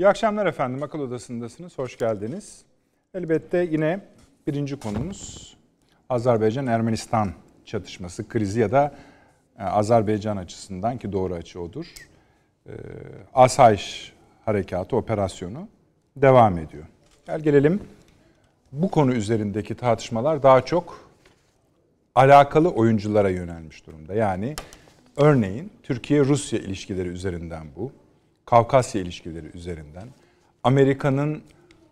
İyi akşamlar efendim. Akıl Odası'ndasınız. Hoş geldiniz. Elbette yine birinci konumuz Azerbaycan-Ermenistan çatışması, krizi ya da e, Azerbaycan açısından ki doğru açı odur. E, asayiş harekatı, operasyonu devam ediyor. Gel gelelim bu konu üzerindeki tartışmalar daha çok alakalı oyunculara yönelmiş durumda. Yani örneğin Türkiye-Rusya ilişkileri üzerinden bu. Kavkasya ilişkileri üzerinden Amerika'nın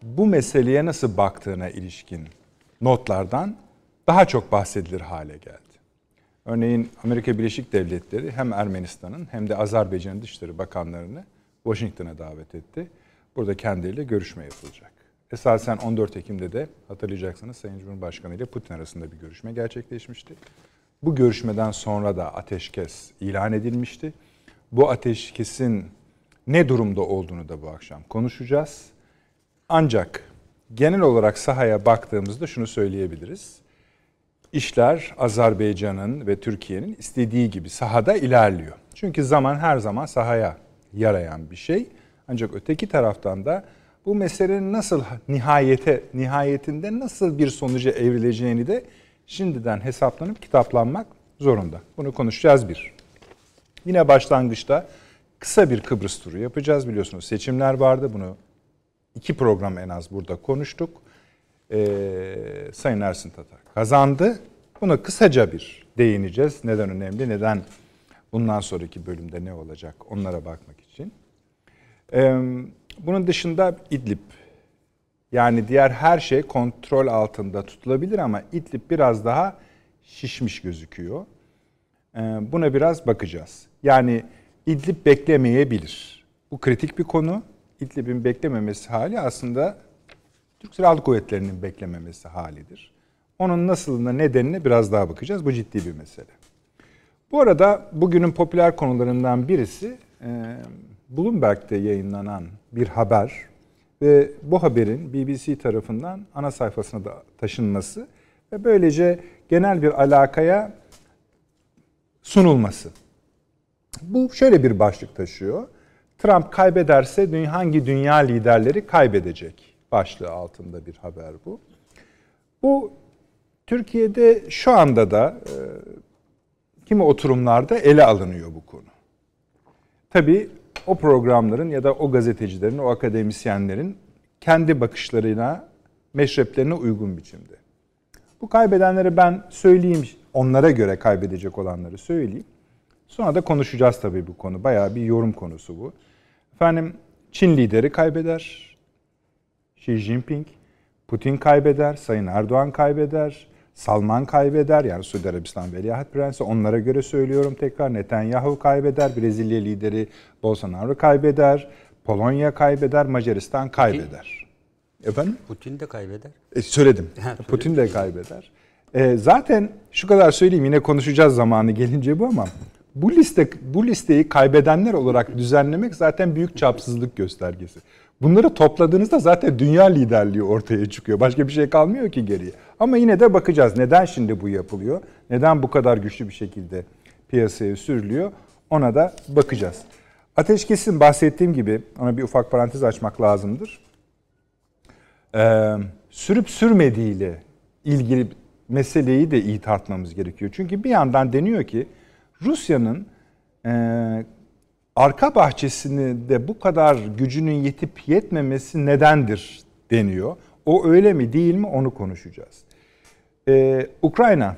bu meseleye nasıl baktığına ilişkin notlardan daha çok bahsedilir hale geldi. Örneğin Amerika Birleşik Devletleri hem Ermenistan'ın hem de Azerbaycan'ın Dışişleri Bakanlarını Washington'a davet etti. Burada kendileriyle görüşme yapılacak. Esasen 14 Ekim'de de hatırlayacaksınız Sayın Cumhurbaşkanı ile Putin arasında bir görüşme gerçekleşmişti. Bu görüşmeden sonra da ateşkes ilan edilmişti. Bu ateşkesin ne durumda olduğunu da bu akşam konuşacağız. Ancak genel olarak sahaya baktığımızda şunu söyleyebiliriz. İşler Azerbaycan'ın ve Türkiye'nin istediği gibi sahada ilerliyor. Çünkü zaman her zaman sahaya yarayan bir şey. Ancak öteki taraftan da bu meselenin nasıl nihayete nihayetinde nasıl bir sonuca evrileceğini de şimdiden hesaplanıp kitaplanmak zorunda. Bunu konuşacağız bir. Yine başlangıçta kısa bir Kıbrıs turu yapacağız. Biliyorsunuz seçimler vardı. Bunu iki program en az burada konuştuk. Ee, Sayın Ersin Tatar kazandı. Buna kısaca bir değineceğiz. Neden önemli, neden bundan sonraki bölümde ne olacak onlara bakmak için. Ee, bunun dışında İdlib yani diğer her şey kontrol altında tutulabilir ama İdlib biraz daha şişmiş gözüküyor. Ee, buna biraz bakacağız. Yani İdlib beklemeyebilir. Bu kritik bir konu. İdlib'in beklememesi hali aslında Türk Silahlı Kuvvetleri'nin beklememesi halidir. Onun nasılına nedenine biraz daha bakacağız. Bu ciddi bir mesele. Bu arada bugünün popüler konularından birisi e, Bloomberg'de yayınlanan bir haber ve bu haberin BBC tarafından ana sayfasına da taşınması ve böylece genel bir alakaya sunulması. Bu şöyle bir başlık taşıyor. Trump kaybederse hangi dünya liderleri kaybedecek başlığı altında bir haber bu. Bu Türkiye'de şu anda da e, kimi oturumlarda ele alınıyor bu konu. Tabii o programların ya da o gazetecilerin, o akademisyenlerin kendi bakışlarına, meşreplerine uygun biçimde. Bu kaybedenleri ben söyleyeyim, onlara göre kaybedecek olanları söyleyeyim. Sonra da konuşacağız tabii bu konu. Bayağı bir yorum konusu bu. Efendim Çin lideri kaybeder. Xi Jinping. Putin kaybeder. Sayın Erdoğan kaybeder. Salman kaybeder. Yani Suudi Arabistan Veliaht Prensi. Onlara göre söylüyorum tekrar. Netanyahu kaybeder. Brezilya lideri Bolsonaro kaybeder. Polonya kaybeder. Macaristan kaybeder. Putin, Efendim? Putin de kaybeder. E, söyledim. Putin de kaybeder. E, zaten şu kadar söyleyeyim yine konuşacağız zamanı gelince bu ama bu liste bu listeyi kaybedenler olarak düzenlemek zaten büyük çapsızlık göstergesi. Bunları topladığınızda zaten dünya liderliği ortaya çıkıyor. Başka bir şey kalmıyor ki geriye. Ama yine de bakacağız neden şimdi bu yapılıyor? Neden bu kadar güçlü bir şekilde piyasaya sürülüyor? Ona da bakacağız. Ateşkesin bahsettiğim gibi ona bir ufak parantez açmak lazımdır. Ee, sürüp sürmediğiyle ilgili meseleyi de iyi tartmamız gerekiyor. Çünkü bir yandan deniyor ki Rusya'nın e, arka bahçesini de bu kadar gücünün yetip yetmemesi nedendir deniyor. O öyle mi değil mi onu konuşacağız. Ee, Ukrayna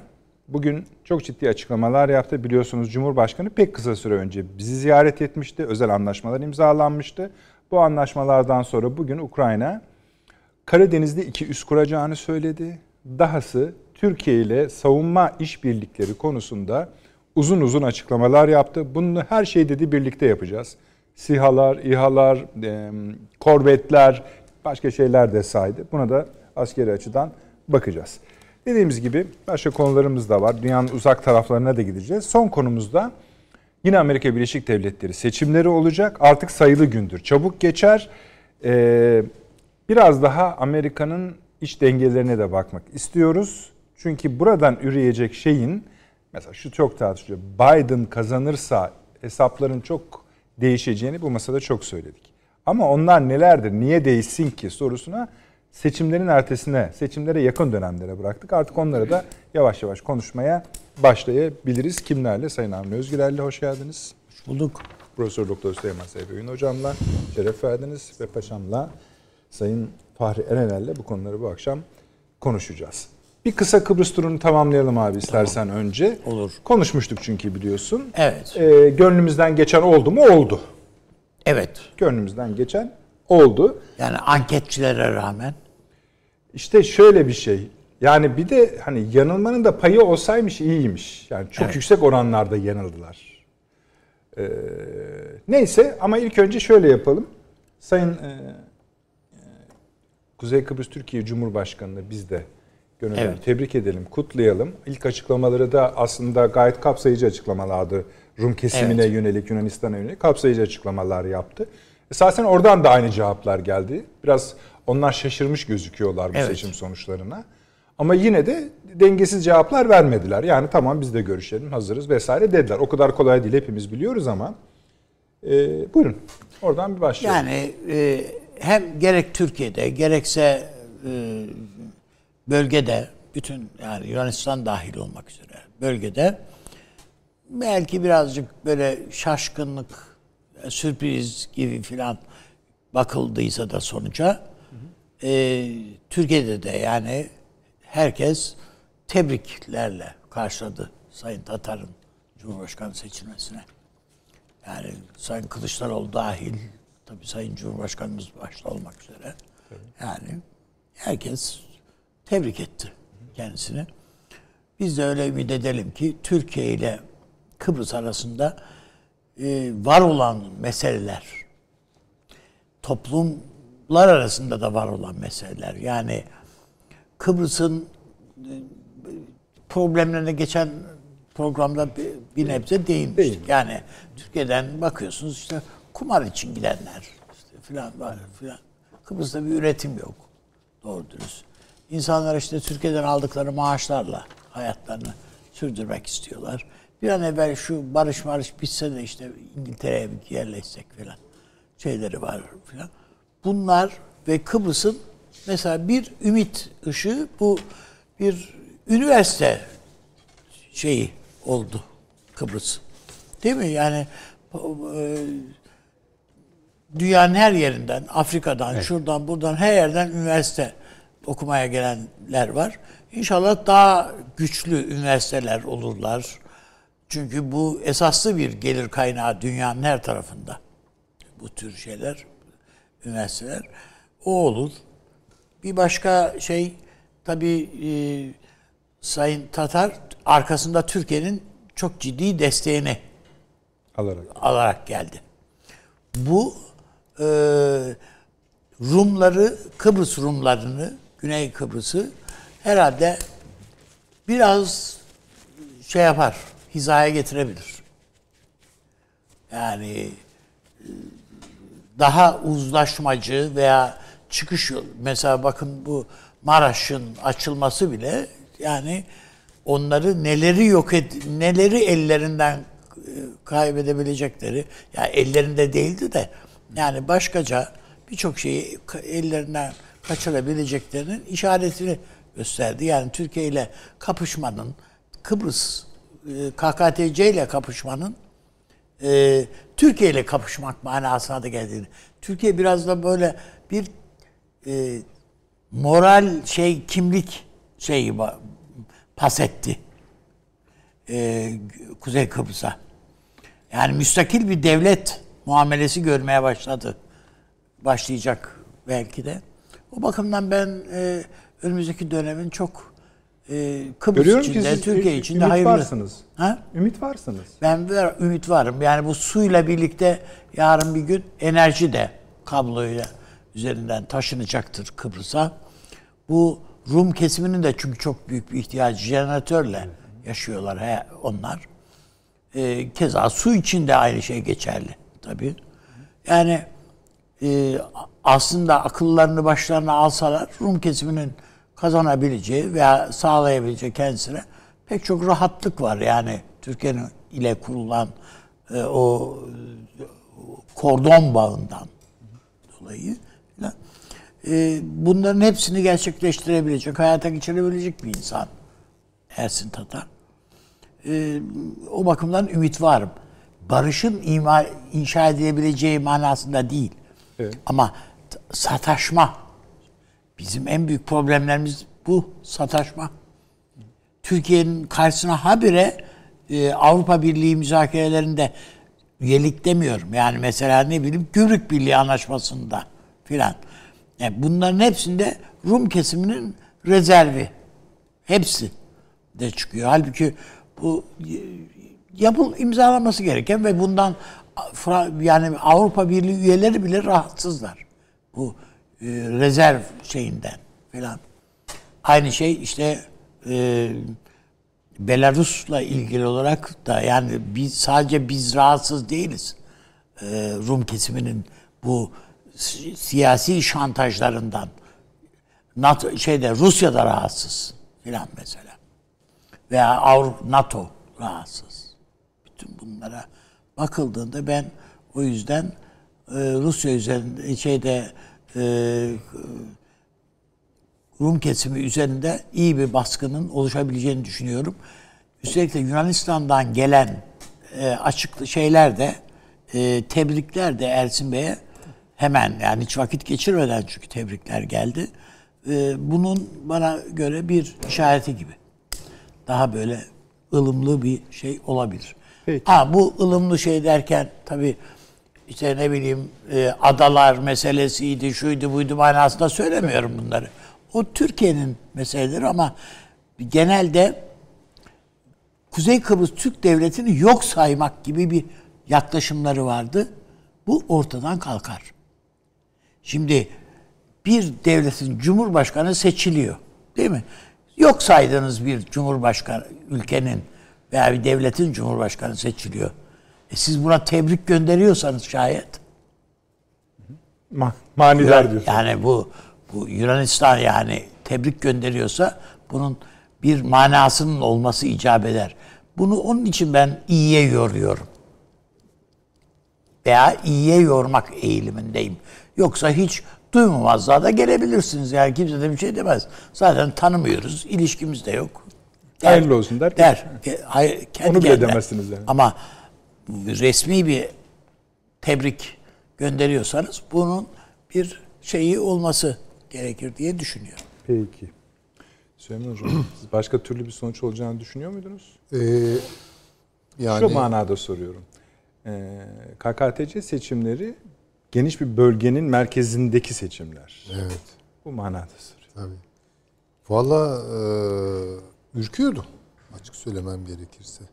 bugün çok ciddi açıklamalar yaptı. Biliyorsunuz Cumhurbaşkanı pek kısa süre önce bizi ziyaret etmişti. Özel anlaşmalar imzalanmıştı. Bu anlaşmalardan sonra bugün Ukrayna Karadeniz'de iki üs kuracağını söyledi. Dahası Türkiye ile savunma işbirlikleri konusunda uzun uzun açıklamalar yaptı. Bunu her şeyi dedi birlikte yapacağız. SİHA'lar, İHA'lar, e, korvetler, başka şeyler de saydı. Buna da askeri açıdan bakacağız. Dediğimiz gibi başka konularımız da var. Dünyanın uzak taraflarına da gideceğiz. Son konumuzda yine Amerika Birleşik Devletleri seçimleri olacak. Artık sayılı gündür. Çabuk geçer. Ee, biraz daha Amerika'nın iç dengelerine de bakmak istiyoruz. Çünkü buradan üreyecek şeyin Mesela şu çok tartışılıyor. Biden kazanırsa hesapların çok değişeceğini bu masada çok söyledik. Ama onlar nelerdir, niye değişsin ki sorusuna seçimlerin ertesine, seçimlere yakın dönemlere bıraktık. Artık onları da yavaş yavaş konuşmaya başlayabiliriz. Kimlerle? Sayın Avni Özgürel'le hoş geldiniz. Hoş bulduk. Profesör Doktor Süleyman Seyfi Ün hocamla şeref verdiniz ve paşamla Sayın Fahri Erener'le bu konuları bu akşam konuşacağız. Bir kısa Kıbrıs turunu tamamlayalım abi istersen tamam. önce. Olur. Konuşmuştuk çünkü biliyorsun. Evet. Ee, gönlümüzden geçen oldu mu? Oldu. Evet. Gönlümüzden geçen oldu. Yani anketçilere rağmen. İşte şöyle bir şey. Yani bir de hani yanılmanın da payı olsaymış iyiymiş. Yani çok evet. yüksek oranlarda yanıldılar. Ee, neyse ama ilk önce şöyle yapalım. Sayın e, Kuzey Kıbrıs Türkiye Cumhurbaşkanı'nı biz de gönülden evet. tebrik edelim, kutlayalım. İlk açıklamaları da aslında gayet kapsayıcı açıklamalardı. Rum kesimine evet. yönelik, Yunanistan'a yönelik kapsayıcı açıklamalar yaptı. Esasen oradan da aynı cevaplar geldi. Biraz onlar şaşırmış gözüküyorlar bu evet. seçim sonuçlarına. Ama yine de dengesiz cevaplar vermediler. Yani tamam biz de görüşelim, hazırız vesaire dediler. O kadar kolay değil hepimiz biliyoruz ama. E, buyurun, oradan bir başlayalım. Yani e, hem gerek Türkiye'de gerekse e, bölgede bütün yani Yunanistan dahil olmak üzere bölgede belki birazcık böyle şaşkınlık, sürpriz gibi filan bakıldıysa da sonuca e, Türkiye'de de yani herkes tebriklerle karşıladı Sayın Tatar'ın Cumhurbaşkanı seçilmesine. Yani Sayın Kılıçdaroğlu dahil Tabii Sayın Cumhurbaşkanımız başta olmak üzere. Yani herkes tebrik etti kendisini. Biz de öyle ümit edelim ki Türkiye ile Kıbrıs arasında e, var olan meseleler, toplumlar arasında da var olan meseleler. Yani Kıbrıs'ın e, problemlerine geçen programda bir nebze değinmiştik. Yani Türkiye'den bakıyorsunuz işte kumar için gidenler işte filan var filan. Kıbrıs'ta bir üretim yok. Doğru dürüst. İnsanlar işte Türkiye'den aldıkları maaşlarla hayatlarını sürdürmek istiyorlar. Bir an evvel şu barış marış bitse de işte İngiltere'ye bir yerleşsek filan şeyleri var filan. Bunlar ve Kıbrıs'ın mesela bir ümit ışığı bu bir üniversite şeyi oldu Kıbrıs. Değil mi? Yani e, dünyanın her yerinden, Afrika'dan, evet. şuradan, buradan, her yerden üniversite okumaya gelenler var. İnşallah daha güçlü üniversiteler olurlar. Çünkü bu esaslı bir gelir kaynağı dünyanın her tarafında. Bu tür şeyler, üniversiteler. O olur. Bir başka şey, tabii e, Sayın Tatar arkasında Türkiye'nin çok ciddi desteğini alarak, alarak geldi. Bu e, Rumları, Kıbrıs Rumlarını, Güney Kıbrıs'ı herhalde biraz şey yapar, hizaya getirebilir. Yani e, daha uzlaşmacı veya çıkış yolu. Mesela bakın bu Maraş'ın açılması bile yani onları neleri yok et, neleri ellerinden e, kaybedebilecekleri, ya yani ellerinde değildi de yani başkaca birçok şeyi ellerinden kaçırabileceklerinin işaretini gösterdi. Yani Türkiye ile kapışmanın, Kıbrıs e, KKTC ile kapışmanın e, Türkiye ile kapışmak manasına da geldiğini. Türkiye biraz da böyle bir e, moral şey kimlik şeyi pas etti. E, Kuzey Kıbrıs'a. Yani müstakil bir devlet muamelesi görmeye başladı. Başlayacak belki de. O bakımdan ben e, önümüzdeki dönemin çok e, Kıbrıs Görüyorum için de, Türkiye için de hayırlı. Varsınız. Ha? Ümit varsınız. Ben var, ümit varım. Yani bu suyla birlikte yarın bir gün enerji de kabloyla üzerinden taşınacaktır Kıbrıs'a. Bu Rum kesiminin de çünkü çok büyük bir ihtiyacı jeneratörle yaşıyorlar he, onlar. E, keza su için de aynı şey geçerli tabii. Yani e, aslında akıllarını başlarına alsalar Rum kesiminin kazanabileceği veya sağlayabileceği kendisine pek çok rahatlık var. Yani Türkiye'nin ile kurulan e, o kordon bağından dolayı. E, bunların hepsini gerçekleştirebilecek, hayata geçirebilecek bir insan Ersin Tatar. E, o bakımdan ümit varım. Barışın ima, inşa edilebileceği manasında değil. Evet. Ama sataşma. Bizim en büyük problemlerimiz bu sataşma. Türkiye'nin karşısına habire e, Avrupa Birliği müzakerelerinde üyelik demiyorum. Yani mesela ne bileyim Gümrük Birliği Anlaşması'nda filan. Yani bunların hepsinde Rum kesiminin rezervi. Hepsi de çıkıyor. Halbuki bu e, yapıl imzalaması gereken ve bundan yani Avrupa Birliği üyeleri bile rahatsızlar. Bu e, rezerv şeyinden filan. Aynı şey işte e, Belarus'la ilgili olarak da yani biz sadece biz rahatsız değiliz. E, Rum kesiminin bu si- siyasi şantajlarından NATO şeyde Rusya da rahatsız filan mesela. Veya Avrupa NATO rahatsız. Bütün bunlara bakıldığında ben o yüzden Rusya üzerinde şeyde e, Rum kesimi üzerinde iyi bir baskının oluşabileceğini düşünüyorum. Üstelik de Yunanistan'dan gelen e, açık şeyler de e, tebrikler de Ersin Bey'e hemen yani hiç vakit geçirmeden çünkü tebrikler geldi. E, bunun bana göre bir işareti gibi. Daha böyle ılımlı bir şey olabilir. Peki. Ha bu ılımlı şey derken tabii işte ne bileyim e, adalar meselesiydi, şuydu buydu manasında söylemiyorum bunları. O Türkiye'nin meseleleri ama genelde Kuzey Kıbrıs Türk Devleti'ni yok saymak gibi bir yaklaşımları vardı. Bu ortadan kalkar. Şimdi bir devletin cumhurbaşkanı seçiliyor. Değil mi? Yok saydığınız bir cumhurbaşkanı ülkenin veya bir devletin cumhurbaşkanı seçiliyor. E siz buna tebrik gönderiyorsanız şayet Ma- manidar diyorsun. yani bu bu Yunanistan yani tebrik gönderiyorsa bunun bir manasının olması icap eder. Bunu onun için ben iyiye yoruyorum. Veya iyiye yormak eğilimindeyim. Yoksa hiç duymamazlığa da gelebilirsiniz. Yani kimse de bir şey demez. Zaten tanımıyoruz. ilişkimiz de yok. Hayırlı olsun der. Der. Ke- Hayır, kendi Onu bile demezsiniz yani. Ama resmi bir tebrik gönderiyorsanız bunun bir şeyi olması gerekir diye düşünüyorum. Peki. Süleyman Hocam, siz başka türlü bir sonuç olacağını düşünüyor muydunuz? Ee, yani Şu manada soruyorum. Ee, KKTC seçimleri geniş bir bölgenin merkezindeki seçimler. evet Bu manada soruyorum. tabii. Valla e, ürküyordum açık söylemem gerekirse.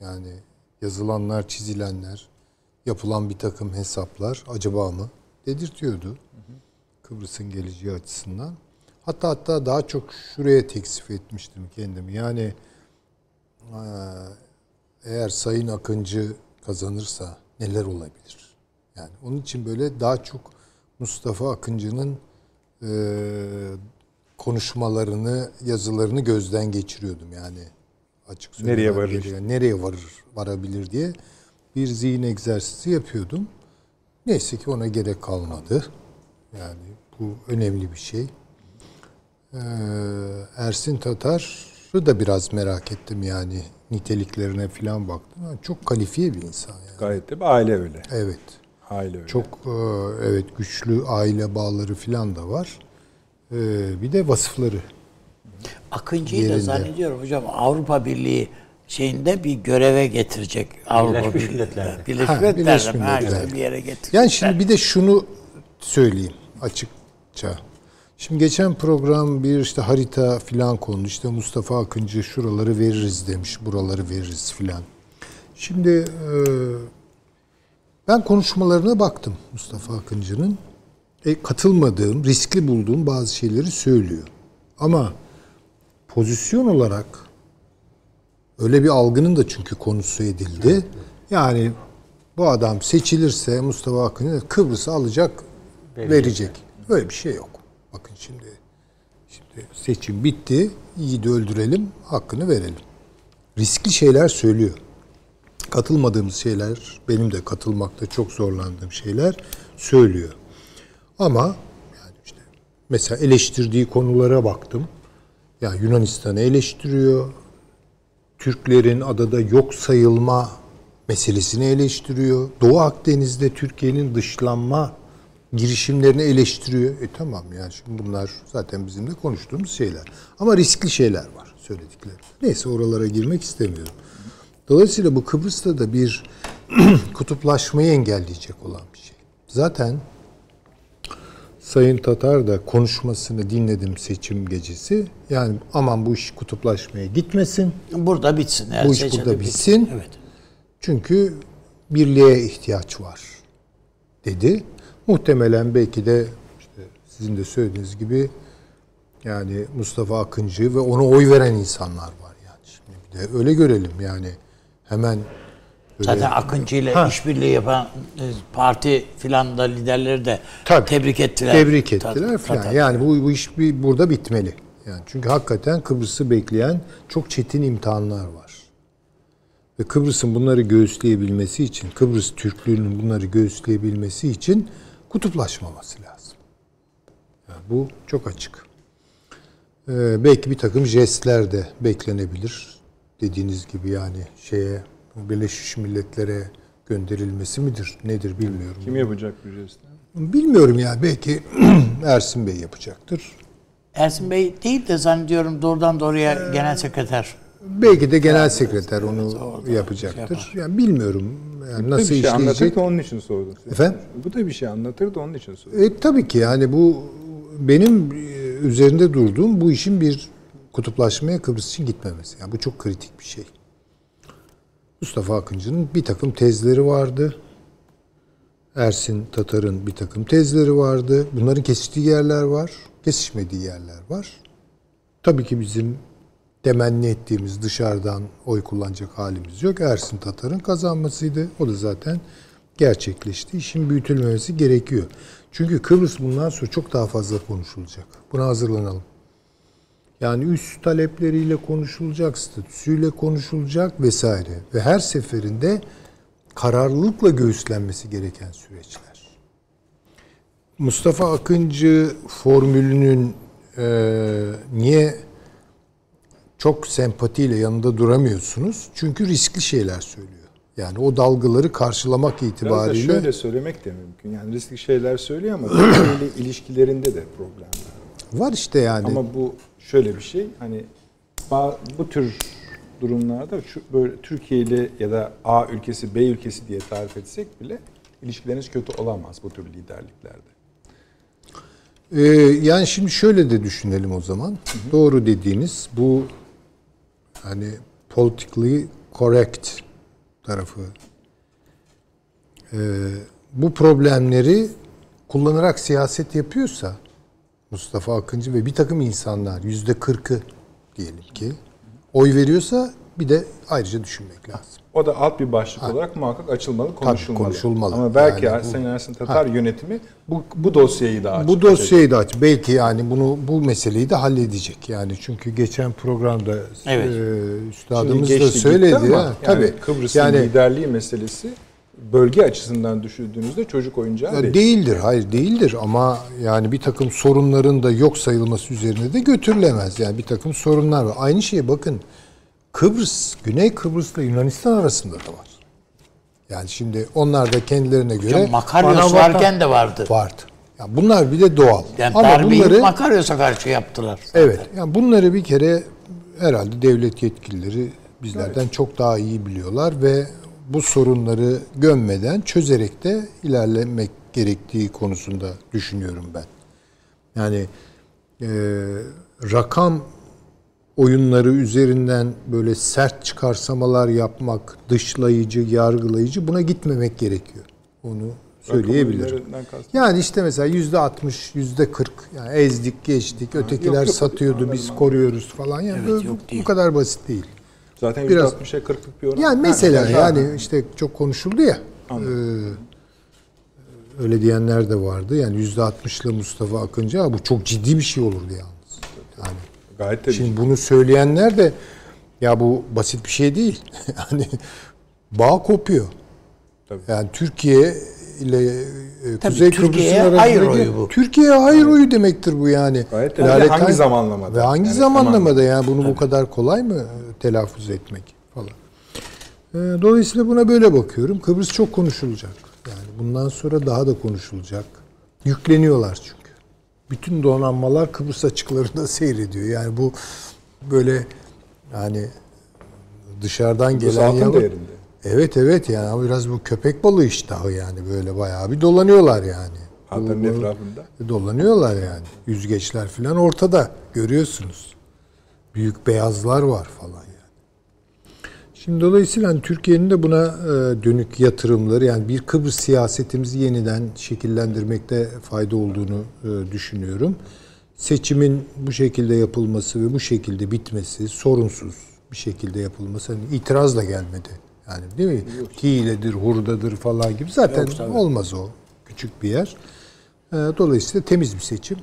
Yani yazılanlar, çizilenler, yapılan bir takım hesaplar acaba mı dedirtiyordu. Kıbrıs'ın geleceği açısından. Hatta hatta daha çok şuraya teksif etmiştim kendimi. Yani e, eğer Sayın Akıncı kazanırsa neler olabilir? Yani onun için böyle daha çok Mustafa Akıncı'nın e, konuşmalarını, yazılarını gözden geçiriyordum yani açık Nereye varır? gerekiyor. Nereye varır, varabilir diye bir zihin egzersizi yapıyordum. Neyse ki ona gerek kalmadı. Yani bu önemli bir şey. Ee, Ersin Tatar'ı da biraz merak ettim yani niteliklerine falan baktım. Yani çok kalifiye bir insan yani. Gayet de bir aile öyle. Evet. Aile öyle. Çok e, evet güçlü aile bağları falan da var. Ee, bir de vasıfları. Akıncı'yı da Yerinde. zannediyorum hocam Avrupa Birliği şeyinde bir göreve getirecek. Avrupa Birleşmiş Birliği- Milletler'de. Birleşmiş Ha, Milletler'de. Birleşmiş Milletler'de. bir yere getirecek. Yani şimdi bir de şunu söyleyeyim açıkça. Şimdi geçen program bir işte harita filan konu. İşte Mustafa Akıncı şuraları veririz demiş, buraları veririz filan. Şimdi e, ben konuşmalarına baktım Mustafa Akıncı'nın. E, katılmadığım, riskli bulduğum bazı şeyleri söylüyor. Ama pozisyon olarak öyle bir algının da çünkü konusu edildi. Yani bu adam seçilirse Mustafa Akıncı Kıbrıs'ı alacak, verecek. Böyle bir şey yok. Bakın şimdi şimdi seçim bitti. İyi de öldürelim, hakkını verelim. Riskli şeyler söylüyor. Katılmadığımız şeyler, benim de katılmakta çok zorlandığım şeyler söylüyor. Ama yani işte mesela eleştirdiği konulara baktım. Yani Yunanistan'ı eleştiriyor. Türklerin adada yok sayılma meselesini eleştiriyor. Doğu Akdeniz'de Türkiye'nin dışlanma girişimlerini eleştiriyor. E tamam yani şimdi bunlar zaten bizim de konuştuğumuz şeyler. Ama riskli şeyler var söyledikleri. Neyse oralara girmek istemiyorum. Dolayısıyla bu Kıbrıs'ta da bir kutuplaşmayı engelleyecek olan bir şey. Zaten Sayın Tatar da konuşmasını dinledim seçim gecesi. Yani aman bu iş kutuplaşmaya gitmesin. Burada bitsin. Her Bu iş seçimde burada bitsin. Evet. Çünkü birliğe ihtiyaç var dedi. Muhtemelen belki de işte sizin de söylediğiniz gibi yani Mustafa Akıncı ve ona oy veren insanlar var yani. Şimdi bir de öyle görelim yani hemen Zaten Akıncı ile işbirliği yapan e, parti filan da liderleri de Tabii. tebrik ettiler. Tebrik ettiler tabii. Yani bu, bu iş bir burada bitmeli. Yani çünkü hakikaten Kıbrıs'ı bekleyen çok çetin imtihanlar var. Ve Kıbrıs'ın bunları göğüsleyebilmesi için, Kıbrıs Türklüğünün bunları göğüsleyebilmesi için kutuplaşmaması lazım. Yani bu çok açık. Ee, belki bir takım jestler de beklenebilir. Dediğiniz gibi yani şeye Birleşmiş Milletler'e gönderilmesi midir, nedir bilmiyorum. Kim yapacak bu jesti? Bilmiyorum ya belki Ersin Bey yapacaktır. Ersin Bey değil de zannediyorum doğrudan doğruya Ee, genel sekreter. Belki de genel sekreter onu yapacaktır. Yani bilmiyorum yani Bu da nasıl bir şey anlatır işleyecek. da onun için sordum. Efendim? Bu da bir şey anlatır da onun için sordum. E, tabii ki yani bu benim e, üzerinde durduğum bu işin bir kutuplaşmaya Kıbrıs için gitmemesi. Yani bu çok kritik bir şey. Mustafa Akıncı'nın bir takım tezleri vardı. Ersin Tatar'ın bir takım tezleri vardı. Bunların kesiştiği yerler var, kesişmediği yerler var. Tabii ki bizim temenni ettiğimiz dışarıdan oy kullanacak halimiz yok. Ersin Tatar'ın kazanmasıydı. O da zaten gerçekleşti. İşin büyütülmemesi gerekiyor. Çünkü Kıbrıs bundan sonra çok daha fazla konuşulacak. Buna hazırlanalım. Yani üst talepleriyle konuşulacak, statüsüyle konuşulacak vesaire. Ve her seferinde kararlılıkla göğüslenmesi gereken süreçler. Mustafa Akıncı formülünün eee, niye çok sempatiyle yanında duramıyorsunuz? Çünkü riskli şeyler söylüyor. Yani o dalgaları karşılamak Biraz da itibariyle şöyle söylemek de mümkün. Yani riskli şeyler söylüyor ama ilişkilerinde de problemler var. var işte yani. Ama bu şöyle bir şey hani bu tür durumlarda şu böyle Türkiye ile ya da A ülkesi B ülkesi diye tarif etsek bile ilişkileriniz kötü olamaz bu tür liderliklerde. Ee, yani şimdi şöyle de düşünelim o zaman. Doğru dediğiniz bu hani politically correct tarafı. Ee, bu problemleri kullanarak siyaset yapıyorsa Mustafa Akıncı ve bir takım insanlar yüzde kırkı diyelim ki oy veriyorsa bir de ayrıca düşünmek lazım. O da alt bir başlık olarak muhakkak açılmalı, konuşulmalı. konuşulmalı. Ama belki Yani bu- Sayın Ersin Tatar yönetimi bu, bu dosyayı da açık. Bu dosyayı da aç. Belki yani bunu bu meseleyi de halledecek. Yani çünkü geçen programda Evet. e, Şimdi üstadımız geçti da söyledi. ama ha. yani Tabii. Kıbrıs'ın yani liderliği meselesi bölge açısından düşündüğünüzde çocuk oyuncağı Ya değil. değildir, hayır değildir ama yani bir takım sorunların da yok sayılması üzerine de götürülemez. Yani bir takım sorunlar var. Aynı şeye bakın Kıbrıs, Güney Kıbrıs'la Yunanistan arasında da var. Yani şimdi onlar da kendilerine göre Hocam Makaryos varken de vardı. vardı. Ya bunlar bir de doğal. Yani ama darbeyi bunları Makaryos'a karşı yaptılar. evet. Yani bunları bir kere herhalde devlet yetkilileri bizlerden çok daha iyi biliyorlar ve bu sorunları gömmeden çözerek de ilerlemek gerektiği konusunda düşünüyorum ben. Yani e, rakam oyunları üzerinden böyle sert çıkarsamalar yapmak, dışlayıcı, yargılayıcı buna gitmemek gerekiyor. Onu söyleyebilirim. Yani işte mesela yüzde 60, yüzde 40 yani ezdik geçtik, ötekiler yok, yok. satıyordu biz Anladım, koruyoruz falan. Yani Evet, bu, değil. bu kadar basit değil. Zaten Biraz- %60'a 40'lık bir oran. Yani Ha, mesela ha, yani işte çok konuşuldu ya. Anladım. e, öyle diyenler de vardı. Yani yüzde 60'la Mustafa Akıncı "Ha, bu çok ciddi bir şey olurdu yalnız. Yani Gayet tabii. Şimdi bunu söyleyenler de ya bu basit bir şey değil. yani bağ kopuyor. Tabii. Yani Türkiye ile e, Tabii Kuzey Kıbrıs'ın arasındaki hayır oyu bu. Türkiye'ye hayır oyu demektir bu yani. Gayet tabii. Lale Hangi zamanlamada? Ve hangi Yani zamanlamada yani bunu bu kadar kolay mı telaffuz etmek falan. E, Dolayısıyla buna böyle bakıyorum. Kıbrıs çok konuşulacak. Yani bundan sonra daha da konuşulacak. Yükleniyorlar çünkü. Bütün donanmalar Kıbrıs açıklarında seyrediyor. Yani bu böyle yani dışarıdan Bu gelen altın yalan- değerinde. Evet evet yani biraz bu köpek balığı iştahı yani böyle bayağı bir dolanıyorlar yani. Adanın etrafında. Dolanıyorlar yani. Yüzgeçler falan ortada görüyorsunuz. Büyük beyazlar var falan yani. Şimdi dolayısıyla hani Türkiye'nin de buna e, dönük yatırımları yani bir Kıbrıs siyasetimizi yeniden şekillendirmekte fayda olduğunu e, düşünüyorum. Seçimin bu şekilde yapılması ve bu şekilde bitmesi sorunsuz bir şekilde yapılması hani itiraz da gelmedi. Yani değil mi? Hiledir, hurdadır falan gibi zaten olmaz o. Küçük bir yer. E, Dolayısıyla temiz bir seçim.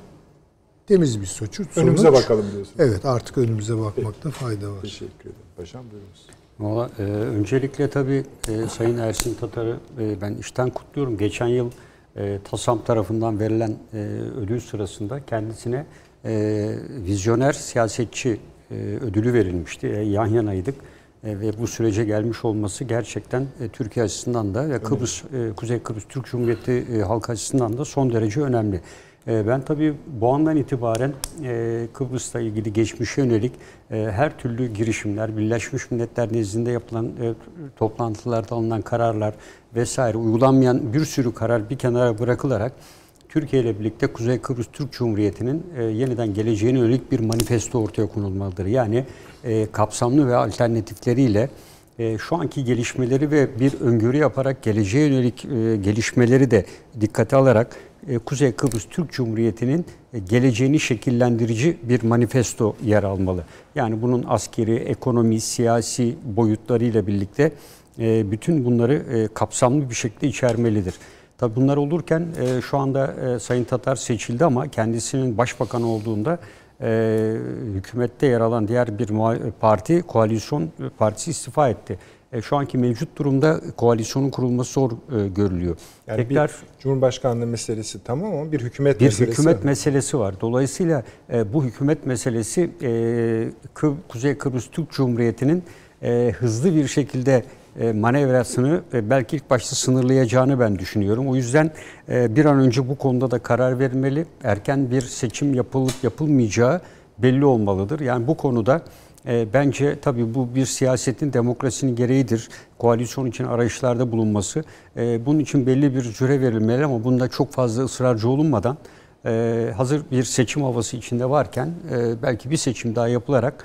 Temiz bir sonuç. Önümüze bakalım diyorsun. Evet artık önümüze bakmakta fayda var. Teşekkür ederim. Paşam buyurunuz. Valla e, öncelikle tabii e, Sayın Ersin Tatar'ı e, ben işten kutluyorum. Geçen yıl e, TASAM tarafından verilen e, ödül sırasında kendisine e, vizyoner siyasetçi e, ödülü verilmişti. E, yan yanaydık ve bu sürece gelmiş olması gerçekten e, Türkiye açısından da ve Kıbrıs, e, Kuzey Kıbrıs Türk Cumhuriyeti e, halkı açısından da son derece önemli. E, Ben tabii bu andan itibaren e, Kıbrıs'la ilgili geçmişe yönelik e, her türlü girişimler, Birleşmiş Milletler nezdinde yapılan e, toplantılarda alınan kararlar vesaire uygulanmayan bir sürü karar bir kenara bırakılarak Türkiye ile birlikte Kuzey Kıbrıs Türk Cumhuriyeti'nin e, yeniden geleceğine yönelik bir manifesto ortaya konulmalıdır. Yani e, kapsamlı ve alternatifleriyle e, şu anki gelişmeleri ve bir öngörü yaparak geleceğe yönelik e, gelişmeleri de dikkate alarak e, Kuzey Kıbrıs Türk Cumhuriyeti'nin e, geleceğini şekillendirici bir manifesto yer almalı. Yani bunun askeri, ekonomi, siyasi boyutlarıyla birlikte e, bütün bunları e, kapsamlı bir şekilde içermelidir. Tabii bunlar olurken e, şu anda e, Sayın Tatar seçildi ama kendisinin başbakan olduğunda e, hükümette yer alan diğer bir parti, koalisyon partisi istifa etti. E, şu anki mevcut durumda koalisyonun kurulması zor e, görülüyor. Yani Tekrar bir Cumhurbaşkanlığı meselesi tamam ama bir hükümet bir meselesi hükümet var. meselesi var. Dolayısıyla e, bu hükümet meselesi e, Kı- Kuzey Kıbrıs Türk Cumhuriyeti'nin e, hızlı bir şekilde manevrasını e, belki ilk başta sınırlayacağını ben düşünüyorum. O yüzden e, bir an önce bu konuda da karar verilmeli. Erken bir seçim yapılıp yapılmayacağı belli olmalıdır. Yani bu konuda e, bence tabii bu bir siyasetin demokrasinin gereğidir. Koalisyon için arayışlarda bulunması. Bunun için belli bir süre verilmeli ama bunda çok fazla ısrarcı olunmadan hazır bir seçim havası içinde varken belki bir seçim daha yapılarak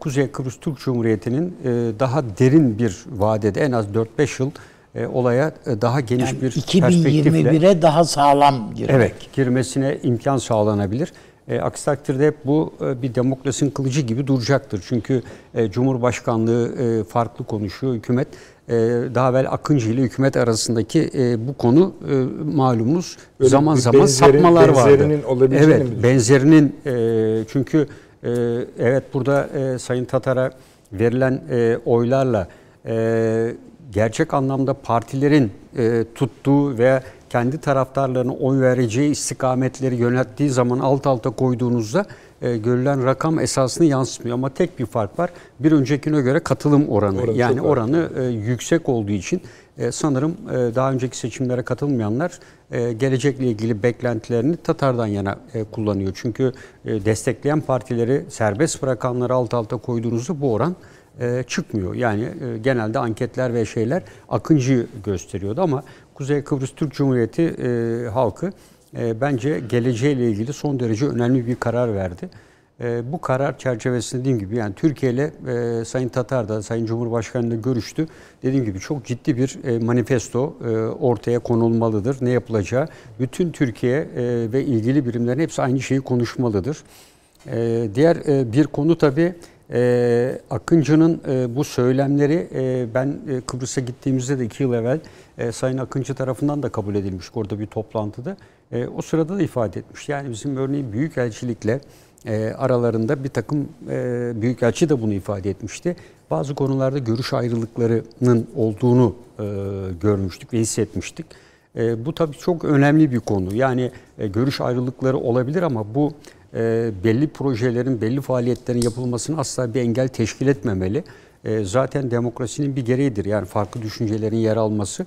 Kuzey Kıbrıs Türk Cumhuriyeti'nin e, daha derin bir vadede en az 4-5 yıl e, olaya e, daha geniş Yani bir perspektifle 2021'e daha sağlam girmek. Evet, girmesine imkan sağlanabilir. E, aksi takdirde hep bu e, bir demokrasinin kılıcı gibi duracaktır. Çünkü e, Cumhurbaşkanlığı e, farklı konuşuyor, hükümet e, daha evvel Akıncı ile hükümet arasındaki e, bu konu e, malumunuz Böyle zaman zaman benzeri- sapmalar vardı. benzerinin olabileceğini mi Evet, düşünüyorsun? benzerinin e, çünkü e, evet burada e, Sayın Tatar'a verilen e, oylarla e, gerçek anlamda partilerin e, tuttuğu ve kendi taraftarlarına oy vereceği istikametleri yönelttiği zaman alt alta koyduğunuzda e, görülen rakam esasını yansıtmıyor. Ama tek bir fark var. Bir öncekine göre katılım oranı. Oranı yani oranı e, yüksek olduğu için e, sanırım e, daha önceki seçimlere katılmayanlar e, gelecekle ilgili beklentilerini Tatar'dan yana e, kullanıyor. Çünkü e, destekleyen partileri serbest bırakanları alt alta koyduğunuzda bu oran e, çıkmıyor. Yani e, genelde anketler ve şeyler Akıncı gösteriyordu ama Kuzey Kıbrıs Türk Cumhuriyeti e, halkı e, bence geleceğiyle ilgili son derece önemli bir karar verdi. E, bu karar çerçevesinde dediğim gibi yani Türkiye ile e, Sayın Tatar da Sayın Cumhurbaşkanı ile görüştü. Dediğim gibi çok ciddi bir e, manifesto e, ortaya konulmalıdır. Ne yapılacağı bütün Türkiye e, ve ilgili birimlerin hepsi aynı şeyi konuşmalıdır. E, diğer e, bir konu tabii e, Akıncı'nın e, bu söylemleri e, ben e, Kıbrıs'a gittiğimizde de iki yıl evvel e, Sayın Akıncı tarafından da kabul edilmiş orada bir toplantıda. E, o sırada da ifade etmiş. Yani bizim örneğin Büyükelçilikle e, aralarında bir takım e, Büyükelçi de bunu ifade etmişti. Bazı konularda görüş ayrılıklarının olduğunu e, görmüştük ve hissetmiştik. E, bu tabii çok önemli bir konu. Yani e, görüş ayrılıkları olabilir ama bu e, belli projelerin, belli faaliyetlerin yapılmasını asla bir engel teşkil etmemeli. E, zaten demokrasinin bir gereğidir. Yani farklı düşüncelerin yer alması.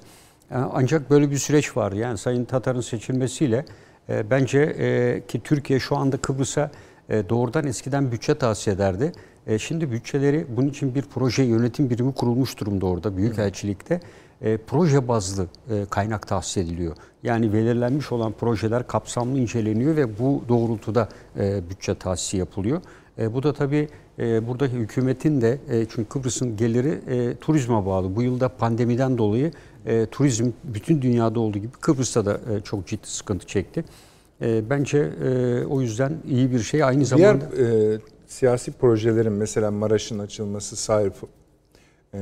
Ancak böyle bir süreç var. Yani Sayın Tatar'ın seçilmesiyle e, bence e, ki Türkiye şu anda Kıbrıs'a e, doğrudan eskiden bütçe tahsis ederdi. E, şimdi bütçeleri bunun için bir proje yönetim birimi kurulmuş durumda orada Büyükelçilikte. E, proje bazlı e, kaynak tahsis ediliyor. Yani belirlenmiş olan projeler kapsamlı inceleniyor ve bu doğrultuda e, bütçe tahsisi yapılıyor. E, bu da tabii e, buradaki hükümetin de e, çünkü Kıbrıs'ın geliri e, turizme bağlı. Bu yılda pandemiden dolayı e, turizm bütün dünyada olduğu gibi Kıbrıs'ta da e, çok ciddi sıkıntı çekti. E, bence e, o yüzden iyi bir şey. Aynı zamanda Diğer e, siyasi projelerin mesela Maraş'ın açılması, sahil e,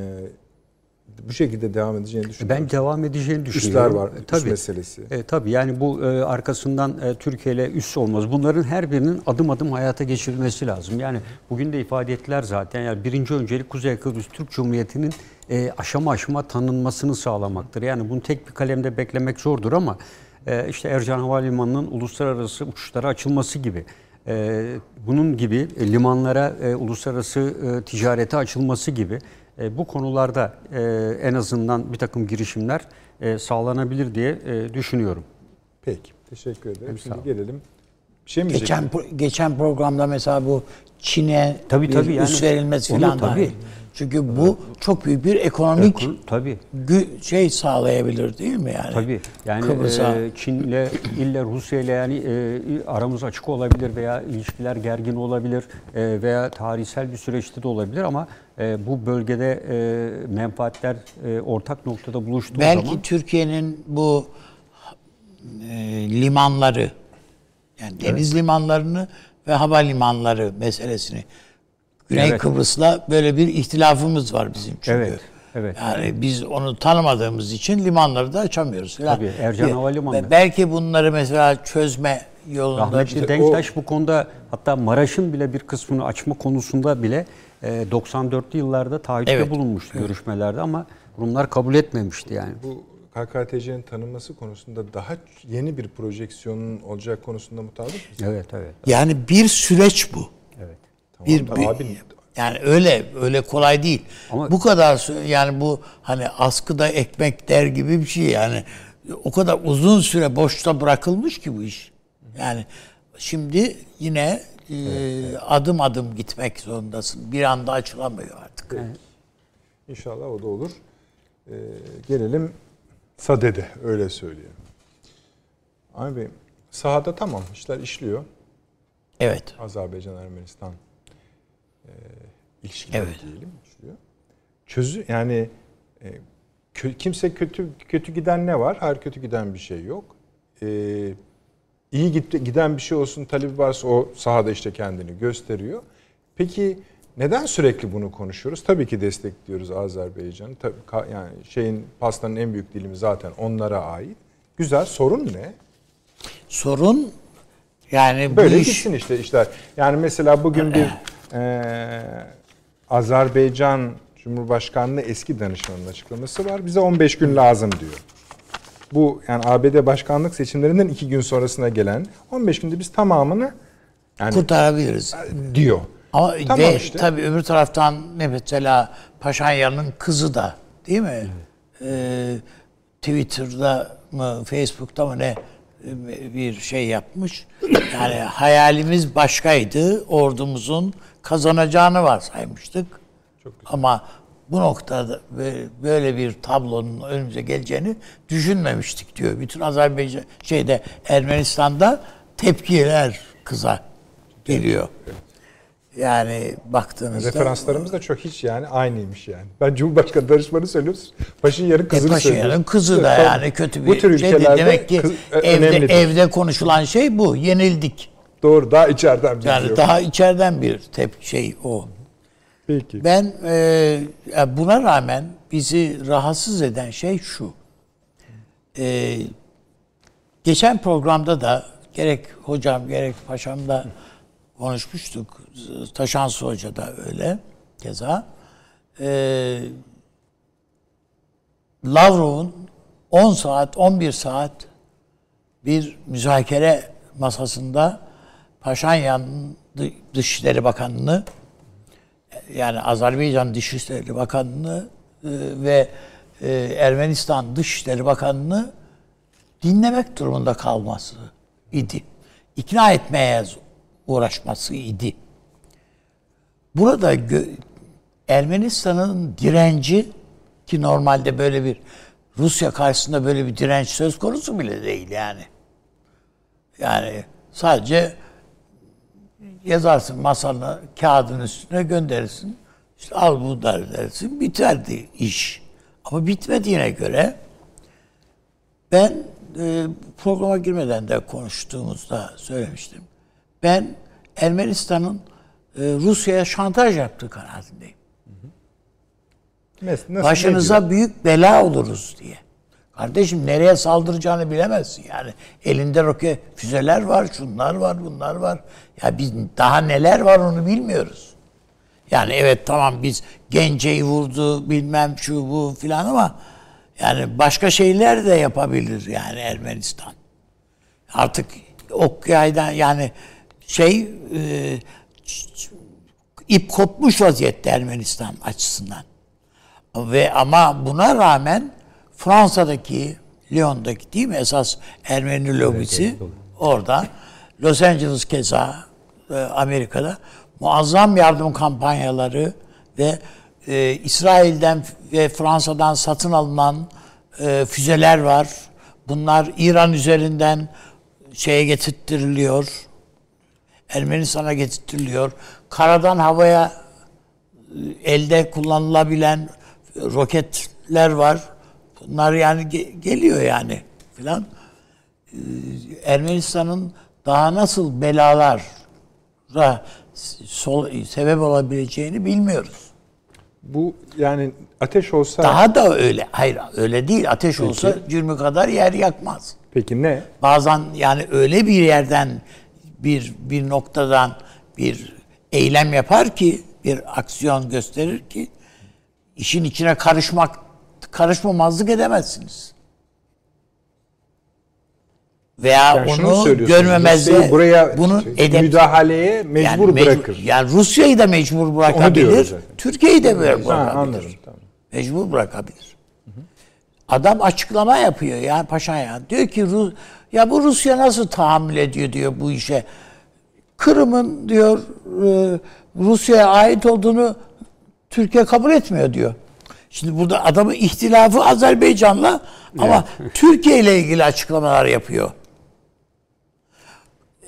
bu şekilde devam edeceğini düşünüyorum. ben devam edeceğini düşünüyorum. var, E, tabii. meselesi. E, tabii yani bu e, arkasından e, Türkiye ile üs olmaz. Bunların her birinin adım adım hayata geçirilmesi lazım. Yani bugün de ifade ettiler zaten. Yani birinci öncelik Kuzey Kıbrıs Türk Cumhuriyeti'nin e, aşama aşama tanınmasını sağlamaktır. Yani bunu tek bir kalemde beklemek zordur ama e, işte Ercan Havalimanı'nın uluslararası uçuşlara açılması gibi. e, bunun gibi e, limanlara e, uluslararası e, ticarete açılması gibi e, bu konularda e, en azından bir takım girişimler e, sağlanabilir diye e, düşünüyorum. Peki, teşekkür ederim. Şimdi gelelim. Bir şey mi Geçen pro- geçen programda mesela bu Çin'e Tabii, tabii yani üs verilmesi falan tabii. Çünkü bu çok büyük bir ekonomik Tabii. gü- şey sağlayabilir değil mi yani? Tabii. Yani Kıbrıs'a. e, Çin'le ille Rusya'yla yani e, aramız açık olabilir veya ilişkiler gergin olabilir e, veya tarihsel bir süreçte de olabilir ama e, bu bölgede e, menfaatler e, ortak noktada buluştuğu Belki zaman Türkiye'nin bu e, limanları yani deniz limanlarını ve havalimanları meselesini Güney Evet. Kıbrıs'la böyle bir ihtilafımız var bizim çünkü. Evet, evet. Yani biz onu tanımadığımız için limanları da açamıyoruz falan. Tabii, Ercan Havalimanı. ve Belki bunları mesela çözme yolunda Rahmetli Denktaş bu konuda hatta Maraş'ın bile bir kısmını açma konusunda bile e, 94'lü yıllarda taahhütte Evet. bulunmuştu görüşmelerde ama Rumlar kabul etmemişti yani. Bu KKTC'nin tanınması konusunda daha yeni bir projeksiyonun olacak konusunda mutabık mısın? Evet, evet. yani bir süreç bu. Evet. bir, bir- abi- yani öyle öyle kolay değil. Ama- bu kadar yani bu hani askıda ekmek der gibi bir şey yani o kadar uzun süre boşta bırakılmış ki bu iş. Yani şimdi yine e, adım adım gitmek zorundasın. Bir anda açılamıyor artık. İnşallah o da olur. Ee, gelelim Sade'de öyle söyleyelim. Abi sahada tamam işler işliyor. Evet. Azerbaycan Ermenistan ilişkileri Evet. diyelim işliyor. Çözü yani e, kö- kimse kötü kötü giden ne var? Her kötü giden bir şey yok. E, iyi gitti, giden bir şey olsun talebi varsa o sahada işte kendini gösteriyor. Peki neden sürekli bunu konuşuyoruz? Tabii ki destekliyoruz Azerbaycan'ı. Tabii yani şeyin pastanın en büyük dilimi zaten onlara ait. Güzel sorun ne? Sorun yani Böyle bu iş gitsin işte işler. Yani mesela bugün bir eee, Azerbaycan Cumhurbaşkanlığı eski danışmanının açıklaması var. Bize 15 gün lazım diyor. Bu yani ABD başkanlık seçimlerinden iki gün sonrasına gelen 15 günde biz tamamını yani kurtarabiliriz. diyor. Ama Tamam ve işte. tabii öbür taraftan ne mesela Paşanyan'ın kızı da değil mi? Ee, Twitter'da mı Facebook'ta mı ne e, bir şey yapmış. Yani hayalimiz başkaydı. Ordumuzun kazanacağını varsaymıştık. Ama bu noktada bö- böyle bir tablonun önümüze geleceğini düşünmemiştik diyor. Bütün Azerbaycan şeyde Ermenistan'da tepkiler kıza geliyor. Yani baktığınızda Referanslarımız da çok hiç yani aynıymış yani. Ben Cumhurbaşkanı danışmanı söylüyoruz. Paşinyan'ın kızını Paşinyan'ın söylüyoruz. kızı da yani kötü bir Bu tür şey Demek ki kız- e, evde, önemlidir. evde konuşulan şey bu. Yenildik. Doğru daha içeriden biliyor. Yani daha içeriden bir tep şey o. Peki. Ben e, buna rağmen bizi rahatsız eden şey şu. E, geçen programda da gerek hocam gerek paşam da konuşmuştuk. Taşansı Hoca da öyle keza. E, Lavrov'un 10 saat, 11 saat bir müzakere masasında Paşinyan'ın Dı- Dışişleri Bakanı'nı yani Azerbaycan Dışişleri Bakanı'nı e, ve e, Ermenistan Dışişleri Bakanı'nı dinlemek durumunda kalması idi. İkna etmeye uğraşması idi. Burada Ermenistan'ın direnci ki normalde böyle bir Rusya karşısında böyle bir direnç söz konusu bile değil yani. Yani sadece yazarsın masanı kağıdın üstüne gönderirsin. İşte al bu der dersin. Biterdi iş. Ama bitmediğine göre ben e, programa girmeden de konuştuğumuzda söylemiştim. Ben Ermenistan'ın e, Rusya'ya şantaj yaptığı kanaatindeyim. Mes- Nasıl, Başınıza ne büyük bela oluruz diye. Kardeşim nereye saldıracağını bilemezsin yani. Elinde roket füzeler var, şunlar var, bunlar var. Ya biz daha neler var onu bilmiyoruz. Yani evet tamam biz Gence'yi vurdu bilmem şu bu filan ama yani başka şeyler de yapabilir yani Ermenistan. Artık ok yaydan yani şey e, ip kopmuş vaziyette Ermenistan açısından. Ve ama buna rağmen Fransa'daki, Lyon'daki değil mi esas Ermeni lobisi orada. Los Angeles keza e, Amerika'da muazzam yardım kampanyaları ve e, İsrail'den ve Fransa'dan satın alınan e, füzeler var. Bunlar İran üzerinden şeye getirttiriliyor. Ermenistan'a getirtiliyor. Karadan havaya e, elde kullanılabilen roketler var. Bunlar yani ge- geliyor yani filan. Ee, Ermenistan'ın daha nasıl belalara sol, sebep olabileceğini bilmiyoruz. Bu yani ateş olsa Daha da öyle. Hayır öyle değil. Ateş olsa cürmü kadar yer yakmaz. peki ne? Bazen yani öyle bir yerden bir bir noktadan bir eylem yapar ki bir aksiyon gösterir ki işin içine karışmak karışmamazlık edemezsiniz. Veya Yani onu Rusya'yı buraya bunu edep müdahaleye mecbur mecbur- bırakır. Yani Rusya'yı da mecbur bırakabilir. Türkiye'yi de bırakabilir. Ha, anladım. Tamam. Mecbur bırakabilir. Adam açıklama yapıyor yani Paşinyan. Diyor ki Ru- ya bu Rusya nasıl tahammül ediyor diyor bu işe. Kırım'ın diyor Rusya'ya ait olduğunu Türkiye kabul etmiyor diyor. Şimdi burada adamın ihtilafı Azerbaycan'la ama Türkiye ile ilgili açıklamalar yapıyor.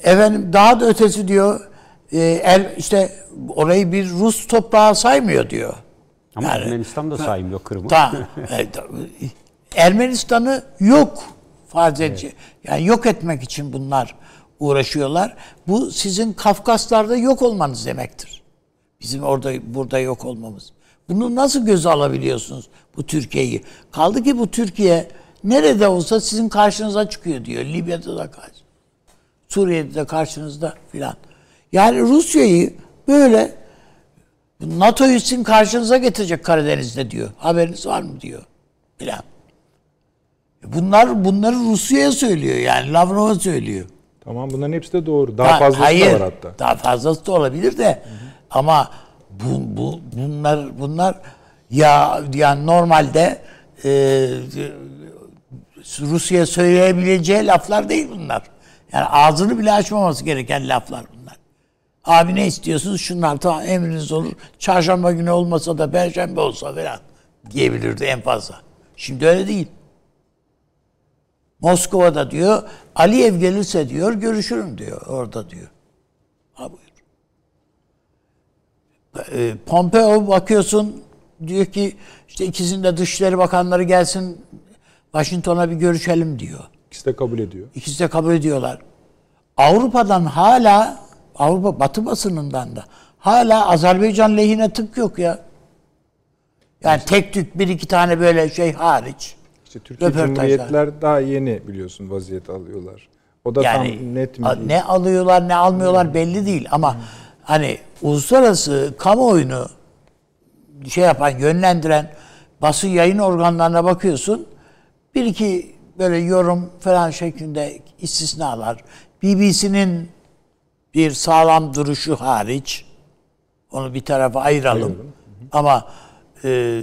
Efendim daha da ötesi diyor e, el, işte orayı bir Rus toprağı saymıyor diyor. Ama Yani- Ermenistan da saymıyor Kırım'ı. Ta, e, ta- Ermenistan'ı yok farz edecek. Yani yok etmek için bunlar uğraşıyorlar. Bu sizin Kafkaslar'da yok olmanız demektir. Bizim orada burada yok olmamız. Bunu nasıl göze alabiliyorsunuz bu Türkiye'yi? Kaldı ki bu Türkiye nerede olsa sizin karşınıza çıkıyor diyor. Libya'da da karşı. Suriye'de de karşınızda filan. Yani Rusya'yı böyle NATO'yu sizin karşınıza getirecek Karadeniz'de diyor. Haberiniz var mı diyor. Filan. E Bunlar bunları Rusya'ya söylüyor yani Lavrov'a söylüyor. Tamam bunların hepsi de doğru. Daha Ha, fazlası hayır, da var hatta. Daha fazlası da olabilir de ama bu, bu bunlar bunlar ya yani normalde e, Rusya söyleyebileceği laflar değil bunlar. Yani ağzını bile açmaması gereken laflar bunlar. Abi ne istiyorsunuz? Şunlar tamam emriniz olur. Çarşamba günü olmasa da perşembe olsa falan diyebilirdi en fazla. Şimdi öyle değil. Moskova'da diyor Aliyev gelirse diyor görüşürüm diyor orada diyor. Ha buyur. E, Pompeo bakıyorsun diyor ki işte ikisinin de dışişleri bakanları gelsin Washington'a bir görüşelim diyor. İkisi de kabul ediyor. İkisi de kabul ediyorlar. Avrupa'dan hala Avrupa Batı basınından da hala Azerbaycan lehine tık yok ya. Yani tek tük bir iki tane böyle şey hariç. İşte Türkiye. Cumhuriyetler daha yeni biliyorsun vaziyet alıyorlar. O da Yani tam net mi? ne alıyorlar ne almıyorlar belli değil ama hani uluslararası kamuoyunu şey yapan, yönlendiren basın yayın organlarına bakıyorsun. Bir iki böyle yorum falan şeklinde istisnalar. BBC'nin bir sağlam duruşu hariç onu bir tarafa ayıralım. Ama e,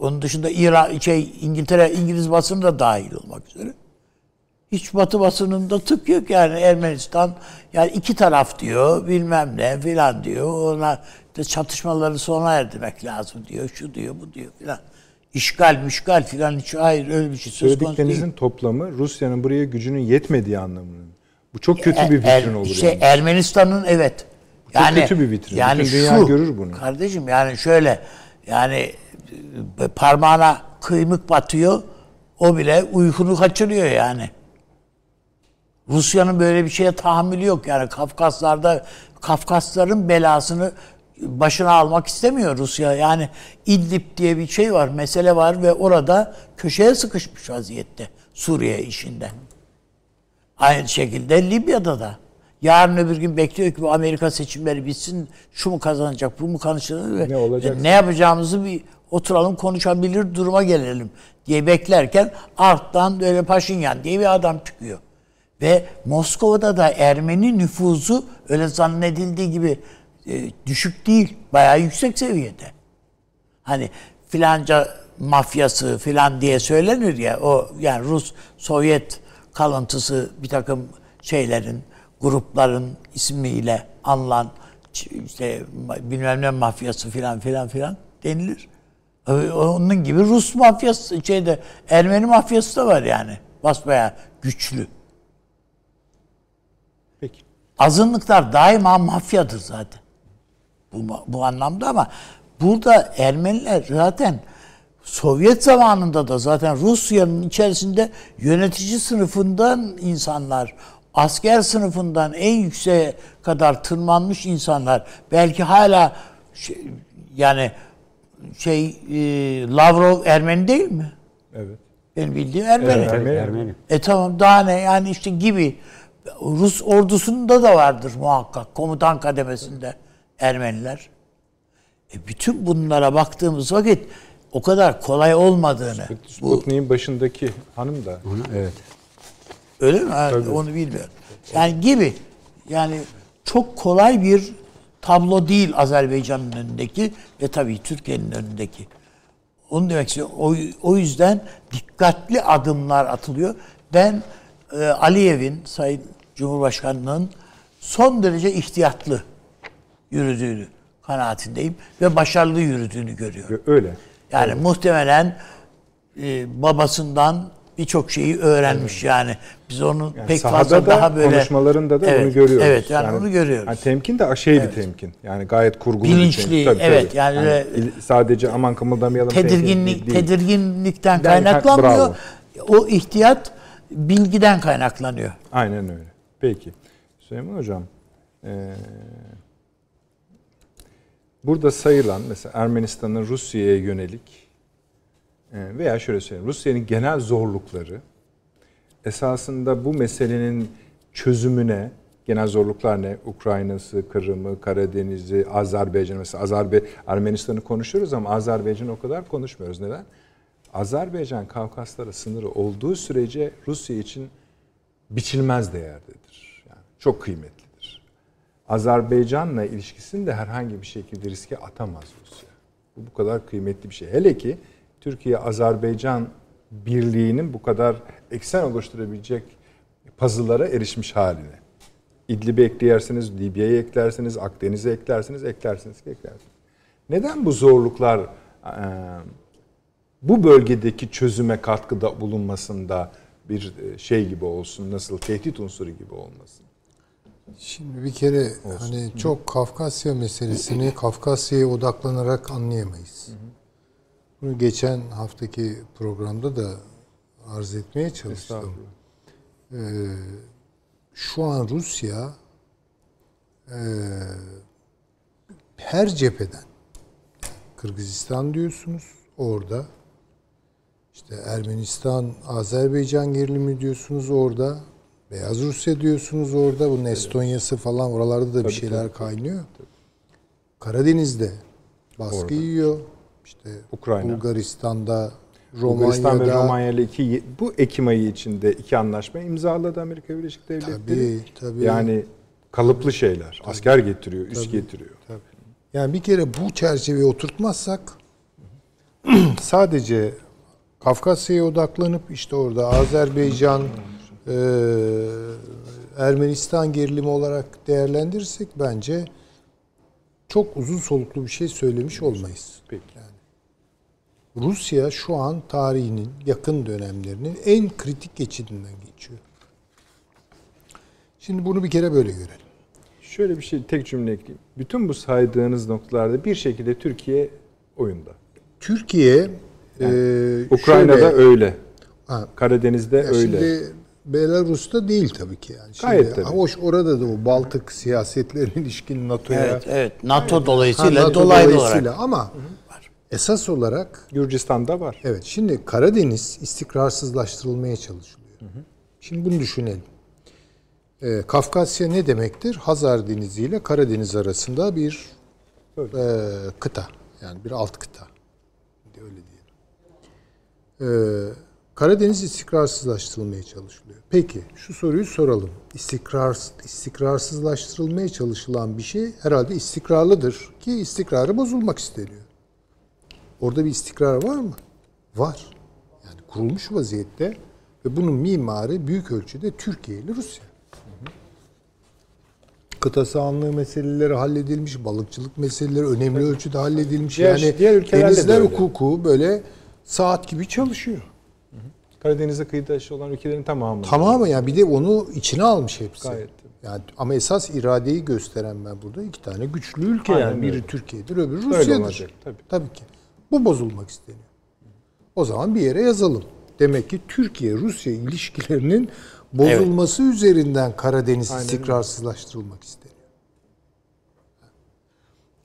onun dışında İran şey İngiltere İngiliz basını da dahil olmak üzere. Hiç Batı basınında tık yok yani Ermenistan yani iki taraf diyor bilmem ne filan diyor. Ona de çatışmaları sona erdirmek lazım diyor. Şu diyor bu diyor filan. İşgal müşgal filan hiç hayır öyle bir şey söz konusu değil. Söylediklerinizin toplamı Rusya'nın buraya gücünün yetmediği anlamının. Bu çok kötü bir Er- vitrin olur. işte yani. Ermenistan'ın evet. Çok kötü bir vitrin. Yani Bütün dünya şu, görür bunu. Kardeşim yani şöyle yani e, parmağına kıymık batıyor. O bile uykunu kaçırıyor yani. Rusya'nın böyle bir şeye tahammülü yok. Yani Kafkaslarda Kafkasların belasını başına almak istemiyor Rusya. Yani İdlib diye bir şey var, mesele var ve orada köşeye sıkışmış vaziyette Suriye işinde. Aynı şekilde Libya'da da. Yarın öbür gün bekliyor ki bu Amerika seçimleri bitsin. Şu mu kazanacak, bu mu kazanacak? Ne olacak? e, ne yapacağımızı bir oturalım konuşabilir duruma gelelim diye beklerken alttan böyle Paşinyan diye bir adam çıkıyor. Ve Moskova'da da Ermeni nüfuzu öyle zannedildiği gibi e, düşük değil. Bayağı yüksek seviyede. Hani filanca mafyası filan diye söylenir ya o yani Rus Sovyet kalıntısı bir takım şeylerin grupların ismiyle anılan işte bilmem ne mafyası filan filan filan denilir. Ö- Onun gibi Rus mafyası şeyde Ermeni mafyası da var yani. Basbayağı güçlü. Azınlıklar daima mafyadır zaten. Bu, bu anlamda ama burada Ermeniler zaten Sovyet zamanında da zaten Rusya'nın içerisinde yönetici sınıfından insanlar, asker sınıfından en yükseğe kadar tırmanmış insanlar, belki hala şey, yani şey e, Lavrov Ermeni değil mi? Evet. Benim bildiğim Ermeni. Evet, Ermeni. Ermeni. E tamam daha ne yani işte gibi Rus ordusunda da vardır muhakkak komutan kademesinde Ermeniler. E bütün bunlara baktığımız vakit o kadar kolay olmadığını bu Sputnik'in başındaki hanım da Onu, evet. öyle mi? Ha, onu bilmiyorum. Yani gibi yani çok kolay bir tablo değil Azerbaycan'ın önündeki ve tabii Türkiye'nin önündeki. Onu demek istiyorum. O, o yüzden dikkatli adımlar atılıyor. Ben e, Aliyev'in, Sayın Cumhurbaşkanı'nın son derece ihtiyatlı yürüdüğünü kanaatindeyim ve başarılı yürüdüğünü görüyorum. öyle. Yani muhtemelen e, babasından birçok şeyi öğrenmiş yani. Biz onu Yani pek fazla da daha böyle konuşmalarında da Evet, onu görüyoruz. Evet yani, onu görüyoruz. Yani temkin de şey bir temkin. Yani gayet kurgulu Bilinçli, bir temkin. evet, yani öyle- il- sadece aman kımıldamayalım tedirginlik değil. tedirginlikten Yani, kaynaklanmıyor. O ihtiyat bilgiden kaynaklanıyor. Aynen öyle. Peki. Süleyman Hocam, eee, burada sayılan mesela Ermenistan'ın Rusya'ya yönelik eee, veya şöyle söyleyeyim, Rusya'nın genel zorlukları esasında bu meselenin çözümüne genel zorluklar ne? Ukrayna'sı, Kırım'ı, Karadeniz'i, Azerbaycan mesela Azerbe Ermenistan'ı konuşuyoruz ama Azerbaycan'ı o kadar konuşmuyoruz. Neden? Azerbaycan Kafkaslara sınırı olduğu sürece Rusya için biçilmez değerdedir. Çok kıymetlidir. Azerbaycan'la ilişkisini de herhangi bir şekilde riske atamaz Rusya. Bu bu kadar kıymetli bir şey. Hele ki Türkiye-Azerbaycan birliğinin bu kadar eksen oluşturabilecek puzzle'lara erişmiş haline. İdlib'i eklersiniz, Libya'yı eklersiniz, Akdeniz'i eklersiniz, eklersiniz, eklersiniz. Neden bu zorluklar bu bölgedeki çözüme katkıda bulunmasında bir şey gibi olsun, nasıl tehdit unsuru gibi olmasın? Şimdi bir kere hani çok Kafkasya meselesini Kafkasya'ya odaklanarak anlayamayız. Bunu geçen haftaki programda da arz etmeye çalıştım. Ee, şu an Rusya e, her cepheden Kırgızistan diyorsunuz orada işte Ermenistan, Azerbaycan gerilimi diyorsunuz orada. Beyaz Rusya diyorsunuz orada. Bunun Estonya'sı falan oralarda da bir şeyler kaynıyor. Karadeniz'de baskı Orada. yiyor. İşte Ukrayna. Bulgaristan'da Bulgaristan ve Romanya'da Romanya ile iki, bu Ekim ayı içinde iki anlaşma imzaladı Amerika Birleşik Devletleri. Tabii, tabii. Yani kalıplı şeyler. Asker getiriyor, üs getiriyor. Yani bir kere bu çerçeveye oturtmazsak sadece Kafkasya'ya odaklanıp işte orada Azerbaycan, e, Ermenistan gerilimi olarak değerlendirirsek bence çok uzun soluklu bir şey söylemiş olmayız. Peki. Rusya şu an tarihinin yakın dönemlerinin en kritik geçidinden geçiyor. Şimdi bunu bir kere böyle görelim. Şöyle bir şey tek cümle ekleyeyim. Bütün bu saydığınız noktalarda bir şekilde Türkiye oyunda. Türkiye e, Ukrayna'da şöyle- öyle. Ha, Karadeniz'de öyle. Şimdi Belarus'ta değil tabii ki yani. Şimdi, Gayet tabii. Hoş orada da o Baltık siyasetlerine ilişkin NATO'ya Evet, evet. NATO Ha, dolayısıyla NATO dolaylı dolayısıyla olarak. ama esas olarak Gürcistan'da var. evet şimdi Karadeniz istikrarsızlaştırılmaya çalışılıyor. Şimdi bunu düşünelim. Ee, Kafkasya ne demektir? Hazar Denizi ile Karadeniz arasında bir e, kıta. Yani bir alt kıta. Öyle diyelim. Ee, Karadeniz istikrarsızlaştırılmaya çalışılıyor. Peki şu soruyu soralım. İstikrar, istikrarsızlaştırılmaya çalışılan bir şey herhalde istikrarlıdır ki istikrarı bozulmak isteniyor. Orada bir istikrar var mı? Var. Yani kurulmuş vaziyette ve bunun mimarı büyük ölçüde Türkiye ile Rusya. Kıta sahanlığı meseleleri halledilmiş, balıkçılık meseleleri önemli ölçüde halledilmiş. Diğer- yani diğer denizler hukuku böyle saat gibi çalışıyor. Karadeniz'de kıyı taşı olan ülkelerin tamamı. Tamamı yani bir de onu içine almış hepsi. Gayet. Yani ama esas iradeyi gösteren ben burada iki tane güçlü ülke Aynen yani biri öyle. Türkiye'dir öbürü Öyle Rusya'dır. olacak, tabii. Tabii ki. Bu bozulmak isteniyor. O zaman bir yere yazalım. Demek ki Türkiye-Rusya ilişkilerinin bozulması üzerinden Karadeniz Aynen istikrarsızlaştırılmak isteniyor.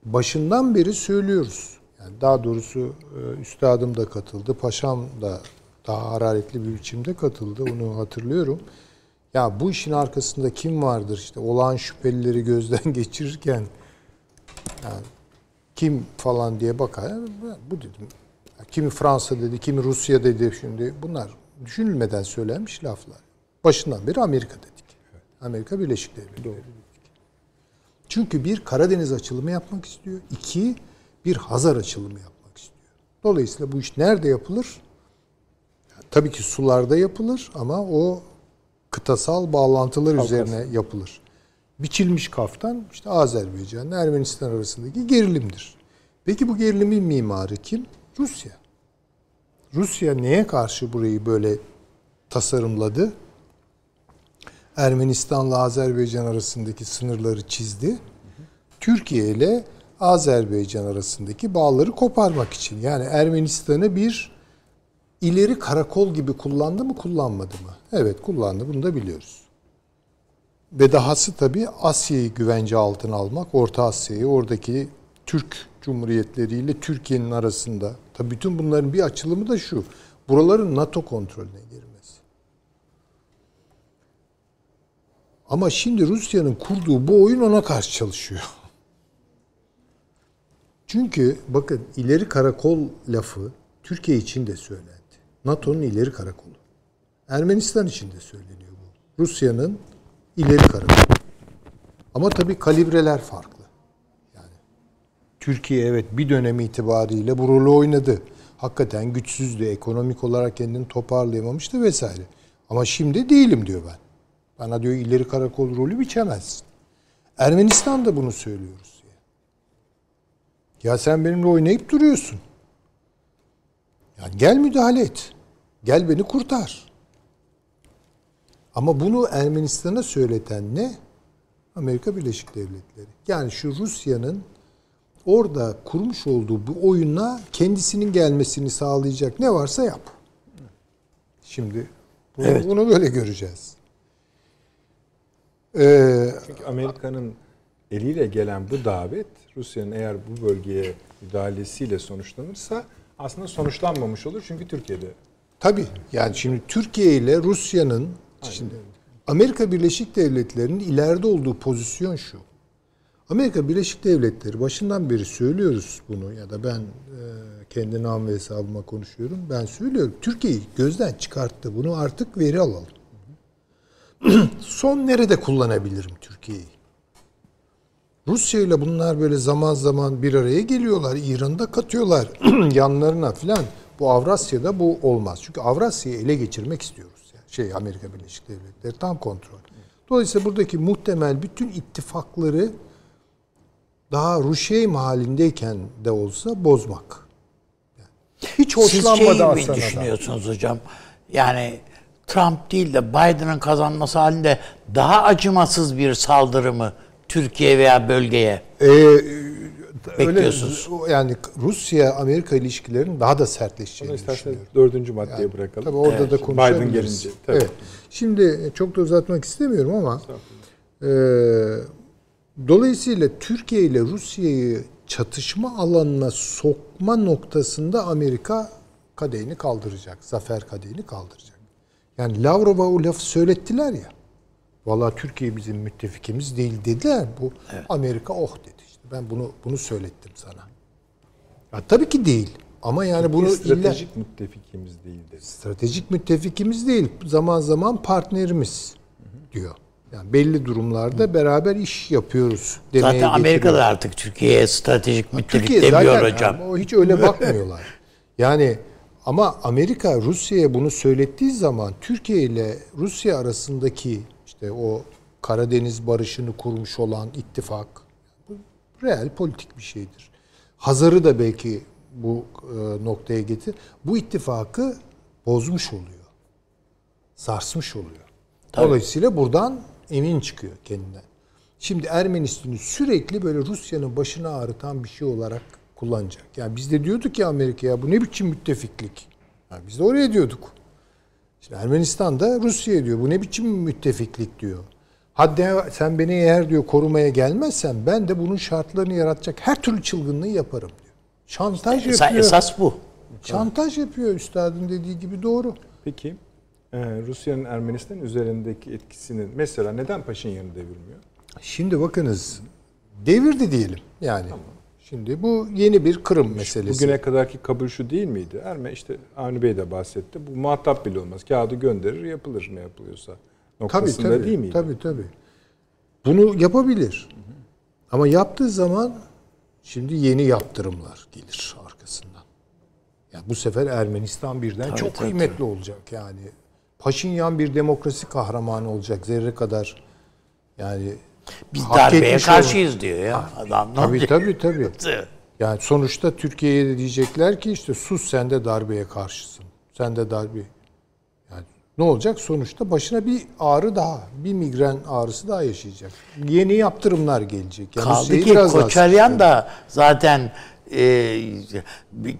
Başından beri söylüyoruz. Yani daha doğrusu e, üstadım da katıldı, paşam da daha hararetli bir biçimde katıldı. Onu hatırlıyorum. Ya bu işin arkasında kim vardır işte olağan şüphelileri gözden geçirirken yani kim falan diye bakar. Bu dedim. Kimi Fransa dedi, kimi Rusya dedi şimdi. Bunlar düşünülmeden söylenmiş laflar. Başından beri Amerika dedik. Amerika Birleşik Devletleri dedik. Çünkü bir Karadeniz açılımı yapmak istiyor. iki bir Hazar açılımı yapmak istiyor. Dolayısıyla bu iş nerede yapılır? Tabii ki sularda yapılır ama o kıtasal bağlantılar üzerine yapılır. Biçilmiş kaftan işte Azerbaycan, Ermenistan arasındaki gerilimdir. Peki bu gerilimin mimarı kim? Rusya. Rusya neye karşı burayı böyle tasarımladı? Ermenistan'la Azerbaycan arasındaki sınırları çizdi. Türkiye ile Azerbaycan arasındaki bağları koparmak için. Yani Ermenistan'ı bir ileri karakol gibi kullandı mı kullanmadı mı? Evet kullandı bunu da biliyoruz. Ve dahası tabii Asya'yı güvence altına almak, Orta Asya'yı oradaki Türk Cumhuriyetleri ile Türkiye'nin arasında. Tabii bütün bunların bir açılımı da şu. Buraların NATO kontrolüne girmesi. Ama şimdi Rusya'nın kurduğu bu oyun ona karşı çalışıyor. Çünkü bakın ileri karakol lafı Türkiye için de söylendi. NATO'nun ileri karakolu. Ermenistan için de söyleniyor bu. Rusya'nın ileri karakolu. Ama tabii kalibreler farklı. Yani Türkiye evet bir dönem itibariyle bu rolü oynadı. Hakikaten güçsüzdü. Ekonomik olarak kendini toparlayamamıştı vesaire. Ama şimdi değilim diyor ben. Bana diyor ileri karakol rolü biçemezsin. Ermenistan da bunu söylüyor Rusya'ya. Ya sen benimle oynayıp duruyorsun. Yani gel müdahale et. Gel beni kurtar. Ama bunu Ermenistan'a söyleten ne? Amerika Birleşik Devletleri. Yani şu Rusya'nın orada kurmuş olduğu bu oyuna kendisinin gelmesini sağlayacak ne varsa yap. Şimdi bunu, bunu böyle göreceğiz. Ee, Çünkü Amerika'nın eliyle gelen bu davet Rusya'nın eğer bu bölgeye müdahalesiyle sonuçlanırsa aslında sonuçlanmamış olur çünkü Türkiye'de. Tabii. Yani şimdi Türkiye ile Rusya'nın şimdi Amerika Birleşik Devletleri'nin ileride olduğu pozisyon şu. Amerika Birleşik Devletleri başından beri söylüyoruz bunu ya da ben e, kendi nam ve hesabıma konuşuyorum. Ben söylüyorum. Türkiye'yi gözden çıkarttı. Bunu artık veri alalım. Son nerede kullanabilirim Türkiye'yi? Rusya ile bunlar böyle zaman zaman bir araya geliyorlar. İran'da katıyorlar yanlarına filan. Bu Avrasya'da bu olmaz. Çünkü Avrasya'yı ele geçirmek istiyoruz. Yani şey Amerika Birleşik Devletleri tam kontrol. Dolayısıyla buradaki muhtemel bütün ittifakları daha Ruşeym halindeyken de olsa bozmak. Yani hiç Siz hoşlanmadı şeyi mi düşünüyorsunuz hocam? Yani Trump değil de Biden'ın kazanması halinde daha acımasız bir saldırı mı Türkiye veya bölgeye? Ee, öyle, Bekliyorsunuz. yani Rusya-Amerika ilişkilerinin daha da sertleşeceğini düşünüyorum. dördüncü maddeye bırakalım. Tabii orada da konuşabiliriz. Biden gelince, tabii. Evet. Şimdi çok da uzatmak istemiyorum ama e, dolayısıyla Türkiye ile Rusya'yı çatışma alanına sokma noktasında Amerika kadehini kaldıracak. Zafer kadehini kaldıracak. Yani Lavrov'a o lafı söylettiler ya. Valla Türkiye bizim müttefikimiz değil dediler. Bu Amerika oh dedi işte. Ben bunu bunu söylettim sana. Ya tabii ki değil. Ama yani bunu Bunu illa stratejik müttefikimiz değildir. stratejik müttefikimiz değil. Zaman zaman partnerimiz diyor. Yani belli durumlarda beraber iş yapıyoruz demeye Zaten Amerika'da getiriyor. artık Türkiye'ye stratejik müttefik Türkiye demiyor zaten hocam. yani o hiç öyle bakmıyorlar. yani ama Amerika Rusya'ya bunu söylettiği zaman Türkiye ile Rusya arasındaki işte o Karadeniz barışını kurmuş olan ittifak bu real politik bir şeydir. Hazar'ı da belki bu e, noktaya getir. Bu ittifakı bozmuş oluyor. Sarsmış oluyor. Dolayısıyla buradan emin çıkıyor kendinden. Şimdi Ermenistan'ı sürekli böyle Rusya'nın başını ağrıtan bir şey olarak kullanacak. Yani biz de diyorduk ki Amerika'ya bu ne biçim müttefiklik? Yani biz de oraya diyorduk. İşte Ermenistan da Rusya diyor. Bu ne biçim müttefiklik diyor. Hadi sen beni eğer diyor korumaya gelmezsen ben de bunun şartlarını yaratacak her türlü çılgınlığı yaparım diyor. Şantaj Esa- yapıyor. esas bu. Şantaj yapıyor üstadın dediği gibi doğru. Peki e, Rusya'nın Ermenistan üzerindeki etkisinin mesela neden Paşinyan'ı devirmiyor? Şimdi bakınız devirdi diyelim yani. Şimdi bu yeni bir Kırım meselesi. Bugüne kadarki kabul şu değil miydi? Erme işte Avni Bey de bahsetti. Bu muhatap bile olmaz. Kağıdı gönderir yapılır ne yapılıyorsa. tabii Noktasında tabii, değil miydi? tabii tabii. Bunu yapabilir. Ama yaptığı zaman şimdi yeni yaptırımlar gelir arkasından. Yani bu sefer Ermenistan birden çok tabii, kıymetli olacak yani. Paşinyan bir demokrasi kahramanı olacak zerre kadar. Yani Biz hak darbeye karşıyız diyor ya. Adam ne Tabii tabii tabii. Yani sonuçta Türkiye'ye de diyecekler ki işte sus sen de darbeye karşısın. Sen de darbe. Yani ne olacak? Sonuçta başına bir ağrı daha, bir migren ağrısı daha yaşayacak. Yeni yaptırımlar gelecek. Yani Kaldı Rusya'yı ki Koçaryan da zaten e,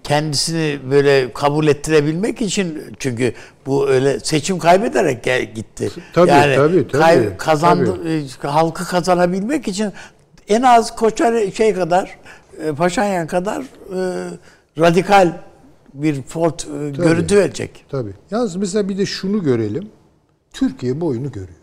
kendisini böyle kabul ettirebilmek için çünkü bu öyle seçim kaybederek gel- gitti. Tabii, tabii, tabii, kazandı e, halkı kazanabilmek için en az Koçar şey kadar e, Paşinyan kadar e, radikal bir fort e, görüntü verecek. Tabii. Yalnız mesela bir de şunu görelim. Türkiye bu oyunu görüyor.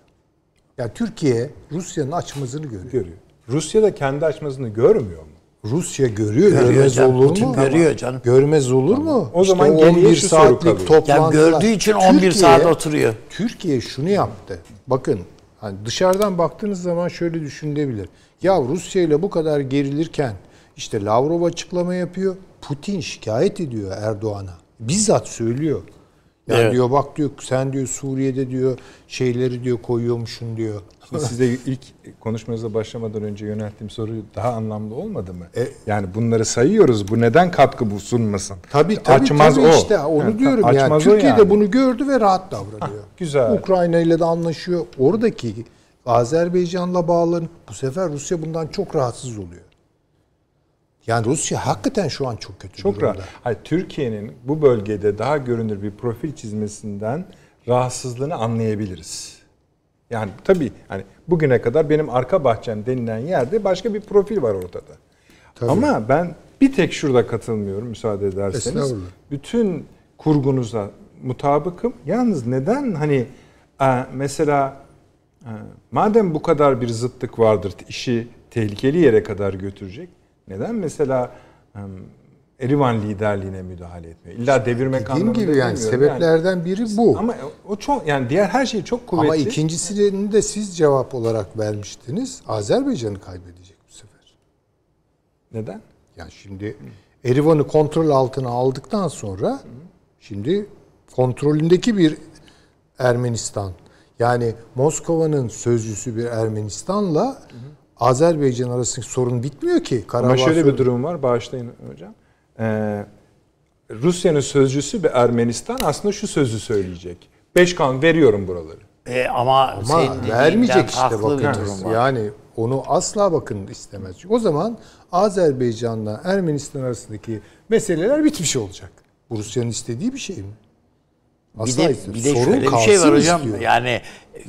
Yani Türkiye Rusya'nın açmazını görüyor. Görüyor. Rusya da kendi açmasını görmüyor mu? Rusya görüyor, Görüyor görmez canım, olur Putin mu? görüyor canım. Görmez olur mu? O zaman İşte geriye şu soru kalıyor. Yani toplantılar. gördüğü için 11 saat oturuyor. Türkiye şunu yaptı. Bakın hani dışarıdan baktığınız zaman şöyle düşünülebilir. Ya Rusya ile bu kadar gerilirken işte Lavrov açıklama yapıyor. Putin şikayet ediyor Erdoğan'a. Bizzat söylüyor. Yani Evet. diyor bak diyor sen diyor Suriye'de diyor şeyleri diyor koyuyormuşsun diyor. Şimdi size ilk konuşmanıza başlamadan önce yönelttiğim soru daha anlamlı olmadı mı? E- yani bunları sayıyoruz. Bu neden katkı bu sunmasın? Tabii tabii, Açmaz tabii o. işte onu Yani diyorum yani. açmaz o Türkiye de yani. bunu gördü ve rahat davranıyor. güzel. Ukrayna ile de anlaşıyor. Oradaki Azerbaycan'la bağlanıp bu sefer Rusya bundan çok rahatsız oluyor. Yani Rusya hakikaten şu an çok kötü Çok durumda. rahat. Hayır, Türkiye'nin bu bölgede daha görünür bir profil çizmesinden rahatsızlığını anlayabiliriz. Yani tabii hani bugüne kadar benim arka bahçem denilen yerde başka bir profil var ortada. Ama ben bir tek şurada katılmıyorum müsaade ederseniz. Bütün kurgunuza mutabıkım. Yalnız neden hani e, mesela e, madem bu kadar bir zıtlık vardır işi tehlikeli yere kadar götürecek. Neden mesela Erivan liderliğine müdahale etmiyor? İlla devirmek anlamında gibi yani sebeplerden biri bu. Ama o çok yani diğer her şey çok kuvvetli. Ama ikincisini de siz cevap olarak vermiştiniz. Azerbaycan'ı kaybedecek bu sefer. Neden? Yani şimdi Erivan'ı kontrol altına aldıktan sonra şimdi kontrolündeki bir Ermenistan yani Moskova'nın sözcüsü bir Ermenistan'la Azerbaycan arasındaki sorun bitmiyor ki. Karabağ Ama şöyle bir sorunu- durum var. Bağışlayın hocam. Ee, Rusya'nın sözcüsü bir Ermenistan aslında şu sözü söyleyecek. Beş kan veriyorum buraları. E, ama Ama vermeyecek işte bir bakın. Yani onu asla bakın istemez. O zaman Azerbaycan'la Ermenistan arasındaki meseleler bitmiş olacak. Bu Rusya'nın istediği bir şey mi? Bir Asla de, istemiyor. bir de Sorun şöyle bir şey var hocam. istiyor. Yani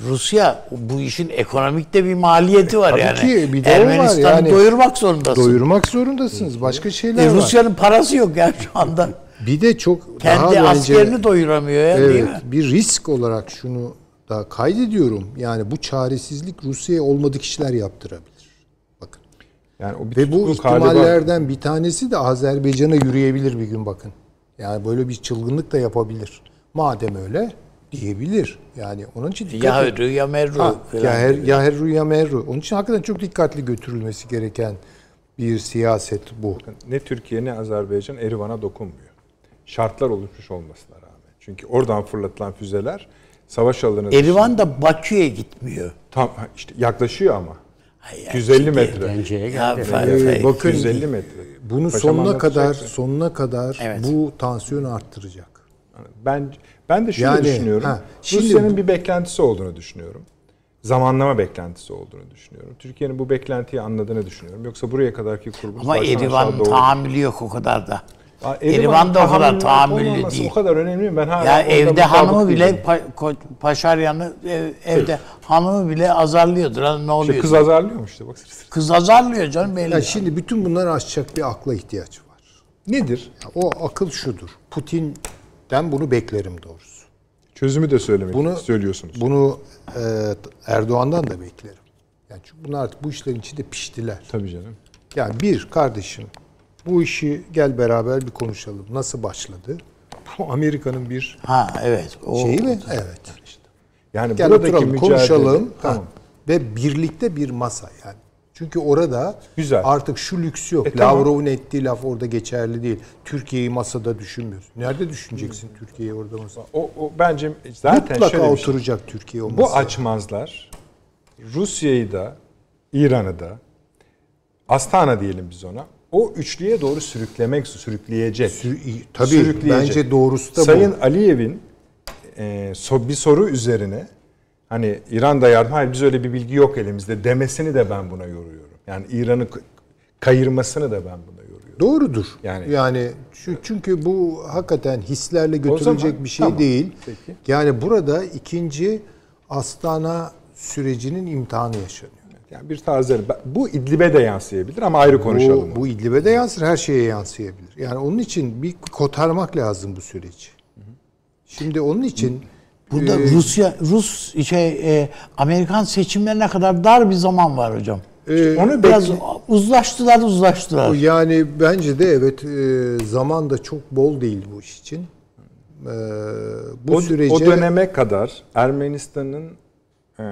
Rusya bu işin ekonomik de bir maliyeti var Tabii yani. ki, bir de o var Ermenistan'ı yani. doyurmak zorundasın. Doyurmak zorundasınız. Başka şeyler E, var. Rusya'nın parası yok yani şu anda. Bir de çok Kendi daha bence- askerini doyuramıyor ya değil Evet, mi? bir risk olarak şunu da kaydediyorum. Yani bu çaresizlik Rusya'ya olmadık işler yaptırabilir. Bakın. Yani o bir Ve bu ihtimallerden bir tanesi de Azerbaycan'a yürüyebilir bir gün bakın. Yani böyle bir çılgınlık da yapabilir. Madem öyle diyebilir. Yani onun için dikkat Ya edin. hürrü ya merru. Ha, ya her ya herru ya merru. Onun için hakikaten çok dikkatli götürülmesi gereken bir siyaset bu. Ne Türkiye ne Azerbaycan Erivan'a dokunmuyor. Şartlar oluşmuş olmasına rağmen. Çünkü oradan fırlatılan füzeler savaş alanı Erivan da Bakü'ye gitmiyor. tam işte yaklaşıyor ama. Ay ya, 150 ciddi. metre. Ee, bakın 150 metre. bunu Paşam sonuna kadar sonuna kadar Evet. bu tansiyonu arttıracak. Ben ben de şöyle Yani, düşünüyorum. ha, şimdi Rusya'nın bir beklentisi olduğunu düşünüyorum. Zamanlama beklentisi olduğunu düşünüyorum. Türkiye'nin bu beklentiyi anladığını düşünüyorum. Yoksa buraya kadarki kurgumuz Ama Erivan'ın doğru. tahammülü yok o kadar da. Aa, Erivan da o kadar tahammüllü değil. O kadar önemli mi? Ben hala Ya evde hanımı bile pa- Paşaryan'ı ev- evde hanımı bile azarlıyordur. Hani ne oluyor? İşte kız kız, azarlıyor mu işte bak. kız azarlıyor canım belli. Yani şimdi bütün bunları aşacak bir akla ihtiyaç var. Nedir? Ya O akıl şudur. Putin'den bunu beklerim doğrusu. Çözümü de söylemek Bunu söylüyorsunuz. Bunu e, Erdoğan'dan da beklerim. Yani çünkü bunlar artık bu işlerin içinde piştiler. Tabii canım. Yani bir kardeşim bu işi gel beraber bir konuşalım. Nasıl başladı? Bu Amerika'nın bir Ha evet. O, şeyi mi? Evet. Yani Gel buradaki oturalım, mücadele konuşalım. tamam. Ha. Ve birlikte bir masa yani. Çünkü orada Güzel. artık şu lüks yok. E, tamam. Lavrov'un ettiği laf orada geçerli değil. Türkiye'yi masada düşünmüyorsun. Nerede düşüneceksin Türkiye'yi orada masada? O, o bence zaten Mutlaka şöyle şey. oturacak Türkiye o Bu masaya. açmazlar Rusya'yı da İran'ı da Astana diyelim biz ona. O üçlüye doğru sürüklemek, sürükleyecek. Sü- Tabii Sürükleyecek. bence doğrusu da Sayın bu. Aliyev'in e, so- bir soru üzerine hani İran da yardım, hayır biz öyle bir bilgi yok elimizde demesini de ben buna yoruyorum. Yani İran'ı kayırmasını da ben buna yoruyorum. Doğrudur. Yani- Yani yani çü- çünkü bu hakikaten hislerle götürülecek zaman- bir şey tamam. değil. Peki. Yani burada ikinci Astana sürecinin imtihanı yaşanıyor. Yani bir tarzları. Bu İdlib'e de yansıyabilir ama ayrı konuşalım. Bu, bu İdlib'e de yansır, her şeye yansıyabilir. Yani onun için bir kotarmak lazım bu süreci. Şimdi onun için Burada e, Rusya Rus şey e, Amerikan seçimlerine kadar dar bir zaman var hocam. e, Onu Biraz bekle- uzlaştılar uzlaştılar. yani bence de evet e, zaman da çok bol değil bu iş için. E, bu o, sürece o döneme kadar Ermenistan'ın e,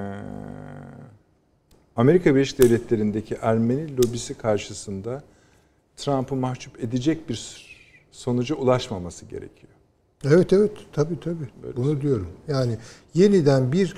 Amerika Birleşik Devletleri'ndeki Ermeni lobisi karşısında Trump'ı mahcup edecek bir sonuca ulaşmaması gerekiyor. Evet evet tabii tabii. Bunu diyorum. Yani yeniden bir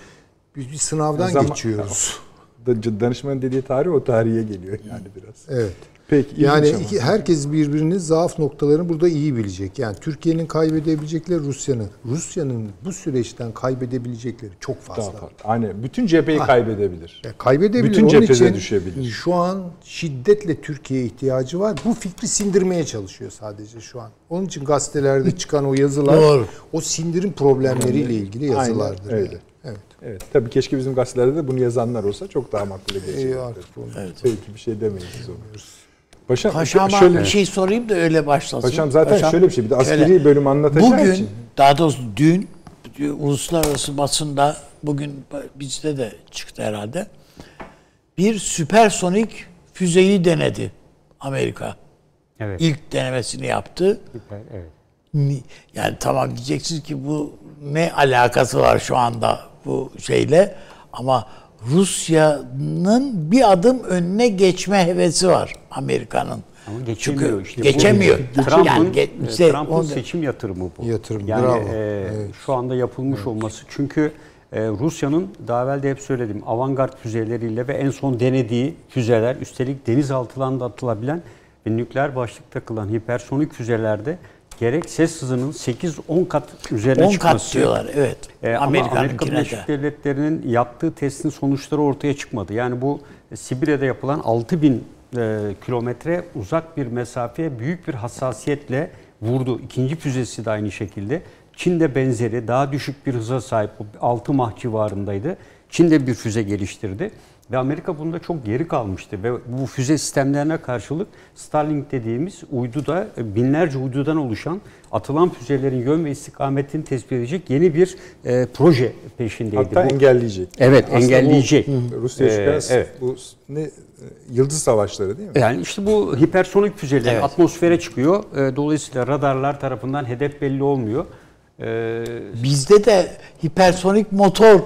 bir, bir sınavdan Zaman- geçiyoruz. Da- Danışmanın dediği tarih o tarihe geliyor yani biraz. Evet. Peki. Yani iki, herkes birbirinin zaaf noktalarını burada iyi bilecek. Yani Türkiye'nin kaybedebilecekleri Rusya'nın, Rusya'nın bu süreçten kaybedebilecekleri çok fazla. Daha fazla. Aynen. Bütün cepheyi kaybedebilir. Yani kaybedebilir. Bütün Onun cepheze için düşebilir. Şu an şiddetle Türkiye'ye ihtiyacı var. Bu fikri sindirmeye çalışıyor sadece şu an. Onun için gazetelerde çıkan o yazılar Doğru. o sindirim problemleriyle ilgili yazılardır. Aynen öyle. yani. Evet. Evet. Tabii keşke bizim gazetelerde de bunu yazanlar olsa çok daha makbule İyi gelecek. artık bunu. Belki bir şey demeyiz biz onu. Paşam, Paşama şöyle, bir şey sorayım da öyle başlasın. Paşam zaten şöyle bir şey. Bir de askeri şöyle, bölüm anlatacağı Bugün için. daha doğrusu dün uluslararası basında bugün bizde de çıktı herhalde. Bir süpersonik füzeyi denedi Amerika. Evet. İlk denemesini yaptı. Süper, evet. Ni- Yani tamam diyeceksiniz ki bu ne alakası var şu anda bu şeyle ama Rusya'nın bir adım önüne geçme hevesi var Amerika'nın. Ama geçemiyor Çünkü işte. Geçemiyor. Trump'ın, Yani ge- e, işte Trump'ın onu- seçim yatırımı bu. Yatırım, yani bravo. e, Evet. şu anda yapılmış olması. Çünkü e, Rusya'nın daha evvel de hep söyledim avantgard füzeleriyle ve en son denediği füzeler üstelik denizaltılarında atılabilen ve nükleer başlık takılan hipersonik füzelerde gerek ses hızının 8-10 kat üzerine 10 çıkması. kat diyorlar evet. Ama Amerika Birleşik de. Devletleri'nin yaptığı testin sonuçları ortaya çıkmadı. Yani bu e, Sibirya'da yapılan 6000 e, kilometre uzak bir mesafeye büyük bir hassasiyetle vurdu. İkinci füzesi de aynı şekilde. Çin de benzeri daha düşük bir hıza sahip 6 mah civarındaydı. Çin de bir füze geliştirdi. Ve Amerika bunda çok geri kalmıştı ve bu füze sistemlerine karşılık Starlink dediğimiz uyduda e, binlerce uydudan oluşan atılan füzelerin yön ve istikametini tespit edecek yeni bir e, proje peşindeydi. Hatta Bu- engelleyecek. Evet, Aslında bu engelleyecek. Rusya Ee, çıkarsa evet. bu ne e, yıldız savaşları değil mi? Yani işte bu hipersonik füzeler Evet. atmosfere çıkıyor. E, Dolayısıyla radarlar tarafından hedef belli olmuyor. E, Bizde de hipersonik motor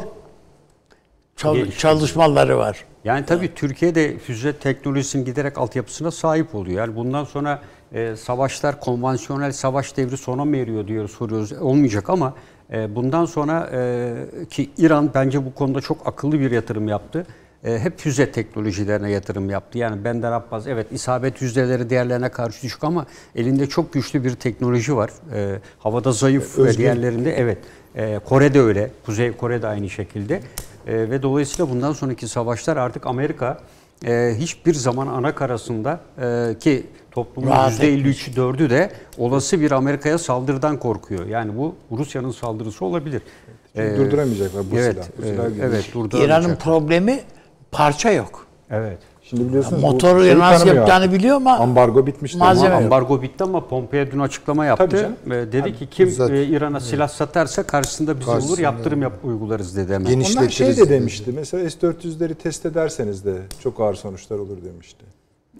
çal- Gelişti. çalışmaları var. Yani tabii Türkiye'de füze teknolojisinin giderek altyapısına sahip oluyor. Yani bundan sonra e, savaşlar konvansiyonel savaş devri sona mı eriyor diyor soruyoruz. Olmayacak ama e, bundan sonra e, ki İran bence bu konuda çok akıllı bir yatırım yaptı. E, hep füze teknolojilerine yatırım yaptı. Yani Bender Abbas evet isabet yüzdeleri diğerlerine karşı düşük ama elinde çok güçlü bir teknoloji var. E, havada zayıf ve Özgün. diğerlerinde evet. E, Kore'de öyle. Kuzey Kore'de aynı şekilde. E, ve dolayısıyla bundan sonraki savaşlar artık Amerika e, hiçbir zaman ana karasında e, ki toplumun Rahat %53'ü 4'ü de olası bir Amerika'ya saldırıdan korkuyor. Yani bu Rusya'nın saldırısı olabilir. Çünkü E, durduramayacaklar bu evet, silah. Bu e, silah gücü. evet, durduramayacak. İran'ın problemi parça yok. Evet. Şimdi biliyorsunuz bu Motoru şeyi nasıl yapacağını biliyor ama Ambargo bitmişti. malzeme Ama. Ambargo bitti ama Pompeo dün açıklama Tabii yaptı. E, dedi ki kim zaten- e, İran'a silah satarsa karşısında bizi Karşısında- bulur yaptırım yap, uygularız dedi hemen. Onlar şey işletiriz de dedi. demişti. Mesela S-400'leri test ederseniz de çok ağır sonuçlar olur demişti.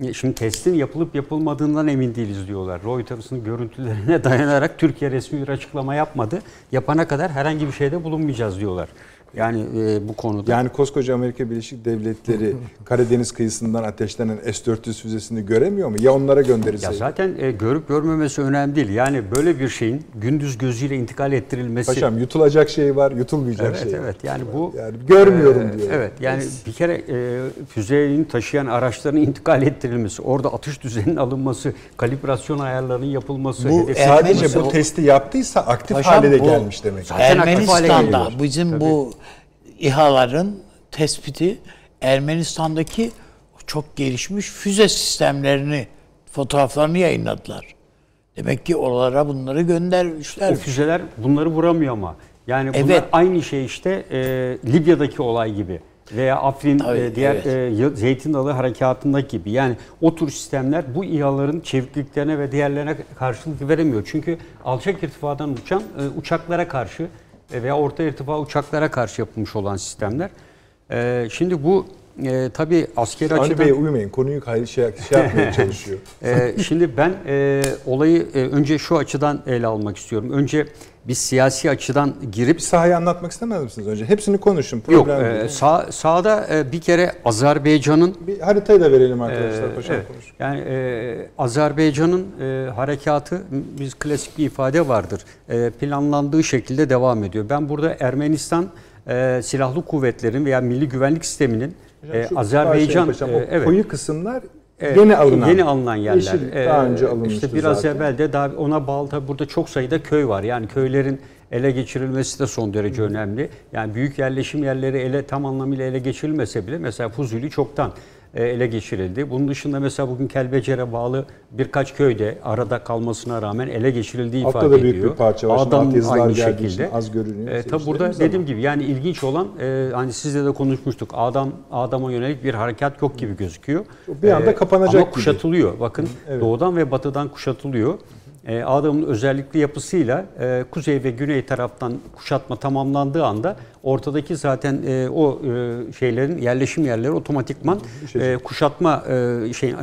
E, Şimdi testin yapılıp yapılmadığından emin değiliz diyorlar. Reuters'ın görüntülerine dayanarak Türkiye resmi bir açıklama yapmadı. Yapana kadar herhangi bir şeyde bulunmayacağız diyorlar. Yani e, bu konuda. Yani koskoca Amerika Birleşik Devletleri Karadeniz kıyısından ateşlenen S-400 füzesini göremiyor mu? Ya onlara ya gönderilseydi? zaten e, görüp görmemesi önemli değil. Yani böyle bir şeyin gündüz gözüyle intikal ettirilmesi. Paşam yutulacak şey var, yutulmayacak Evet şey var. evet yani bu Yani görmüyorum e, diyor. Evet yani bir kere e, füzeyi taşıyan araçların intikal ettirilmesi, orada atış düzeninin alınması, kalibrasyon ayarlarının yapılması, Bu hedef Sadece bu o- testi yaptıysa aktif Paşam hale de bu- gelmiş demek. Zaten aktif hale Ermenistan'da bizim bu İHA'ların tespiti Ermenistan'daki çok gelişmiş füze sistemlerini fotoğraflarını yayınladılar. Demek ki oralara bunları O göndermişler. füzeler bunları vuramıyor ama. Yani bunlar Evet. aynı şey işte e, Libya'daki olay gibi veya Afrin Tabii, e, diğer evet. e, Zeytin Dalı harekatındaki gibi. Yani o tür sistemler bu İHA'ların çevikliklerine ve diğerlerine karşılık veremiyor. Çünkü alçak irtifadan uçan e, uçaklara karşı veya orta irtifa uçaklara karşı yapılmış olan sistemler. E, şimdi bu e, tabii askeri Avni açıdan... Bey'e uymayın. Konuyu kay- şey, şey yapmaya çalışıyor. Ee, şimdi ben e, olayı e, önce şu açıdan ele almak istiyorum. Önce bir siyasi açıdan girip Bir sahayı anlatmak istemez misiniz önce? Hepsini konuşun. yok Problem e, değil. sağ, sağda e, bir kere Azerbaycan'ın Bir haritayı da verelim arkadaşlar. e, Paşam evet, konuş. yani e, Azerbaycan'ın e, harekatı biz klasik bir ifade vardır. E, planlandığı şekilde devam ediyor. Ben burada Ermenistan e, silahlı kuvvetlerin veya milli güvenlik sisteminin Hocam e, şu Azerbaycan paşam, e, evet. koyu kısımlar Evet, yeni alınan. Yeni alınan yerler. Yeşil daha Ee, önce alınmıştı İşte biraz zaten. evvel de daha ona bağlı tabii burada çok sayıda köy var. Yani köylerin ele geçirilmesi de son derece önemli. Yani büyük yerleşim yerleri ele tam anlamıyla ele geçirilmese bile mesela Fuzuli çoktan e, ele geçirildi. Bunun dışında mesela bugün Kelbecer'e bağlı birkaç köyde arada kalmasına rağmen ele geçirildiği Altta ifade da ediyor. büyük bir parça var. Adam aynı şekilde. az görünüyor E, tabii burada ama- dediğim gibi yani ilginç olan e, hani sizle de konuşmuştuk. Adam Adam'a yönelik bir harekat yok gibi gözüküyor. Bir anda E, kapanacak ama gibi. kuşatılıyor. Bakın Evet. doğudan ve batıdan kuşatılıyor. E, adamın özellikli yapısıyla e, kuzey ve güney taraftan kuşatma tamamlandığı anda ortadaki zaten e, o e, şeylerin yerleşim yerleri otomatikman e, kuşatma e, şey e,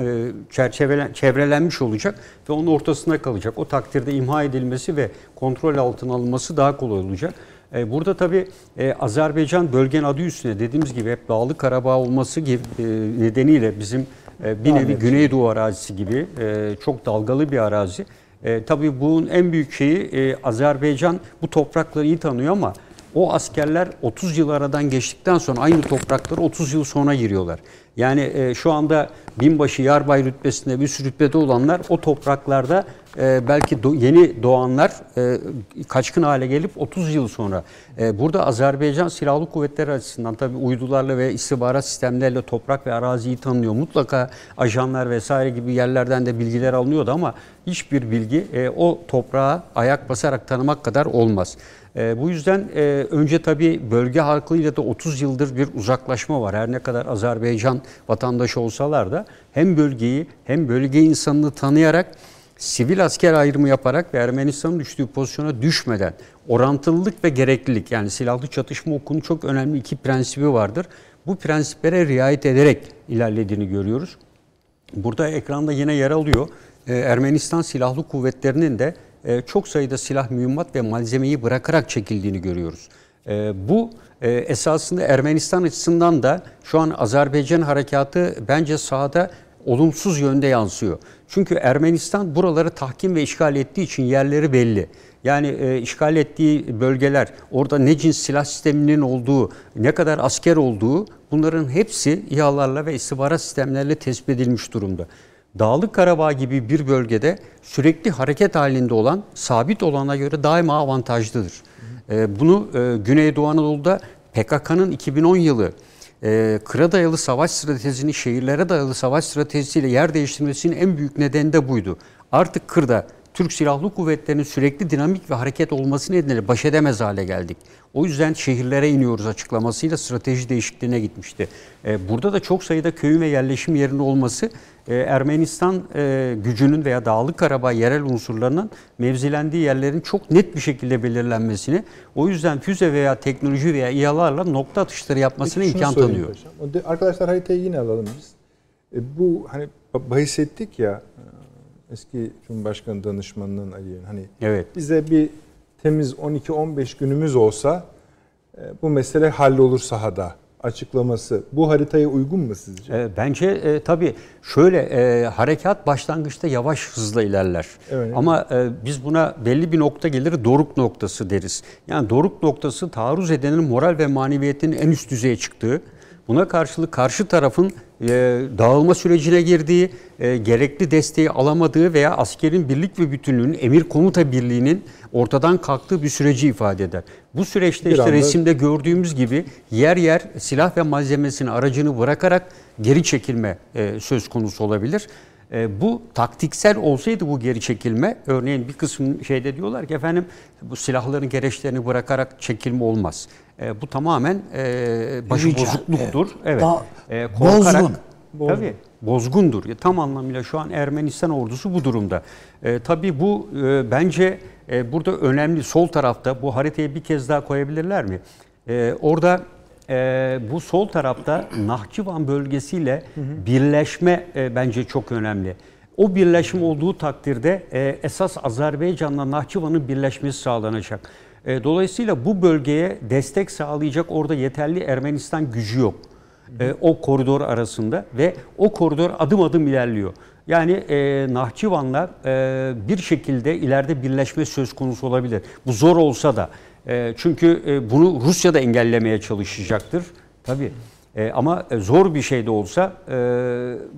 çerçevelen çevrelenmiş olacak ve onun ortasına kalacak. O takdirde imha edilmesi ve kontrol altına alınması daha kolay olacak. E, Burada tabii e, Azerbaycan bölgenin adı üstüne dediğimiz gibi hep Dağlı Karabağ olması gibi e, nedeniyle bizim bir nevi Güneydoğu arazisi gibi çok dalgalı bir arazi. E, tabii bunun en büyük şeyi e, Azerbaycan bu toprakları iyi tanıyor ama o askerler 30 yıl aradan geçtikten sonra aynı topraklara 30 yıl sonra giriyorlar. Yani e, şu anda binbaşı yarbay rütbesinde bir sürü rütbede olanlar o topraklarda e, belki do- yeni doğanlar e, kaçkın hale gelip 30 yıl sonra. E, burada Azerbaycan Silahlı Kuvvetleri açısından tabii uydularla ve istihbarat sistemleriyle toprak ve araziyi tanıyor. Mutlaka ajanlar vesaire gibi yerlerden de bilgiler alınıyordu ama hiçbir bilgi e, o toprağa ayak basarak tanımak kadar olmaz. E, bu yüzden e, önce tabii bölge halkıyla da 30 yıldır bir uzaklaşma var. Her ne kadar Azerbaycan vatandaşı olsalar da hem bölgeyi hem bölge insanını tanıyarak sivil asker ayrımı yaparak ve Ermenistan'ın düştüğü pozisyona düşmeden orantılılık ve gereklilik yani silahlı çatışma okunun çok önemli iki prensibi vardır. Bu prensiplere riayet ederek ilerlediğini görüyoruz. Burada ekranda yine yer alıyor. Ee, Ermenistan Silahlı Kuvvetleri'nin de e, çok sayıda silah, mühimmat ve malzemeyi bırakarak çekildiğini görüyoruz. E, bu e, esasında Ermenistan açısından da şu an Azerbaycan harekatı bence sahada olumsuz yönde yansıyor. Çünkü Ermenistan buraları tahkim ve işgal ettiği için yerleri belli. Yani e, işgal ettiği bölgeler, orada ne cins silah sisteminin olduğu, ne kadar asker olduğu bunların hepsi İHA'larla ve istihbarat sistemlerle tespit edilmiş durumda. Dağlık Karabağ gibi bir bölgede sürekli hareket halinde olan, sabit olana göre daima avantajlıdır. E, bunu e, Güneydoğu Anadolu'da PKK'nın 2010 yılı e, kıra dayalı savaş stratejisini şehirlere dayalı savaş stratejisiyle yer değiştirmesinin en büyük nedeni de buydu. Artık kırda Türk Silahlı Kuvvetleri'nin sürekli dinamik ve hareket olması nedeniyle baş edemez hale geldik. O yüzden şehirlere iniyoruz açıklamasıyla strateji değişikliğine gitmişti. E, burada da çok sayıda köyün ve yerleşim yerinin olması e, Ermenistan e, gücünün veya Dağlık Karabağ yerel unsurlarının mevzilendiği yerlerin çok net bir şekilde belirlenmesini, o yüzden füze veya teknoloji veya İHA'larla nokta atışları yapmasına imkan tanıyor. de- Arkadaşlar haritayı yine alalım biz. E, bu hani ba- bahis ettik ya eski Cumhurbaşkanı danışmanının Ali'nin hani Evet. bize bir temiz 12-15 günümüz olsa e, bu mesele hallolur sahada açıklaması bu haritaya uygun mu sizce? E, Bence e, tabii şöyle e, harekat başlangıçta yavaş hızla ilerler. Evet. Ama e, biz buna belli bir nokta gelir doruk noktası deriz. Yani doruk noktası taarruz edenin moral ve maneviyetinin en üst düzeye çıktığı, buna karşılık karşı tarafın e, dağılma sürecine girdiği, e, gerekli desteği alamadığı veya askerin birlik ve bütünlüğünün, emir komuta birliğinin ortadan kalktığı bir süreci ifade eder. Bu süreçte Bir işte anda- resimde gördüğümüz gibi yer yer silah ve malzemesini aracını bırakarak geri çekilme e, söz konusu olabilir. E, bu taktiksel olsaydı bu geri çekilme, örneğin bir kısım şeyde diyorlar ki efendim bu silahların gereçlerini bırakarak çekilme olmaz. E, bu tamamen e, başıbozukluktur. Evet. Daha E, korkarak- bozgun. Tabii bozgundur. Ya, tam anlamıyla şu an Ermenistan ordusu bu durumda. E, tabii bu e, bence e, burada önemli sol tarafta bu haritayı bir kez daha koyabilirler mi? E, orada e, bu sol tarafta Nahçıvan bölgesiyle birleşme e, bence çok önemli. O birleşim olduğu takdirde e, esas Azerbaycan'la Nahçıvan'ın birleşmesi sağlanacak. E, dolayısıyla bu bölgeye destek sağlayacak orada yeterli Ermenistan gücü yok e, o koridor arasında ve o koridor adım adım ilerliyor. Yani e, Nahçıvan'la e, bir şekilde ileride birleşme söz konusu olabilir. Bu zor olsa da. E, çünkü e, bunu Rusya da engellemeye çalışacaktır. Tabii. E, ama e, zor bir şey de olsa e,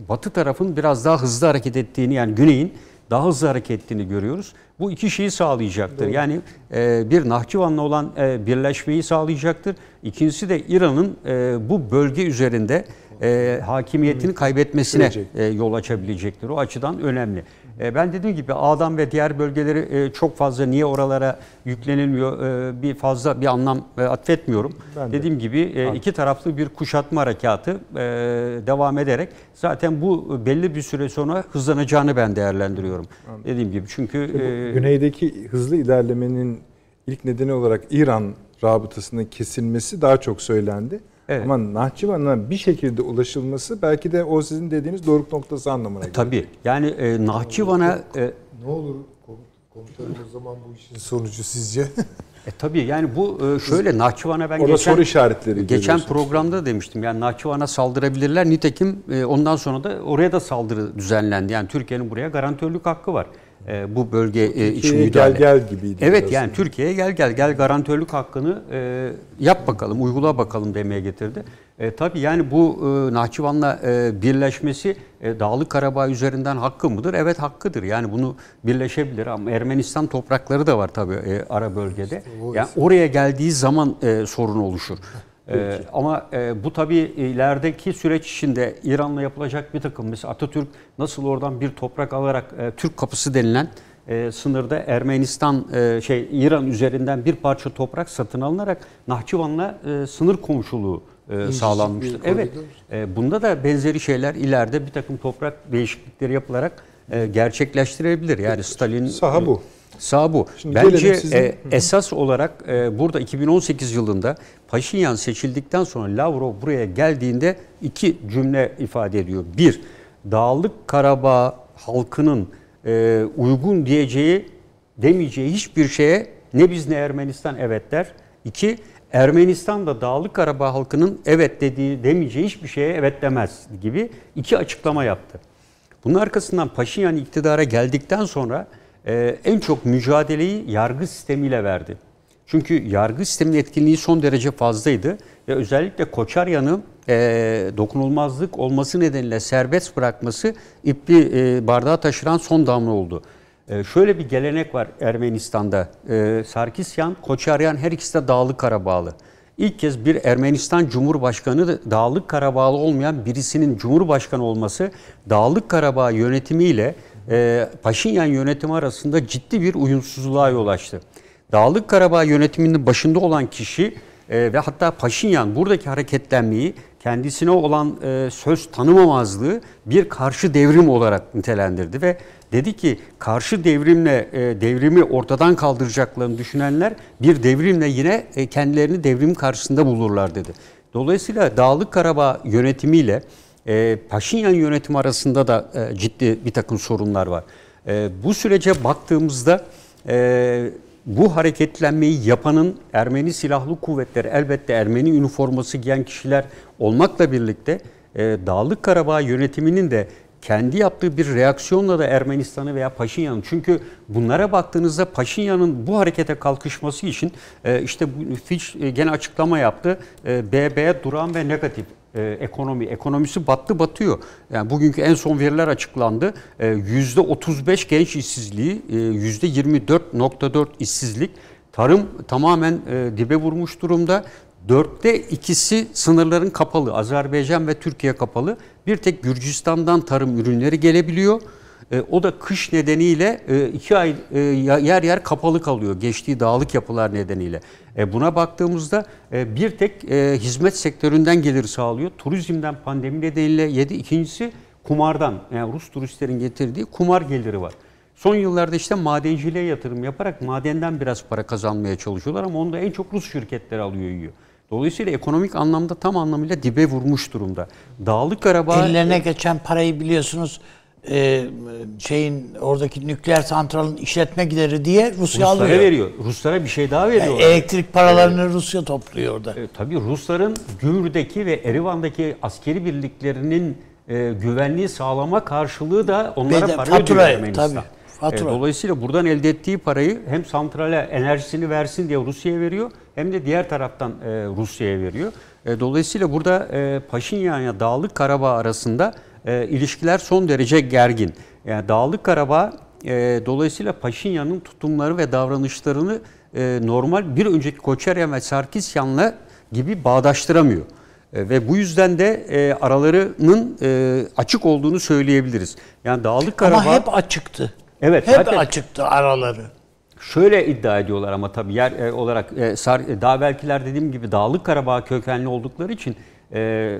Batı tarafın biraz daha hızlı hareket ettiğini yani Güney'in daha hızlı hareket ettiğini görüyoruz. Bu iki şeyi sağlayacaktır. Yani e, bir Nahçıvan'la olan e, birleşmeyi sağlayacaktır. İkincisi de İran'ın e, bu bölge üzerinde e, hakimiyetini kaybetmesine e, yol açabilecektir. O açıdan önemli. E, ben dediğim gibi Ağdam ve diğer bölgeleri e, çok fazla niye oralara yüklenilmiyor e, bir fazla bir anlam e, atfetmiyorum. Ben de. Dediğim gibi iki taraflı bir kuşatma harekatı devam ederek zaten bu belli bir süre sonra hızlanacağını ben değerlendiriyorum. Dediğim gibi çünkü e, Güneydeki hızlı ilerlemenin ilk nedeni olarak İran rabıtasının kesilmesi daha çok söylendi. Evet. Ama Nahçıvan'a bir şekilde ulaşılması belki de o sizin dediğiniz doruk noktası anlamına geliyor. tabii yani e, Nahçıvan'a e, Ne olur komutanım o zaman bu işin sonucu sizce? E tabii yani bu e, şöyle Nahçıvan'a ben Orada geçen soru işaretleri geçen programda demiştim. Yani Nahçıvan'a saldırabilirler. Nitekim e, ondan sonra da oraya da saldırı düzenlendi. Yani Türkiye'nin buraya garantörlük hakkı var. E, bu bölge e, için müdahale. gel gel gibiydi Evet yani Türkiye'ye gel gel gel garantörlük hakkını e, yap bakalım, uygula bakalım demeye getirdi. E, tabii yani bu e, Nahçıvan'la e, birleşmesi e, Dağlık Karabağ üzerinden hakkı mıdır? Evet hakkıdır. Yani bunu birleşebilir ama Ermenistan toprakları da var tabii e, ara bölgede. Yani oraya geldiği zaman e, sorun oluşur. E, ama e, bu tabii ilerideki süreç içinde İran'la yapılacak bir takım mesela Atatürk nasıl oradan bir toprak alarak e, Türk kapısı denilen e, sınırda Ermenistan e, şey İran üzerinden bir parça toprak satın alınarak Nahçıvan'la e, sınır komşuluğu e, sağlanmıştır. Evet. E, bunda da benzeri şeyler ileride bir takım toprak değişiklikleri yapılarak e, gerçekleştirebilir. Yani Stalin Saha bu. Sağ bu. Şimdi Bence sizin- e, esas olarak e, burada 2018 yılında Paşinyan seçildikten sonra Lavrov buraya geldiğinde iki cümle ifade ediyor. Bir, Dağlık Karabağ halkının e, uygun diyeceği, demeyeceği hiçbir şeye ne biz ne Ermenistan evet der. İki, Ermenistan da Dağlık Karabağ halkının evet dediği, demeyeceği hiçbir şeye evet demez gibi iki açıklama yaptı. Bunun arkasından Paşinyan iktidara geldikten sonra e, en çok mücadeleyi yargı sistemiyle verdi. Çünkü yargı sisteminin etkinliği son derece fazlaydı ve özellikle Koçaryan'ı e, dokunulmazlık olması nedeniyle serbest bırakması ipi e, bardağa taşıran son damla oldu. E, şöyle bir gelenek var Ermenistan'da. E, Sarkisyan, Koçaryan her ikisi de Dağlık Karabağlı. İlk kez bir Ermenistan Cumhurbaşkanı da Dağlık Karabağlı olmayan birisinin Cumhurbaşkanı olması Dağlık Karabağ yönetimiyle e, Paşinyan yönetimi arasında ciddi bir uyumsuzluğa yol açtı. Dağlık Karabağ yönetiminin başında olan kişi e, ve hatta Paşinyan buradaki hareketlenmeyi kendisine olan e, söz tanımamazlığı bir karşı devrim olarak nitelendirdi ve dedi ki karşı devrimle e, devrimi ortadan kaldıracaklarını düşünenler bir devrimle yine e, kendilerini devrim karşısında bulurlar dedi. Dolayısıyla Dağlık Karabağ yönetimiyle e, Paşinyan yönetimi arasında da e, ciddi bir takım sorunlar var. E, bu sürece baktığımızda e, bu hareketlenmeyi yapanın Ermeni Silahlı Kuvvetleri elbette Ermeni üniforması giyen kişiler olmakla birlikte e, Dağlık Karabağ yönetiminin de kendi yaptığı bir reaksiyonla da Ermenistan'ı veya Paşinyan'ı çünkü bunlara baktığınızda Paşinyan'ın bu harekete kalkışması için e, işte Fitch e, gene açıklama yaptı. E, BB duran ve negatif e, ekonomi. Ekonomisi battı batıyor. Yani bugünkü en son veriler açıklandı. E, %35 genç işsizliği, e, %24.4 işsizlik. Tarım tamamen e, dibe vurmuş durumda. Dörtte ikisi sınırların kapalı. Azerbaycan ve Türkiye kapalı. Bir tek Gürcistan'dan tarım ürünleri gelebiliyor. E, o da kış nedeniyle e, iki ay e, yer yer kapalı kalıyor geçtiği dağlık yapılar nedeniyle. Buna baktığımızda bir tek hizmet sektöründen gelir sağlıyor. Turizmden pandemi nedeniyle yedi. İkincisi kumardan yani Rus turistlerin getirdiği kumar geliri var. Son yıllarda işte madenciliğe yatırım yaparak madenden biraz para kazanmaya çalışıyorlar ama onu da en çok Rus şirketleri alıyor yiyor. Dolayısıyla ekonomik anlamda tam anlamıyla dibe vurmuş durumda. Dağlık Karabağ Ellerine geçen parayı biliyorsunuz e, şeyin oradaki nükleer santralın işletme gideri diye Rusya Ruslara alıyor. veriyor. Ruslara bir şey daha Yani veriyor. elektrik paralarını Rusya topluyor orada. E, tabii Rusların Gümrü'deki ve Erivan'daki askeri birliklerinin e, güvenliği sağlama karşılığı da onlara Ve de para fatura, ödüyor Ermenistan. tabii, fatura. E, dolayısıyla buradan elde ettiği parayı hem santrale enerjisini versin diye Rusya'ya veriyor hem de diğer taraftan e, Rusya'ya veriyor. E, dolayısıyla burada e, Paşinyan'la Dağlık Karabağ arasında e, ilişkiler son derece gergin. Yani Dağlık Karabağ e, dolayısıyla Paşinyan'ın tutumları ve davranışlarını e, normal bir önceki Koçeryan ve Sarkisyan'la gibi bağdaştıramıyor. E, ve bu yüzden de e, aralarının e, açık olduğunu söyleyebiliriz. Yani Dağlık Karabağ Ama hep açıktı. Evet, Hep zaten- açıktı araları. Şöyle iddia ediyorlar ama tabii yer e, olarak e, Sar, e, daha belkiler dediğim gibi Dağlık Karabağ kökenli oldukları için e,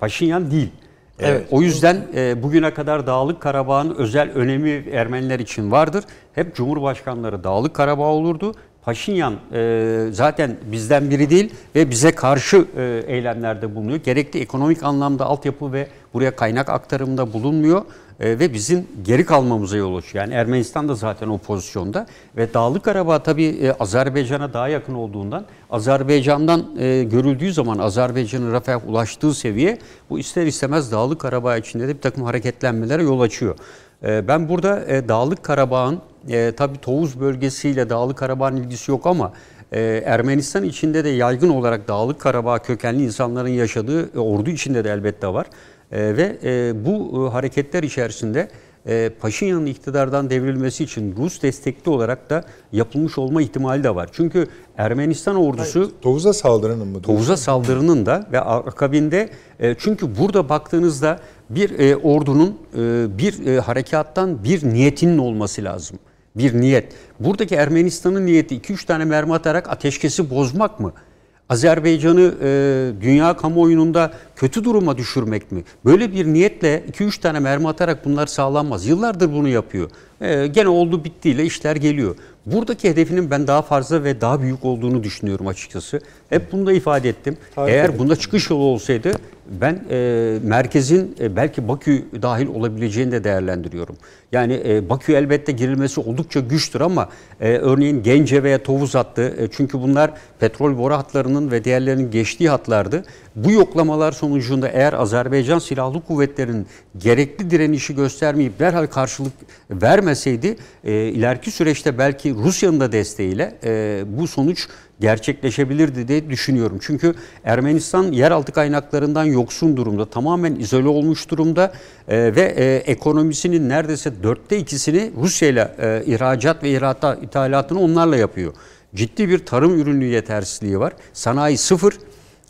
Paşinyan değil. Evet. o yüzden e, bugüne kadar Dağlık Karabağ'ın özel önemi Ermeniler için vardır. Hep Cumhurbaşkanları Dağlık Karabağ olurdu. Paşinyan e, zaten bizden biri değil ve bize karşı e, eylemlerde bulunuyor. Gerekli ekonomik anlamda altyapı ve buraya kaynak aktarımında bulunmuyor e, ve bizim geri kalmamıza yol açıyor. Yani Ermenistan da zaten o pozisyonda ve Dağlık Karabağ tabii e, Azerbaycan'a daha yakın olduğundan Azerbaycan'dan e, görüldüğü zaman Azerbaycan'ın Rafah'a ulaştığı seviye bu ister istemez Dağlık Karabağ içinde de bir takım hareketlenmelere yol açıyor. Ben burada Dağlık Karabağ'ın e, tabii Tovuz bölgesiyle Dağlık Karabağ'ın ilgisi yok ama Ermenistan içinde de yaygın olarak Dağlık Karabağ kökenli insanların yaşadığı ordu içinde de elbette var. E, ve e, bu e, hareketler içerisinde e, Paşinyan'ın iktidardan devrilmesi için Rus destekli olarak da yapılmış olma ihtimali de var. Çünkü Ermenistan ordusu Tovuz'a saldırının mı? Tovuz'a saldırının da ve akabinde e, çünkü burada baktığınızda bir e, ordunun e, bir e, harekattan bir niyetinin olması lazım. Bir niyet. Buradaki Ermenistan'ın niyeti 2-3 tane mermi atarak ateşkesi bozmak mı? Azerbaycan'ı e, dünya kamuoyunda kötü duruma düşürmek mi? Böyle bir niyetle 2-3 tane mermi atarak bunlar sağlanmaz. Yıllardır bunu yapıyor. E, gene oldu bittiyle işler geliyor. Buradaki hedefinin ben daha fazla ve daha büyük olduğunu düşünüyorum açıkçası. Hep bunu da ifade ettim. Tarif Eğer edin. bunda çıkış yolu olsaydı ben e, merkezin e, belki Bakü dahil olabileceğini de değerlendiriyorum. Yani e, Bakü elbette girilmesi oldukça güçtür ama e, örneğin Gence veya Tovuz hattı e, çünkü bunlar petrol boru hatlarının ve diğerlerinin geçtiği hatlardı. Bu yoklamalar sonucunda eğer Azerbaycan Silahlı Kuvvetleri'nin gerekli direnişi göstermeyip derhal karşılık vermeseydi e, ileriki süreçte belki Rusya'nın da desteğiyle e, bu sonuç gerçekleşebilirdi diye düşünüyorum. Çünkü Ermenistan yeraltı kaynaklarından yoksun durumda, tamamen izole olmuş durumda e, ve e, ekonomisinin neredeyse dörtte ikisini Rusya ile e, ihracat ve ihrata, ithalatını onlarla yapıyor. Ciddi bir tarım ürünü yetersizliği var. Sanayi sıfır.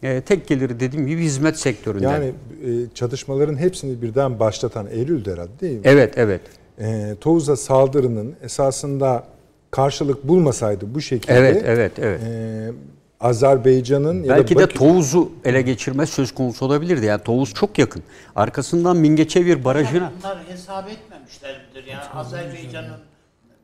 E, tek geliri dediğim gibi hizmet sektöründen. Yani e, çatışmaların hepsini birden başlatan Eylül'de herhalde değil mi? Evet, evet. E, Tovuz'a saldırının esasında karşılık bulmasaydı bu şekilde Evet, evet, evet. e, Azerbaycan'ın ya da Belki de Tovuz'u ele geçirme söz konusu olabilirdi. Yani Tovuz çok yakın. Arkasından Mingeçevir barajına Bunlar hesap etmemişler midir? Yani Azerbaycan'ın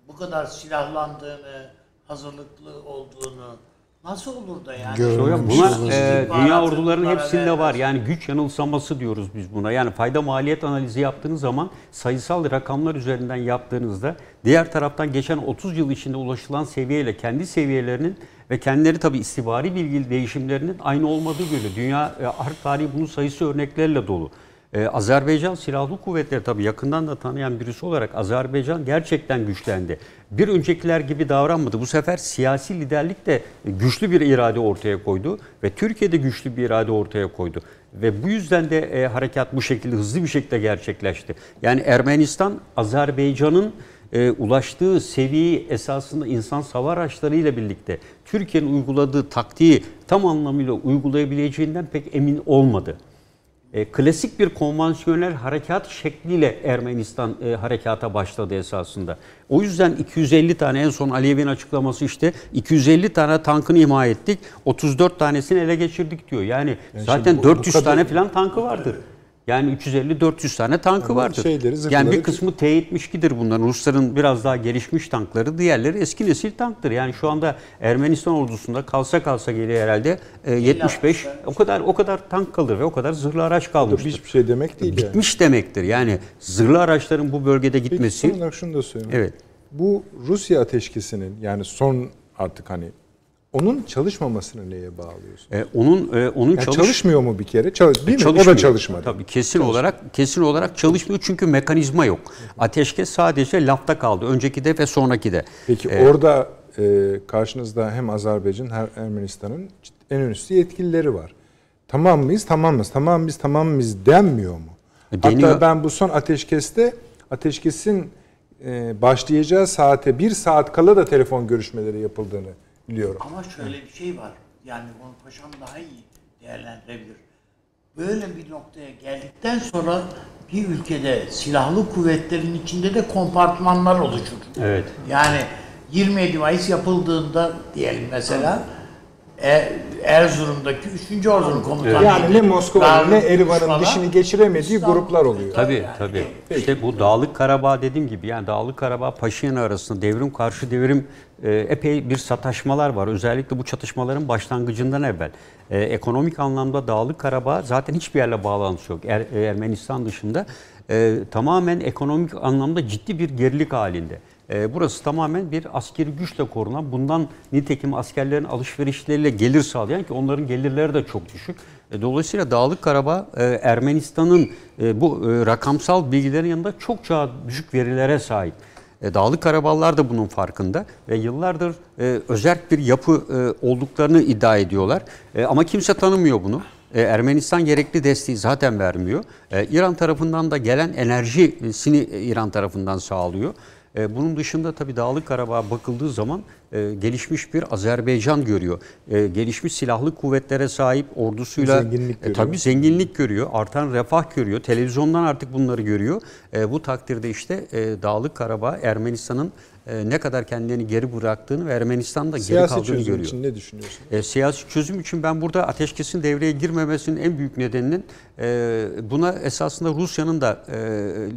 bu kadar silahlandığını, hazırlıklı olduğunu nasıl olur da yani? Görmemiş buna e, dünya ordularının hepsinde var. Yani güç yanılsaması diyoruz biz buna. Yani fayda maliyet analizi yaptığınız zaman sayısal rakamlar üzerinden yaptığınızda diğer taraftan geçen 30 yıl içinde ulaşılan seviyeyle kendi seviyelerinin ve kendileri tabii istihbari bilgi değişimlerinin aynı olmadığı görülüyor. Dünya e, harp tarihi bunun sayısı örneklerle dolu. Ee, Azerbaycan Silahlı Kuvvetleri tabii yakından da tanıyan birisi olarak Azerbaycan gerçekten güçlendi. Bir öncekiler gibi davranmadı. Bu sefer siyasi liderlik de güçlü bir irade ortaya koydu ve Türkiye'de güçlü bir irade ortaya koydu. Ve bu yüzden de e, harekat bu şekilde hızlı bir şekilde gerçekleşti. Yani Ermenistan Azerbaycan'ın e, ulaştığı seviyeyi esasında insan sava araçlarıyla birlikte Türkiye'nin uyguladığı taktiği tam anlamıyla uygulayabileceğinden pek emin olmadı. E, klasik bir konvansiyonel harekat şekliyle Ermenistan e, harekata başladı esasında. O yüzden 250 tane en son Aliyev'in açıklaması işte 250 tane tankını imha ettik. 34 tanesini ele geçirdik diyor. Yani, zaten bu- bu 400 kadar- tane falan tankı vardır. Yani 350-400 tane tankı vardır. şeyleri, yani bir kısmı T-72'dir bunların. Rusların biraz daha gelişmiş tankları. Diğerleri eski nesil tanktır. Yani şu anda Ermenistan ordusunda kalsa kalsa geliyor herhalde e, 75 o kadar o kadar tank kalır ve o kadar zırhlı araç Bu kalmıştır. hiçbir şey demek değil yani. Bitmiş demektir. Yani zırhlı araçların bu bölgede Peki gitmesi son olarak şunu da söyleyeyim. Evet. Bu Rusya ateşkesinin yani son artık hani onun çalışmamasını neye bağlıyorsun? e, onun e, onun Yani çalış- çalışmıyor mu bir kere? Çalış, değil mi? O Çalışmıyor. da çalışmadı. Tabii kesin olarak kesin olarak çalışmıyor çünkü mekanizma yok. Ateşkes sadece lafta kaldı. Önceki de ve sonraki de. Peki orada e, karşınızda hem Azerbaycan hem Ermenistan'ın en üstü yetkilileri var. Tamam mıyız? Tamamız. Tamam biz tamam mıyız denmiyor mu? E, deniyor. Hatta ben bu son ateşkeste ateşkesin e, başlayacağı saate bir saat kala da telefon görüşmeleri yapıldığını biliyorum. Ama şöyle bir şey var. Yani onu paşam daha iyi değerlendirebilir. böyle bir noktaya geldikten sonra bir ülkede silahlı kuvvetlerin içinde de kompartmanlar oluşur. Evet. Yani 27 Mayıs yapıldığında diyelim mesela E- Erzurum'daki 3. Ordunun komutanı. Yani ne Moskova'nın ne Erivan'ın dişini geçiremediği gruplar oluyor. Tabii tabii. İşte bu Dağlık Karabağ dediğim gibi yani Dağlık Karabağ Paşinyan arasında devrim karşı devrim e, epey bir sataşmalar var. Özellikle bu çatışmaların başlangıcından evvel. E, ekonomik anlamda Dağlık Karabağ zaten hiçbir yerle bağlantısı yok. Er- Ermenistan dışında e, tamamen ekonomik anlamda ciddi bir gerilik halinde. E, burası tamamen bir askeri güçle korunan, bundan nitekim askerlerin alışverişleriyle gelir sağlayan ki onların gelirleri de çok düşük. E, Dolayısıyla Dağlık Karabağ e, Ermenistan'ın e, bu rakamsal bilgilerin yanında çokça düşük verilere sahip. Dağlık Karabağlar da bunun farkında ve yıllardır e, özerk bir yapı olduklarını iddia ediyorlar. Ama kimse tanımıyor bunu. Ermenistan gerekli desteği zaten vermiyor. İran tarafından da gelen enerjisini İran tarafından sağlıyor. E, Bunun dışında tabii Dağlık Karabağ'a bakıldığı zaman e, gelişmiş bir Azerbaycan görüyor. E, gelişmiş silahlı kuvvetlere sahip ordusuyla Zenginlik e, görüyor. tabii zenginlik görüyor, artan refah görüyor. Televizyondan artık bunları görüyor. E, bu takdirde işte e, Dağlık Karabağ Ermenistan'ın ne kadar kendilerini geri bıraktığını ve Ermenistan'da geri Siyasi kaldığını çözüm görüyor. için ne düşünüyorsun? E, siyasi çözüm için ben burada ateşkesin devreye girmemesinin en büyük nedeninin e, buna esasında Rusya'nın da e,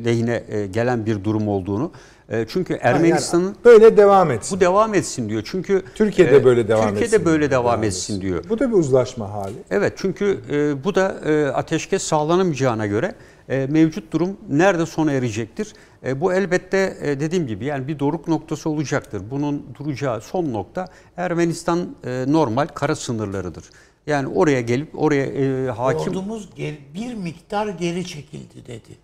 lehine e, gelen bir durum olduğunu. E, çünkü Ermenistan'ın Yani böyle devam etsin. bu devam etsin diyor. Çünkü Türkiye'de e, böyle devam Türkiye'de etsin. böyle devam etsin diyor. Bu da bir uzlaşma hali. Evet çünkü e, bu da e, ateşkes sağlanamayacağına göre e, mevcut durum nerede sona erecektir? E, bu elbette e, dediğim gibi yani bir doruk noktası olacaktır. Bunun duracağı son nokta Ermenistan e, normal kara sınırlarıdır. Yani oraya gelip oraya e, hakim Ordumuz bir miktar geri çekildi dedi.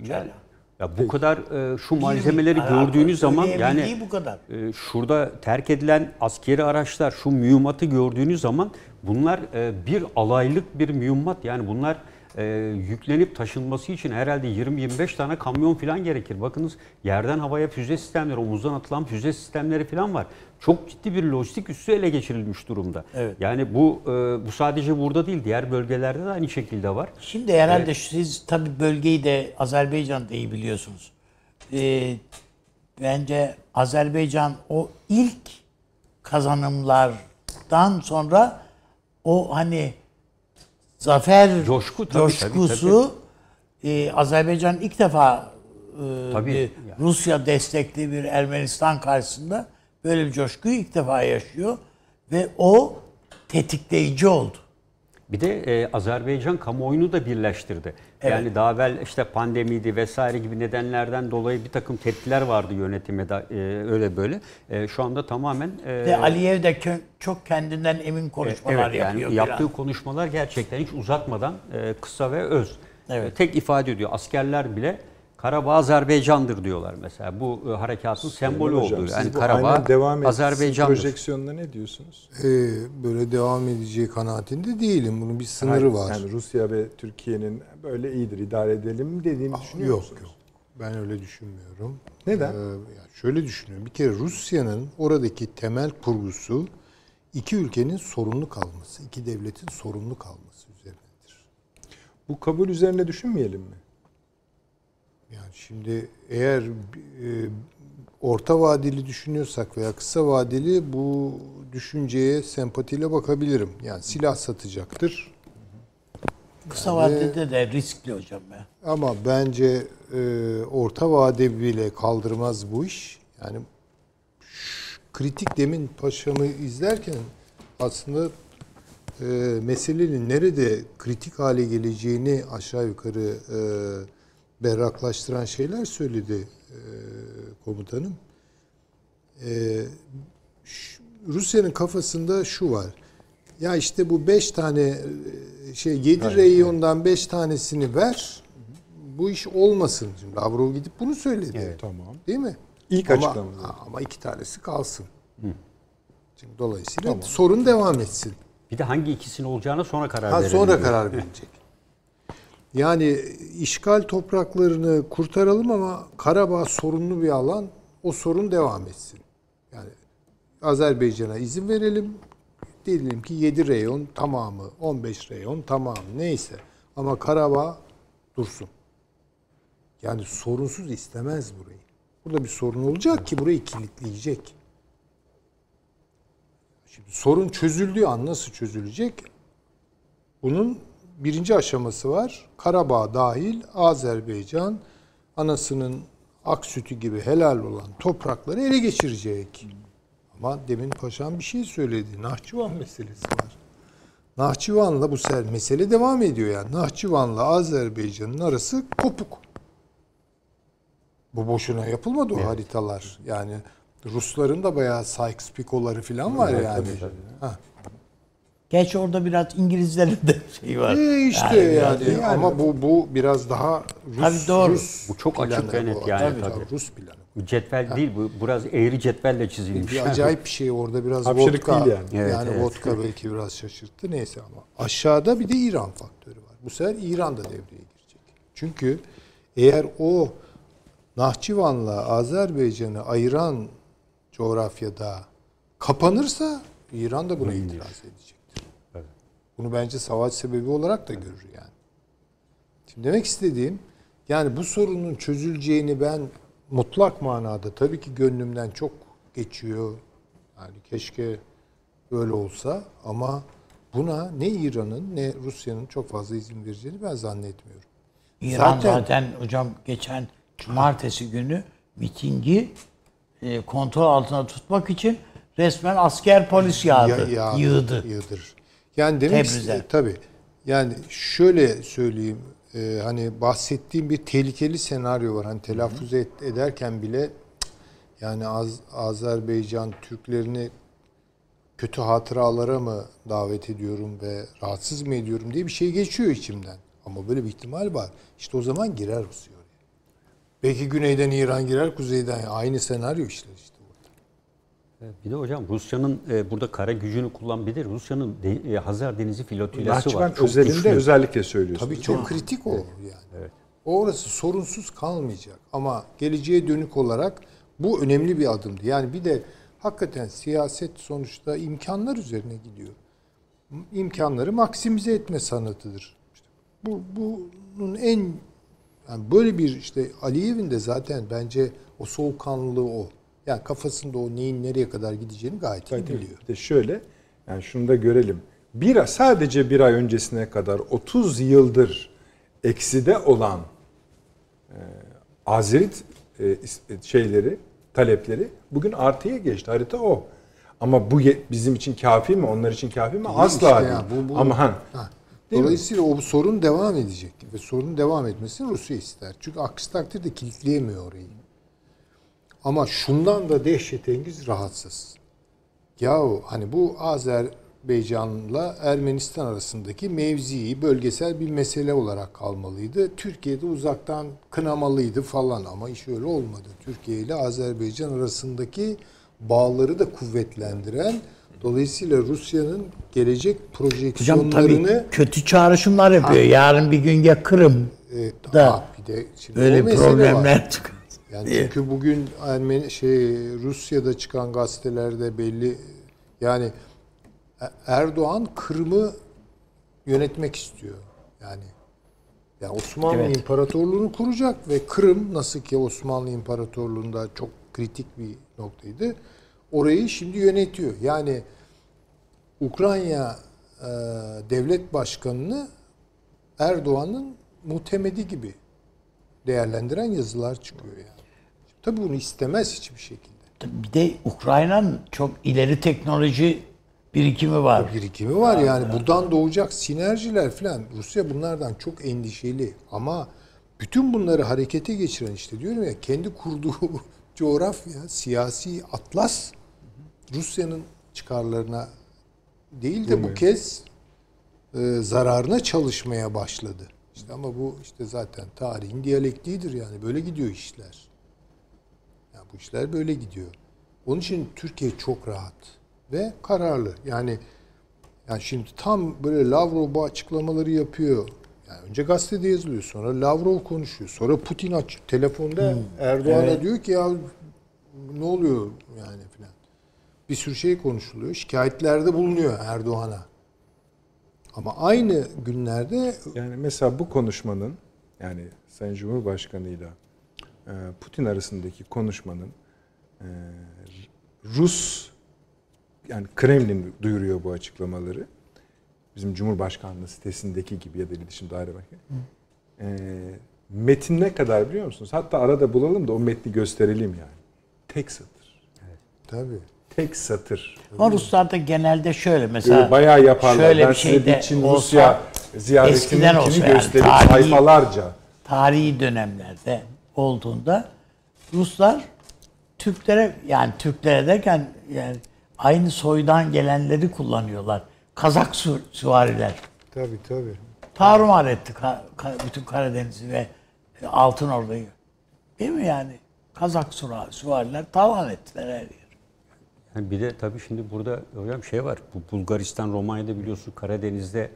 Mücella. Ya bu kadar e, şu malzemeleri miktar, gördüğünüz zaman yani bu kadar. e, şurada terk edilen askeri araçlar, şu mühimmatı gördüğünüz zaman bunlar e, bir alaylık bir mühimmat. Yani bunlar e, yüklenip taşınması için herhalde 20-25 tane kamyon falan gerekir. Bakınız yerden havaya füze sistemleri, omuzdan atılan füze sistemleri falan var. Çok ciddi bir lojistik üssü ele geçirilmiş durumda. Evet. Yani bu e, bu sadece burada değil, diğer bölgelerde de aynı şekilde var. Şimdi herhalde siz tabii bölgeyi de Azerbaycan'da iyi biliyorsunuz. Ee, bence Azerbaycan o ilk kazanımlardan sonra o hani zafer Coşku tabii, coşkusu e, Azerbaycan ilk defa e, Tabii, yani. Rusya destekli bir Ermenistan karşısında böyle bir coşkuyu ilk defa yaşıyor ve o tetikleyici oldu. Bir de e, Azerbaycan kamuoyunu da birleştirdi. Yani daha evvel işte pandemiydi vesaire gibi nedenlerden dolayı bir takım tepkiler vardı yönetime de e, öyle böyle. E, şu anda tamamen e, Ve Aliyev de kö- çok kendinden emin konuşmalar evet, yani yapıyor. yaptığı biraz. konuşmalar gerçekten hiç uzatmadan e, kısa ve öz. Evet. E, tek ifade ediyor. Askerler bile Karabağ Azerbaycan'dır diyorlar mesela. Bu e, harekatın sembolü Hocam, oldu. Yani Karabağ devam Azerbaycan'dır. projeksiyonuna ne diyorsunuz? Ee, böyle devam edeceği kanaatinde değilim. Bunun bir sınırı Hayır, var. Yani Rusya ve Türkiye'nin böyle iyidir idare edelim dediğini düşünüyor yok musunuz? yok. Ben öyle düşünmüyorum. Neden? Ee, ya şöyle düşünüyorum. Bir kere Rusya'nın oradaki temel kurgusu iki ülkenin sorunlu kalması, iki devletin sorunlu kalması üzerinedir. Bu kabul üzerine düşünmeyelim mi? Yani şimdi eğer e, orta vadeli düşünüyorsak veya kısa vadeli bu düşünceye sempatiyle bakabilirim. Yani silah satacaktır. Kısa vadede de riskli hocam ya. Ama bence e, orta vade bile kaldırmaz bu iş. Yani kritik demin paşamı izlerken aslında e, meselenin nerede kritik hale geleceğini aşağı yukarı e, berraklaştıran şeyler söyledi e, komutanım. E, Rusya'nın kafasında şu var. Ya işte bu beş tane e, şey yedi reyondan beş tanesini ver. Bu iş olmasın. Şimdi Lavrov gidip bunu söyledi. Tamam. Değil mi? İlk ama, açıklamada. Ama iki tanesi kalsın. Şimdi dolayısıyla sorun devam etsin. Bir de hangi ikisinin olacağına sonra karar Ha, verelim. sonra diyor. karar verilecek. Yani işgal topraklarını kurtaralım ama Karabağ sorunlu bir alan. O sorun devam etsin. Yani Azerbaycan'a izin verelim. diyelim ki 7 reyon tamamı, 15 reyon tamamı neyse. Ama Karabağ dursun. Yani sorunsuz istemez burayı. Burada bir sorun olacak ki burayı kilitleyecek. Şimdi sorun çözüldüğü an nasıl çözülecek? Bunun birinci aşaması var. Karabağ dahil Azerbaycan anasının ak sütü gibi helal olan toprakları ele geçirecek. Ama demin paşam bir şey söyledi. Nahçıvan meselesi var. Nahçıvan'la bu sefer mesele devam ediyor yani. Nahçıvan'la Azerbaycan'ın arası kopuk. Bu boşuna yapılmadı o haritalar. Yani Rusların da bayağı Sykes-Picot'ları falan var yani. Ha. Geç orada biraz İngilizlerin de şeyi var. E işte Yani yani, ama bu bu biraz daha Rus. Tabii doğru. Rus Bu çok açık ve net yani, Tabii, tabii. Rus planı. Bu cetvel değil bu biraz eğri cetvelle çizilmiş. Bir acayip bir şey orada biraz Hapşırık vodka. değil yani. Evet, yani evet. vodka belki biraz şaşırttı neyse ama aşağıda bir de İran faktörü var. Bu sefer İran da devreye girecek. Çünkü eğer o Nahçıvan'la Azerbaycan'ı ayıran coğrafyada kapanırsa İran da buna itiraz edecektir. Bunu bence savaş sebebi olarak da görür yani. Şimdi demek istediğim yani bu sorunun çözüleceğini ben mutlak manada tabii ki gönlümden çok geçiyor. Yani keşke öyle olsa ama buna ne İran'ın ne Rusya'nın çok fazla izin vereceğini ben zannetmiyorum. İran Zaten- zaten, hocam geçen cumartesi günü mitingi e, kontrol altına tutmak için resmen asker polis yağdı, Ya- ya- yığdı. Yığdır. Yani demek Tebriz'e. iste- tabii. Yani şöyle söyleyeyim. e, hani bahsettiğim bir tehlikeli senaryo var. Hani telaffuz et, ederken bile yani Az, Azerbaycan Türklerini kötü hatıralara mı davet ediyorum ve rahatsız mı ediyorum diye bir şey geçiyor içimden. Ama böyle bir ihtimal var. İşte o zaman girer Rusya oraya. Belki güneyden İran girer, kuzeyden aynı senaryo işler işte. Bir de hocam Rusya'nın e, burada kara gücünü kullanabilir. Rusya'nın de, e, Hazar Denizi Nahçıvan var. Çok özelinde güçlü. özellikle söylüyorsunuz. Tabii çok kritik o yani. O orası sorunsuz kalmayacak ama geleceğe dönük olarak bu önemli bir adımdı. Yani bir de hakikaten siyaset sonuçta imkanlar üzerine gidiyor. İmkanları maksimize etme sanatıdır. İşte bu bunun en yani böyle bir işte Aliyev'in de zaten bence o soğukkanlılığı o. Yani kafasında o neyin nereye kadar gideceğini gayet iyi Tabii, biliyor. De şöyle, yani şunu da görelim. Bir sadece bir ay öncesine kadar 30 yıldır ekside olan e, Azerit e, şeyleri, talepleri bugün artıya geçti. Harita o. Ama bu bizim için kafi mi? Onlar için kafi mi? Asla işte değil. bu- bu- Ama han, Ha. Değil mi? Dolayısıyla o sorun devam edecek ve sorun devam etmesini Rusya ister. Çünkü aksi takdirde kilitleyemiyor orayı. Ama şundan da dehşetengiz rahatsız. Yahu hani bu Azerbaycan'la Ermenistan arasındaki mevzii bölgesel bir mesele olarak kalmalıydı. Türkiye'de uzaktan kınamalıydı falan ama iş öyle olmadı. Türkiye ile Azerbaycan arasındaki bağları da kuvvetlendiren dolayısıyla Rusya'nın gelecek Hocam projeksiyonlarını tabii kötü çağrışımlar yapıyor. Yarın bir gün ya Kırım e, da ha, bir de şimdi böyle problemler çıkar. Yani diye. çünkü bugün Ermeni şey Rusya'da çıkan gazetelerde belli yani E- Erdoğan Kırım'ı yönetmek istiyor. Yani ya Osmanlı Evet. İmparatorluğunu kuracak ve Kırım nasıl ki Osmanlı İmparatorluğu'nda çok kritik bir noktaydı. Orayı şimdi yönetiyor. Yani Ukrayna e, devlet başkanını Erdoğan'ın muhtemedi gibi değerlendiren yazılar çıkıyor yani. Tabii bunu istemez hiçbir şekilde. Bir de Ukrayna'nın çok ileri teknoloji birikimi var. birikimi var yani buradan doğacak sinerjiler falan. Rusya bunlardan çok endişeli ama bütün bunları harekete geçiren işte diyorum ya kendi kurduğu coğrafya, siyasi atlas Rusya'nın çıkarlarına değil de bu kez e, zararına çalışmaya başladı. İşte ama bu işte zaten tarihin diyalektiğidir yani böyle gidiyor işler. Bu işler böyle gidiyor. Onun için Türkiye çok rahat ve kararlı. Yani yani şimdi tam böyle Lavrov bu açıklamaları yapıyor. Yani önce gazetede yazılıyor, sonra Lavrov konuşuyor, sonra Putin aç telefonda Erdoğan'a diyor ki ya ne oluyor yani filan. Bir sürü şey konuşuluyor. Şikayetlerde bulunuyor Erdoğan'a. Ama aynı günlerde Yani mesela bu konuşmanın yani Sayın Cumhurbaşkanı ile e, Putin arasındaki konuşmanın e, Rus yani Kremlin duyuruyor bu açıklamaları. Bizim Cumhurbaşkanlığı sitesindeki gibi ya da iletişim daire. E, metin ne kadar biliyor musunuz? Hatta arada bulalım da o metni gösterelim yani. Tek satır. tabii. Tek satır. Ama Ruslarda genelde şöyle mesela Böyle bayağı yaparlar. şöyle ben bir şey de bir Çin olsa, Rusya eskiden olsa yani, gösterip tarihi- sayfalarca. tarihi dönemlerde olduğunda Ruslar Türklere yani Türklere derken yani aynı soydan gelenleri kullanıyorlar. Kazak su- süvariler. Tabii tabii. Tarumar etti Ka- Ka- bütün Karadeniz'i ve Altın Ordu'yu. Değil mi yani? Kazak süvariler talan ettiler her yeri. Yani bir de tabii şimdi burada hocam şey var. Bu Bulgaristan, Romanya'da biliyorsun Karadeniz'de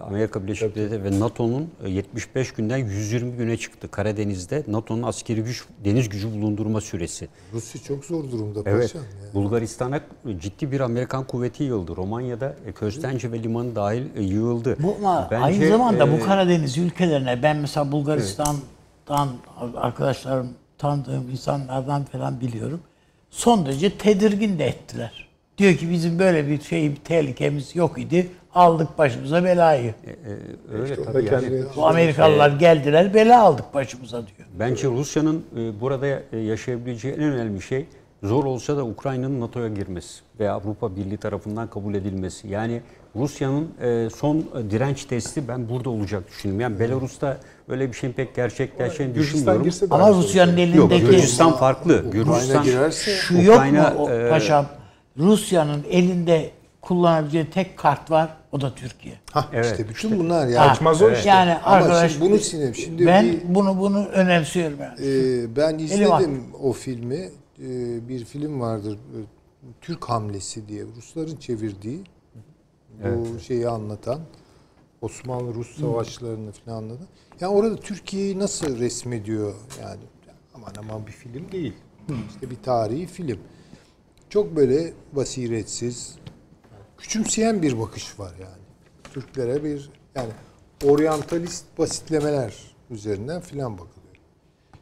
Amerika Birleşik Devletleri ve NATO'nun e, 75 günden 120 güne çıktı. Karadeniz'de NATO'nun askeri güç, deniz gücü bulundurma süresi. Rusya çok zor durumda Evet. paşam. ya. Bulgaristan'a ciddi bir Amerikan kuvveti yığıldı. Romanya'da e, Köstence ve limanı dahil e, yığıldı. Bu ama Bence, aynı zamanda e, bu Karadeniz ülkelerine ben mesela Bulgaristan'dan arkadaşlarım tanıdığım insanlardan falan biliyorum. Son derece tedirgin de ettiler. Diyor ki bizim böyle bir şey bir tehlikemiz yok idi. Aldık başımıza belayı. e, öyle o da tabii yani. Bu Amerikalılar geldiler bela aldık başımıza diyor. Bence Rusya'nın e, burada e, yaşayabileceği en önemli şey zor olsa da Ukrayna'nın NATO'ya girmesi veya Avrupa Birliği tarafından kabul edilmesi. Yani Rusya'nın e, son e, direnç testi ben burada olacak düşünüyorum. Yani Belarus'ta öyle bir şeyin pek gerçekleşeceğini düşünmüyorum. Ama aynı Rusya'nın şey. Yok, elindeki Gürcistan farklı. Gürcistan girerse şu yok Ukrayna, mu o, e, paşam? Rusya'nın elinde kullanabileceği tek kart var. O da Türkiye. Hah, Evet. işte bütün bunlar ya. Ha, Kaçmaz o işte. Yani Ama arkadaş şimdi bunu sinem. Şimdi ben bir- bunu bunu önemsiyorum yani. Ee, ben izledim o filmi. Ee, bir film vardır. e, Türk Hamlesi diye. Rusların çevirdiği. Bu şeyi anlatan. Osmanlı-Rus savaşlarını falan anlatan. Yani orada Türkiye'yi nasıl resmediyor yani. Aman aman bir film değil. İşte bir tarihi film. Çok böyle basiretsiz, küçümseyen bir bakış var yani. Türklere bir yani oryantalist basitlemeler üzerinden filan bakılıyor.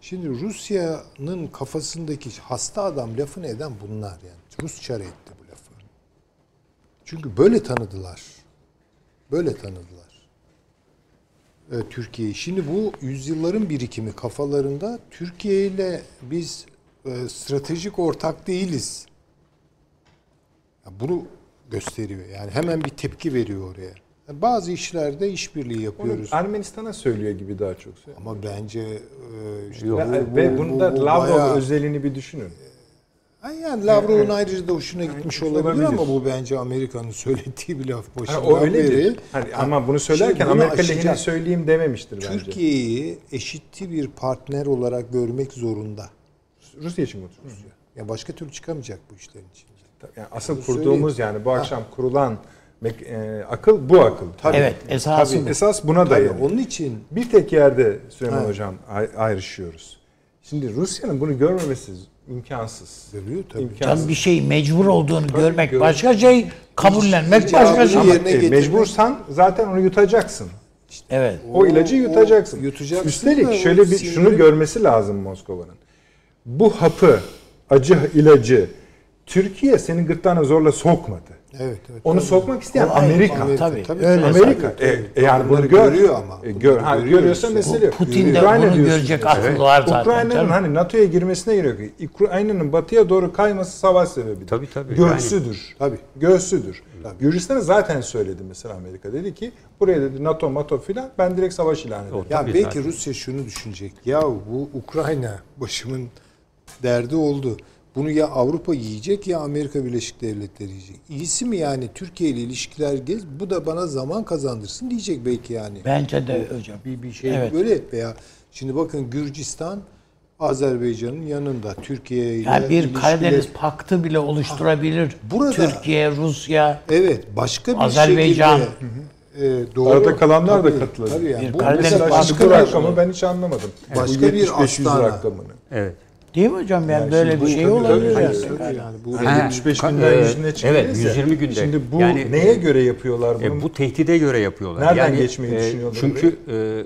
Şimdi Rusya'nın kafasındaki hasta adam lafını eden bunlar yani. Rus çare etti bu lafı. Çünkü böyle tanıdılar. Böyle tanıdılar. e, Türkiye'yi. Şimdi bu yüzyılların birikimi kafalarında Türkiye ile biz e, stratejik ortak değiliz. Ya bunu gösteriyor. Yani hemen bir tepki veriyor oraya. Yani bazı işlerde işbirliği Onu yapıyoruz. Ermenistan'a söylüyor gibi daha çok. Ama bence e, işte Yok. bu- ve bu- ve bu- bunda bu Lavrov bayağı- özelini bir düşünün. Ay Yani Lavrov'un ayrıca da hoşuna gitmiş gitmiş olabilir, olabilir. ama bu bence Amerika'nın söylediği bir laf başından o öyledir. beri. Hani Ha, ama bunu söylerken bunu Amerika lehine söyleyeyim dememiştir bence. Türkiye'yi eşitli bir partner olarak görmek zorunda. Rusya için konuşuyoruz. Ya başka türlü çıkamayacak bu işlerin için. Yani asıl Bunu kurduğumuz yani bu akşam kurulan mek- e, akıl bu akıl. Tabii. evet esası tabii. bu. Esas buna Tabii, dayanıyor. onun için Bir tek yerde Süleyman Evet. Hocam ay- ayrışıyoruz. Şimdi Rusya'nın bunu görmemesi imkansız. görüyor tabii. İmkansız. Can bir şey mecbur olduğunu görmek gör- başka şey, kabullenmek başka cevabını şey. Yerine e, mecbursan zaten onu yutacaksın. Evet. O, ilacı yutacaksın. yutacaksın Üstelik da şöyle o bir şunu görmesi lazım Moskova'nın. Bu hapı, acı ilacı Türkiye senin gırtlağına zorla sokmadı. Evet, evet. Onu tabii. sokmak isteyen O- Amerika. Amerika, tabii. Öyle Amerika. Tabii, E, tabii. e, yani bunu Bunları gör. görüyor ama. E, gör, ha, Görüyor görüyorsa mesele yok. Putin de Ukrayna bunu diyorsun. görecek aklı var zaten. Ukrayna'nın hani NATO'ya girmesine gerek yok. Ukrayna'nın batıya doğru kayması savaş sebebidir. Tabii, tabii. Göğsüdür. Tabii. Göğsüdür. Gürcistan'a zaten söyledi mesela Amerika. Dedi ki buraya dedi NATO, NATO filan ben direkt savaş ilan ederim. Ya Tabii, belki zaten. Rusya şunu düşünecek. Ya bu Ukrayna başımın derdi oldu. Bunu ya Avrupa yiyecek ya Amerika Birleşik Devletleri yiyecek. İyisi mi yani Türkiye ile ilişkiler gez bu da bana zaman kazandırsın diyecek belki yani. Bence de hocam. Bir, bir şey Evet. böyle veya şimdi bakın Gürcistan Azerbaycan'ın yanında Türkiye ile Yani bir ilişkiler- Karadeniz paktı bile oluşturabilir. Burada- Türkiye, Rusya. Evet başka bir Azerbaycan. şekilde e, doğru. Arada kalanlar da Tabii, katılır. Tabii yani. Bir Bu Karadeniz Mesela başka bir- rakamı ben hiç anlamadım. Başka Bu bir 75 yüz Astana. rakamını. Evet. Değil mi hocam? Yani, Yani böyle bir şey olabilir. yani. Yani bu Ha, 75 ka- günden e, yüzüne çıkıyoruz evet, ya. 120 günde. Şimdi bu Yani- neye göre yapıyorlar bunu? E, bu tehdide göre yapıyorlar. Nereden geçmeyi düşünüyorlar Çünkü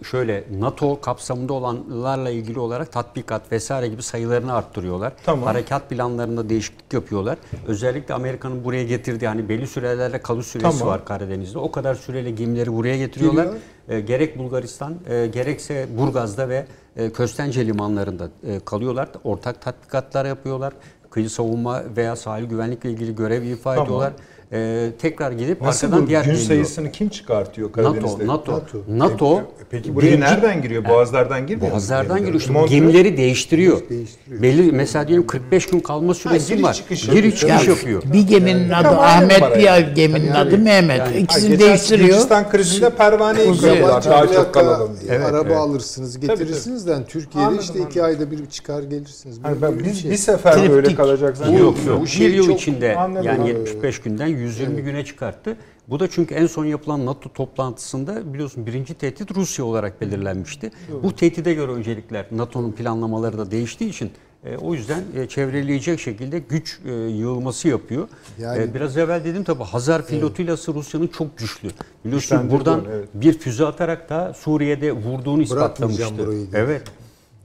e, şöyle NATO kapsamında olanlarla ilgili olarak tatbikat vesaire gibi sayılarını arttırıyorlar. Tamam. Harekat planlarında değişiklik yapıyorlar. Özellikle Amerika'nın buraya getirdiği hani belli sürelerle kalış süresi Tamam. var Karadeniz'de. O kadar süreyle gemileri buraya getiriyorlar. Geliyor. E, gerek Bulgaristan e, gerekse Burgaz'da ve e, Köstence limanlarında e, kalıyorlar. Ortak tatbikatlar yapıyorlar. Kıyı savunma veya sahil güvenlikle ilgili görev ifa Tamam. ediyorlar. E, tekrar gidip Nasıl arkadan bu diğer gün geliyor. sayısını kim çıkartıyor Karadeniz'de? NATO, NATO, NATO. NATO. E, Peki buraya birinci- nereden giriyor? Boğazlardan girmiyor? Boğazlardan giriyor. İşte bu Montreux- gemileri değiştiriyor. Değiştiriyor. Belli mesela diyelim 45 gün kalma süresi giriş var. çıkış Giriş yapıyor. çıkış Ya, yapıyor. Bir geminin adı Tamam, Ahmet, bir yani. geminin Yani- adı Mehmet. Ha, İkisini değiştiriyor. Gürcistan krizinde pervaneyi Kuzey- koyuyorlar. Daha çok kalalım diye. e, araba evet. alırsınız, getirirsiniz de Türkiye'de işte iki ayda bir çıkar gelirsiniz. Böyle ben, bir biz şey. bir sefer Triptik. öyle kalacak zannediyorum. yok yok. bu şey bir yıl içinde yani anladım. 75 günden 120 güne çıkarttı. Bu da çünkü en son yapılan NATO toplantısında biliyorsun birinci tehdit Rusya olarak belirlenmişti. Bu tehdide göre öncelikler NATO'nun planlamaları da değiştiği için e, o yüzden e, çevreleyecek şekilde güç e, yığılması yapıyor. Yani- E, biraz evvel dedim tabi Hazar filotilası Rusya'nın çok güçlü. Biliyorsun buradan evet. bir füze atarak da Suriye'de vurduğunu ispatlamıştı. Evet.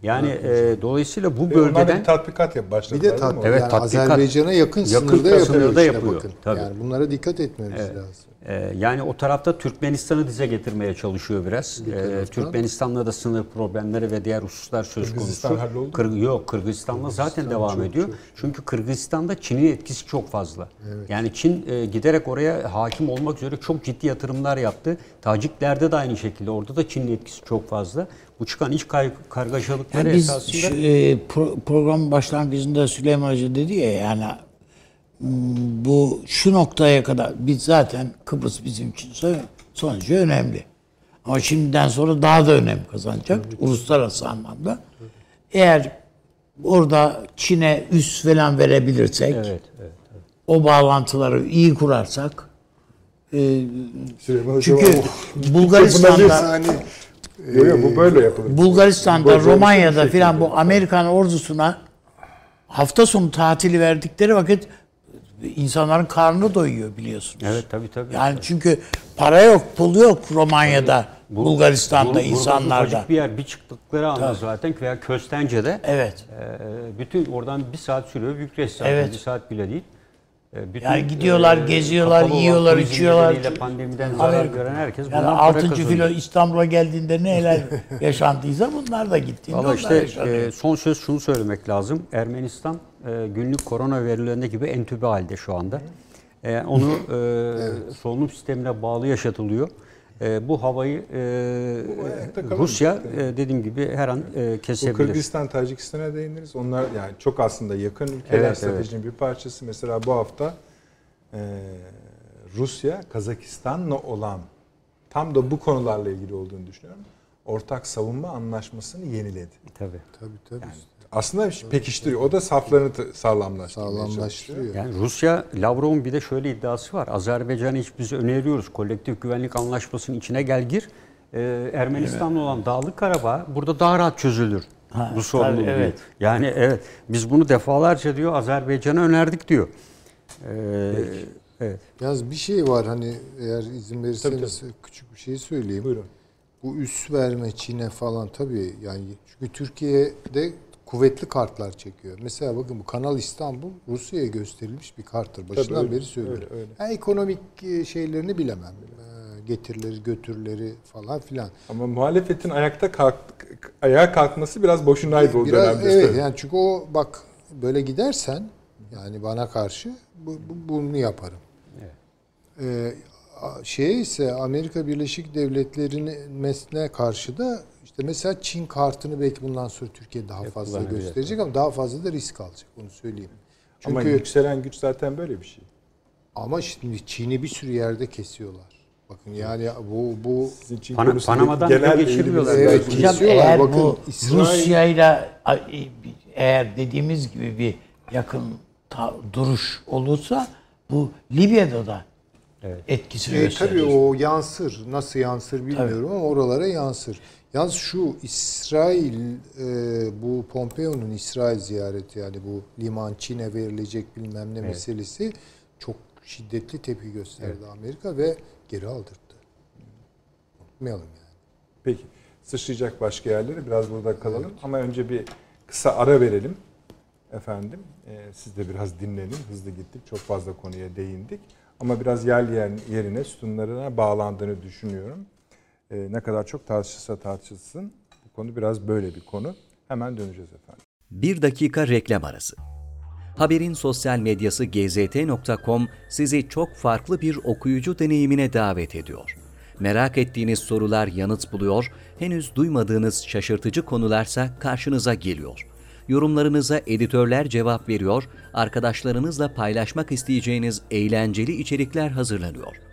Yani e, dolayısıyla bu Ve bölgeden bir tatbikat yap başladılar. Bir de değil mi? tat, Evet, yani tatbikat. Azerbaycan'a yakın, Yakın sınırda yapıyor sınırda işte yapıyor, bakın. tabii. Yani bunlara dikkat etmemiz lazım. Ee, yani o tarafta Türkmenistan'ı dize getirmeye çalışıyor biraz. Ee, Türkmenistan'la da sınır problemleri ve diğer hususlar söz Kırgızistan konusu. halloldu? Kır, yok Kırgızistan'la zaten devam ediyor. Çünkü Kırgızistan'da Çin'in etkisi çok fazla. Yani Çin e, giderek oraya hakim olmak üzere çok ciddi yatırımlar yaptı. Taciklerde de aynı şekilde. Orada da Çin'in etkisi çok fazla. Bu çıkan iç kay- kargaşalıkları Yani biz esasında şu, e, pro- program başlangıcında Süleyman Hoca dedi ya yani m, bu şu noktaya kadar biz zaten Kıbrıs bizim için so- sonucu önemli. Ama şimdiden sonra daha da önem kazanacak uluslararası anlamda. Eğer orada Çin'e üs falan verebilirsek, evet, evet. o bağlantıları iyi kurarsak, e, Süleyman Hoca çünkü. Bulgaristan'da Yani Yok, yok, bu böyle yapılır. Bulgaristan'da, Böyle Romanya'da filan bu Amerikan ordusuna hafta sonu tatili verdikleri vakit insanların karnı doyuyor biliyorsunuz. Evet tabii tabii. Yani çünkü para yok, pul yok Romanya'da, Bu- Bulgaristan'da, Burgaz'ın insanlarda. ufacık bir yer bir çıktıkları anda zaten veya Köstence'de Evet. Ee, bütün oradan bir saat sürüyor Bükreş zaten Evet. bir saat bile değil. Ee, Bütün, Yani gidiyorlar, geziyorlar, kapalı olan yiyorlar, içiyorlar. Pandemiden zarar Amerika- gören herkes Yani bundan para 6. kazanıyor. filo İstanbul'a geldiğinde neler yaşandıysa bunlar da gittiğinde Valla onlar işte yaşanıyor. e, son söz şunu söylemek lazım. Ermenistan e, günlük korona verilerinde gibi entübe halde şu anda. E, onu e, solunum sistemine bağlı yaşatılıyor. E, bu havayı e, Rusya e, dediğim gibi her an e, Bu kesebilir. Kırgızistan, Tacikistan'a değiniriz. Onlar yani çok aslında yakın ülkeler Evet, stratejinin bir parçası. Mesela bu hafta e, Rusya, Kazakistan'la olan tam da bu konularla ilgili olduğunu düşünüyorum. Ortak savunma anlaşmasını yeniledi. Tabii. tabii tabii. Aslında pekiştiriyor. O da saflarını çalışıyor. Sağlamlaştırıyor. Yani Rusya, Lavrov'un bir de şöyle iddiası var. Azerbaycan'a hiç biz öneriyoruz. Kolektif güvenlik anlaşmasının içine gel gir. Ee, Ermenistan'la olan Dağlık Karabağ burada daha rahat çözülür. Ha, bu sorun tabii, diyor. evet. Yani evet biz bunu defalarca diyor Azerbaycan'a önerdik diyor. Ee, evet. Yalnız bir şey var hani eğer izin verirseniz küçük bir şey söyleyeyim. Buyurun. Bu üs verme Çin'e falan tabii yani çünkü Türkiye'de kuvvetli kartlar çekiyor. Mesela bakın bu Kanal İstanbul Rusya'ya gösterilmiş bir karttır. Başından öyle, beri söylüyorum. öyle, öyle. Yani ekonomik e, şeylerini bilemem. Ee, Getirileri, götürleri falan filan. Ama muhalefetin ayakta kalk, ayağa kalkması biraz boşunaydı o Biraz dönemde. evet yani çünkü o bak böyle gidersen yani bana karşı bu, bu- bunu yaparım. Ee, a- şeye ise Amerika Birleşik Devletleri'nin mesne karşı da işte mesela Çin kartını belki bundan sonra Türkiye daha fazla kullanabilir, gösterecek ama daha fazla da risk alacak onu söyleyeyim. Çünkü Ama ama, yükselen güç zaten böyle bir şey. şimdi Çin'i bir sürü yerde kesiyorlar. Bakın yani bu bu konusundaki Panama'dan genel bile geçirmiyorlar. Evet, kesiyorlar. eğer Bakın bu İsrail- Rusya'yla eğer dediğimiz gibi bir yakın duruş olursa bu Libya'da da etkisini E, gösterir. tabii o yansır. Nasıl yansır bilmiyorum ama oralara yansır. Yalnız şu İsrail e, bu Pompeo'nun İsrail ziyareti yani bu liman Çin'e verilecek bilmem ne meselesi çok şiddetli tepki gösterdi Amerika ve geri aldırdı. Unutmayalım yani. Peki. Sıçrayacak başka yerlere biraz burada kalalım. Ama önce bir kısa ara verelim. Efendim e, siz de biraz dinlenin. Hızlı gittik. Çok fazla konuya değindik. Ama biraz yer- yerine sütunlarına bağlandığını düşünüyorum. E, ne kadar çok tartışılsa tartışılsın. Bu konu biraz böyle bir konu. Hemen döneceğiz efendim. Bir dakika reklam arası. Haberin sosyal medyası gzt.com sizi çok farklı bir okuyucu deneyimine davet ediyor. Merak ettiğiniz sorular yanıt buluyor, henüz duymadığınız şaşırtıcı konularsa karşınıza geliyor. Yorumlarınıza editörler cevap veriyor, arkadaşlarınızla paylaşmak isteyeceğiniz eğlenceli içerikler hazırlanıyor.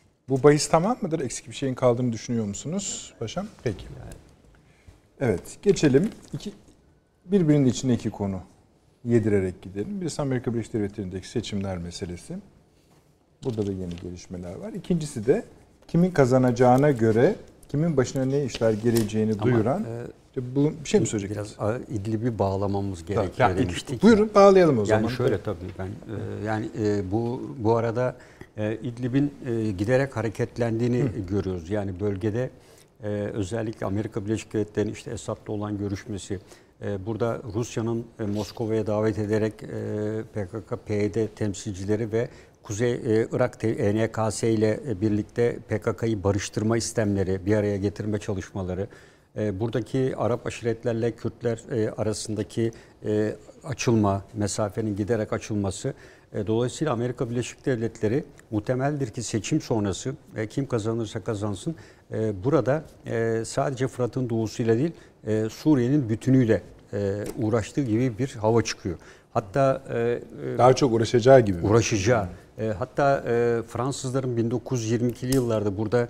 Bu bahis tamam mıdır? Eksik bir şeyin kaldığını düşünüyor musunuz paşam? Peki. Evet, geçelim. İki, birbirinin içinde iki konu yedirerek gidelim. Birisi Amerika Birleşik Devletleri'ndeki seçimler meselesi. Burada da yeni gelişmeler var. İkincisi de kimin kazanacağına göre kimin başına ne işler geleceğini duyuran. İşte bu bir şey mi söyleyecektiniz? Biraz İdlib'i bağlamamız gerekiyor yani demiştik. Buyurun bağlayalım o Yani zaman. şöyle tabii ben e, yani e, bu bu arada e, İdlib'in e, giderek hareketlendiğini görüyoruz. Yani bölgede e, özellikle Amerika Birleşik Devletleri'nin işte Esad'la olan görüşmesi, e, burada Rusya'nın e, Moskova'ya davet ederek e, PKK, PYD temsilcileri ve Kuzey e, Irak ENKS ile birlikte PKK'yı barıştırma istemleri, bir araya getirme çalışmaları, e, buradaki Arap aşiretlerle Kürtler e, arasındaki e, açılma, mesafenin giderek açılması. E, dolayısıyla Amerika Birleşik Devletleri muhtemeldir ki seçim sonrası e, kim kazanırsa kazansın e, burada sadece Fırat'ın doğusuyla değil Suriye'nin bütünüyle uğraştığı gibi bir hava çıkıyor. Hatta Daha çok uğraşacağı gibi. uğraşacağı. Hatta Fransızların 1922'li yıllarda burada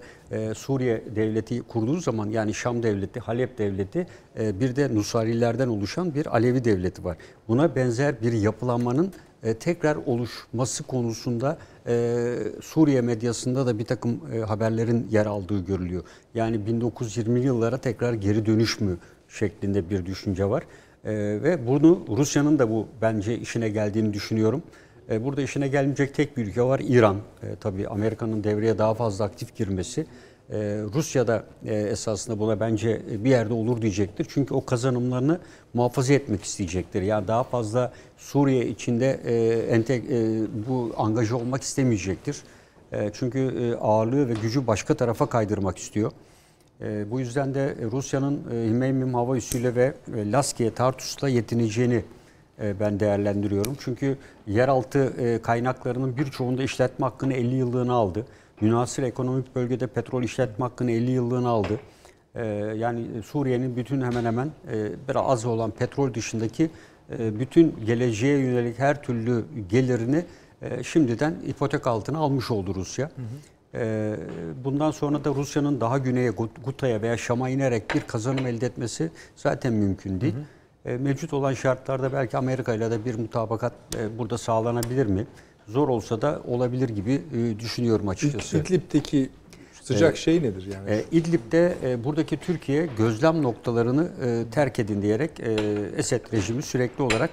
Suriye devleti kurduğu zaman yani Şam devleti, Halep devleti bir de Nusayrilerden oluşan bir Alevi devleti var. Buna benzer bir yapılanmanın e, tekrar oluşması konusunda e, Suriye medyasında da bir takım e, haberlerin yer aldığı görülüyor. Yani 1920'li yıllara tekrar geri dönüş mü şeklinde bir düşünce var. E, ve bunu Rusya'nın da bu bence işine geldiğini düşünüyorum. E, Burada işine gelmeyecek tek bir ülke var İran. E, tabii Amerika'nın devreye daha fazla aktif girmesi. E, Rusya da e, esasında buna bence bir yerde olur diyecektir. Çünkü o kazanımlarını muhafaza etmek isteyecektir. Yani daha fazla Suriye içinde e, e, bu angaja olmak istemeyecektir. Çünkü ağırlığı ve gücü başka tarafa kaydırmak istiyor. Bu yüzden de Rusya'nın e, Hmeymim hava üssüyle ve Laskiye Tartus'la yetineceğini ben değerlendiriyorum. Çünkü yeraltı kaynaklarının birçoğunda işletme hakkını 50 yıllığına aldı. Münasır ekonomik bölgede petrol işletme hakkını 50 yıllığına aldı. E, Yani Suriye'nin bütün hemen hemen e, biraz az olan petrol dışındaki e, bütün geleceğe yönelik her türlü gelirini e, şimdiden ipotek altına almış oldu Rusya. Ee, Bundan sonra da Rusya'nın daha güneye Gut- Guta'ya veya Şam'a inerek bir kazanım elde etmesi zaten mümkün değil. Ee, Mevcut olan şartlarda belki Amerika ile de bir mutabakat e, burada sağlanabilir mi? Zor olsa da olabilir gibi e, düşünüyorum açıkçası. İdlib'deki sıcak şey nedir yani? E, İdlib'de e, buradaki Türkiye gözlem noktalarını e, terk edin diyerek e, Esed rejimi sürekli olarak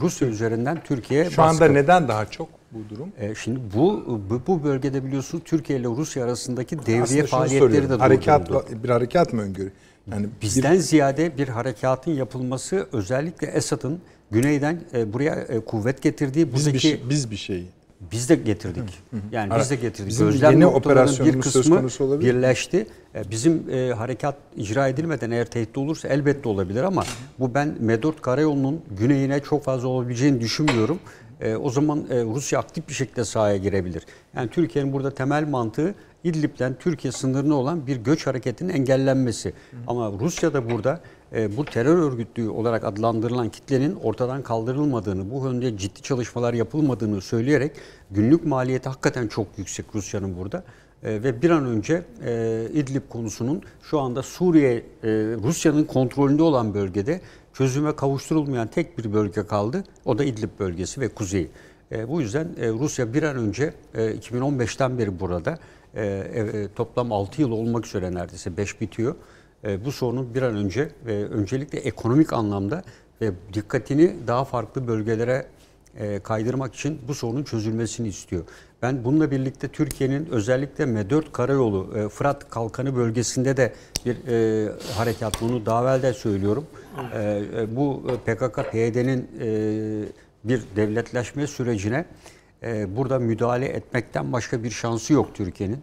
Rusya üzerinden Türkiye'ye Şu anda baskı- neden daha çok bu durum? E, şimdi bu, bu bölgede biliyorsun Türkiye ile Rusya arasındaki devriye Aslında faaliyetleri de harekat bir harekat mı öngörü? Yani Bizden ziyade bir harekatın yapılması özellikle Esad'ın güneyden e, buraya e, kuvvet getirdiği bir, biz buradaki bir şey, biz bir şey. biz de getirdik. Yani biz de getirdik. Bizim Gözlem yeni operasyonumuz bir söz kısmı konusu olabilir mi? birleşti. E, Bizim e, harekat icra edilmeden eğer tehdit olursa elbette olabilir ama bu ben Medort Karayolu'nun güneyine çok fazla olabileceğini düşünmüyorum. e, o zaman e, Rusya aktif bir şekilde sahaya girebilir. Yani Türkiye'nin burada temel mantığı İdlib'den Türkiye sınırına olan bir göç hareketinin engellenmesi. Ama Rusya da burada bu terör örgütlüğü olarak adlandırılan kitlenin ortadan kaldırılmadığını, bu yönde ciddi çalışmalar yapılmadığını söyleyerek günlük maliyeti hakikaten çok yüksek Rusya'nın burada. E, ve bir an önce e, İdlib konusunun şu anda Suriye, e, Rusya'nın kontrolünde olan bölgede çözüme kavuşturulmayan tek bir bölge kaldı. O da İdlib bölgesi ve kuzeyi. E, bu yüzden e, Rusya bir an önce e, 2015'ten beri burada e, e, toplam 6 yıl olmak üzere neredeyse 5 bitiyor. E, bu sorunun bir an önce ve öncelikle ekonomik anlamda ve dikkatini daha farklı bölgelere e, kaydırmak için bu sorunun çözülmesini istiyor. Ben bununla birlikte Türkiye'nin özellikle M4 karayolu e, Fırat Kalkanı bölgesinde de bir e, harekat bunu daha evvel de söylüyorum. E, bu PKK-PYD'nin e, bir devletleşme sürecine e, burada müdahale etmekten başka bir şansı yok Türkiye'nin.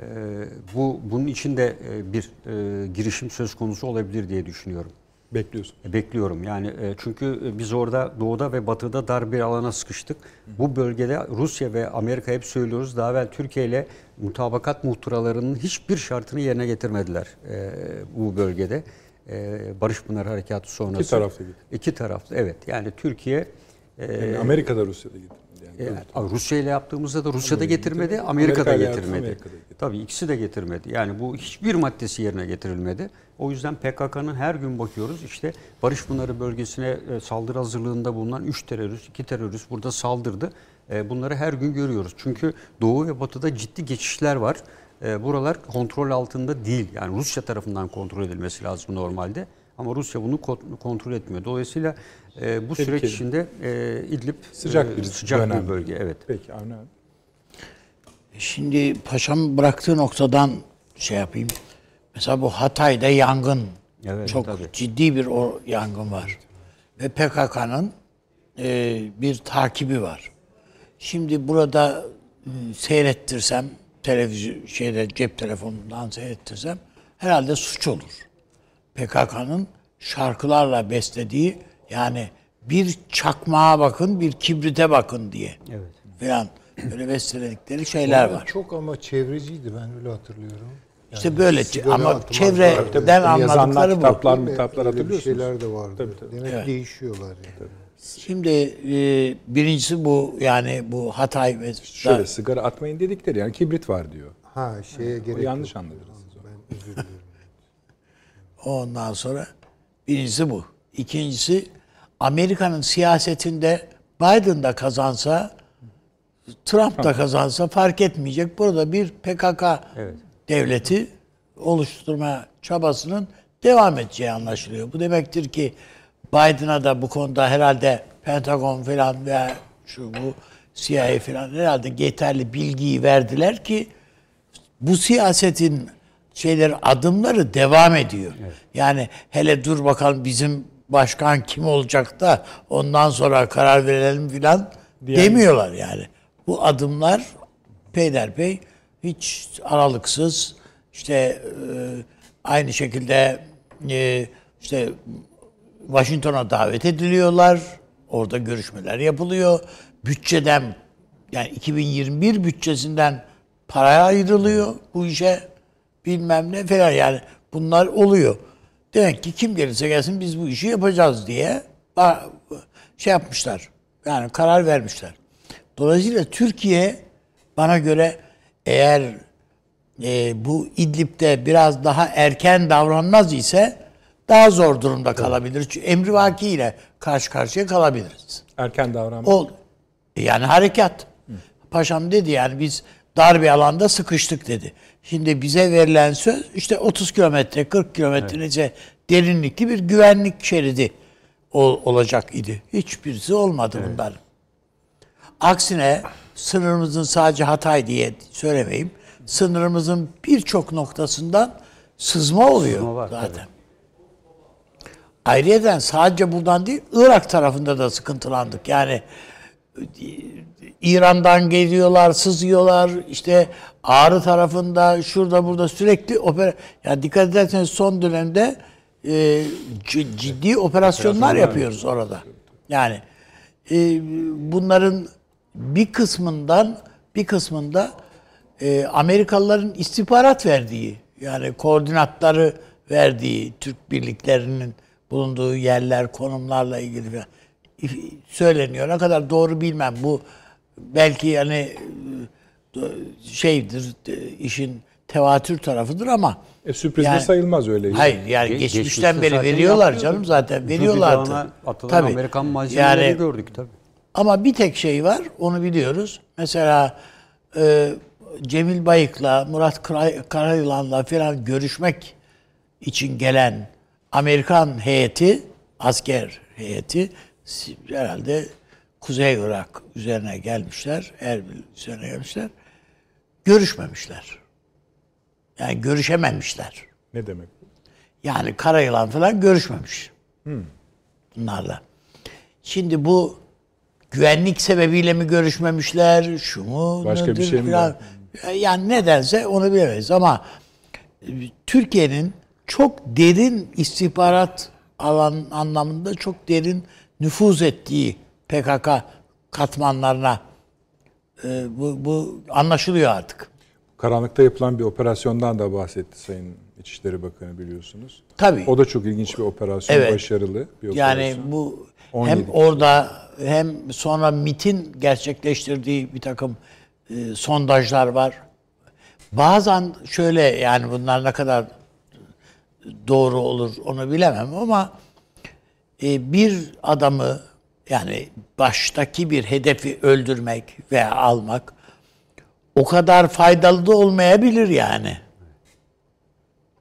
E, bu bunun için de e, bir e, girişim söz konusu olabilir diye düşünüyorum. Bekliyorsun. E, Bekliyorum yani e, çünkü biz orada doğuda ve batıda dar bir alana sıkıştık. Bu bölgede Rusya ve Amerika hep söylüyoruz daha evvel Türkiye ile mutabakat muhtıralarının hiçbir şartını yerine getirmediler e, bu bölgede. E, Barış Pınar Harekatı sonrası. İki taraflı. İki taraflı evet yani Türkiye e, Yani Amerika'da Rusya'da gitti. Yani e, Rusya ile yaptığımızda da Rusya da getirmedi, Amerika da getirmedi. Amerika da getirmedi. Tabii ikisi de getirmedi. Yani bu hiçbir maddesi yerine getirilmedi. O yüzden PKK'nın her gün bakıyoruz işte Barış Pınarı bölgesine e, saldırı hazırlığında bulunan 3 terörist, 2 terörist burada saldırdı. E, Bunları her gün görüyoruz. Çünkü Doğu ve Batı'da ciddi geçişler var. E, Buralar kontrol altında değil. Yani Rusya tarafından kontrol edilmesi lazım normalde. Ama Rusya bunu ko- kontrol etmiyor. Dolayısıyla e, bu süreç Tehlikeli. içinde e, İdlib Sıcak e, bir sıcak dönem. bir bölge. Evet. Peki Avni. Şimdi paşam bıraktığı noktadan şey yapayım. Mesela bu Hatay'da yangın. Evet, çok tabii. ciddi bir o yangın var. Ve PKK'nın e, bir takibi var. Şimdi burada e, seyrettirsem televizyon şeyde cep telefonundan seyrettirsem herhalde suç olur. PKK'nın şarkılarla beslediği yani bir çakmağa bakın, bir kibrite bakın diye. Evet. Falan böyle besledikleri şeyler var. Çok ama çevreciydi ben öyle hatırlıyorum. İşte böyle ama çevreden anladıkları bu. kitaplar, kitaplar hatırlıyorsunuz. şeyler de vardı. Tabii, tabii. Demek Evet. değişiyorlar yani. Şimdi e, birincisi bu yani bu Hatay ve Şöyle sigara atmayın dedikleri yani kibrit var diyor. Ha şeye O gerek yanlış yok. anladınız. Ben özür dilerim. ondan sonra birincisi bu. İkincisi Amerika'nın siyasetinde Biden da kazansa Trump da kazansa fark etmeyecek. Burada bir PKK Evet. devleti oluşturma çabasının devam edeceği anlaşılıyor. Bu demektir ki Biden'a da bu konuda herhalde Pentagon falan veya şu bu CIA falan herhalde yeterli bilgiyi verdiler ki bu siyasetin şeyler adımları devam ediyor. Yani hele dur bakalım bizim başkan kim olacak da ondan sonra karar verelim filan demiyorlar yani. Bu adımlar peyderpey hiç aralıksız işte e, aynı şekilde e, işte Washington'a davet ediliyorlar. Orada görüşmeler yapılıyor. Bütçeden yani 2021 bütçesinden paraya ayrılıyor bu işe bilmem ne falan yani bunlar oluyor. Demek ki kim gelirse gelsin biz bu işi yapacağız diye şey yapmışlar. Yani karar vermişler. Dolayısıyla Türkiye bana göre eğer e, bu İdlib'de biraz daha erken davranmaz ise daha zor durumda kalabilir. Çünkü emrivaki ile karşı karşıya kalabiliriz. Erken davranma. O yani harekat. Paşam dedi yani biz dar bir alanda sıkıştık dedi. Şimdi bize verilen söz işte 30 kilometre 40 kilometre derinlikli bir güvenlik şeridi ol- olacak idi. Hiçbirisi olmadı bunların. Aksine sınırımızın sadece Hatay diye söylemeyeyim. Sınırımızın birçok noktasından sızma oluyor Sızma var, zaten. Ayrıyeten sadece buradan değil Irak tarafında da sıkıntılandık. Yani İran'dan geliyorlar, sızıyorlar. İşte Ağrı tarafında, şurada burada sürekli opera... Ya dikkat ederseniz son dönemde e, ciddi operasyonlar yapıyoruz orada. Yani e, bunların bir kısmından bir kısmında e, Amerikalıların istihbarat verdiği yani koordinatları verdiği Türk birliklerinin bulunduğu yerler, konumlarla ilgili falan söyleniyor. Ne kadar doğru bilmem. Bu belki yani e, şeydir e, işin tevatür tarafıdır ama E, sürpriz de Yani- sayılmaz öyle. Hayır yani Ge- geçmişten geçmişte beri veriyorlar yapıyordu. canım zaten veriyorlardı. Atılan Tabii. Amerikan malzemeleri Yani gördük tabii. ama bir tek şey var, onu biliyoruz. Mesela e, Cemil Bayık'la, Murat Kara- Karayılan'la falan görüşmek için gelen Amerikan heyeti, asker heyeti herhalde Kuzey Irak üzerine gelmişler, Erbil üzerine gelmişler. Görüşmemişler. Yani görüşememişler. Ne demek? Yani Karayılan falan görüşmemiş. Bunlarla. Şimdi bu güvenlik sebebiyle mi görüşmemişler, şu mu? Başka bir şey mi filan. Yani nedense onu bilemeyiz ama e, Türkiye'nin çok derin istihbarat alan anlamında çok derin nüfuz ettiği PKK katmanlarına e, bu, bu anlaşılıyor artık. Karanlıkta yapılan bir operasyondan da bahsetti Sayın İçişleri Bakanı biliyorsunuz. Tabii. O da çok ilginç bir operasyon, Evet. başarılı bir operasyon. Yani bu 17 hem orada hem sonra MIT'in gerçekleştirdiği bir takım e, sondajlar var. Bazen şöyle yani bunlar ne kadar doğru olur onu bilemem ama e, bir adamı yani baştaki bir hedefi öldürmek veya almak o kadar faydalı da olmayabilir yani.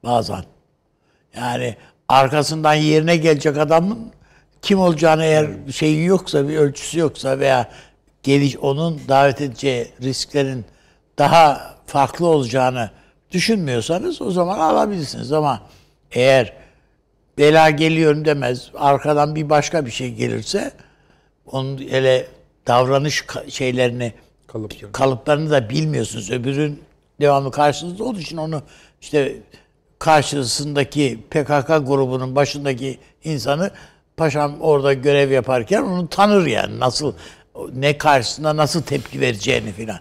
Bazen. Yani arkasından yerine gelecek adamın kim olacağını eğer şeyi yoksa, bir ölçüsü yoksa veya geliş onun davet edeceği risklerin daha farklı olacağını düşünmüyorsanız o zaman alabilirsiniz ama eğer bela geliyorum demez, arkadan bir başka bir şey gelirse onun hele davranış şeylerini Kalıpları. kalıplarını da bilmiyorsunuz. Öbürün devamlı karşınızda olduğu için onu işte karşısındaki PKK grubunun başındaki insanı paşam orada görev yaparken onu tanır yani nasıl ne karşısında nasıl tepki vereceğini filan.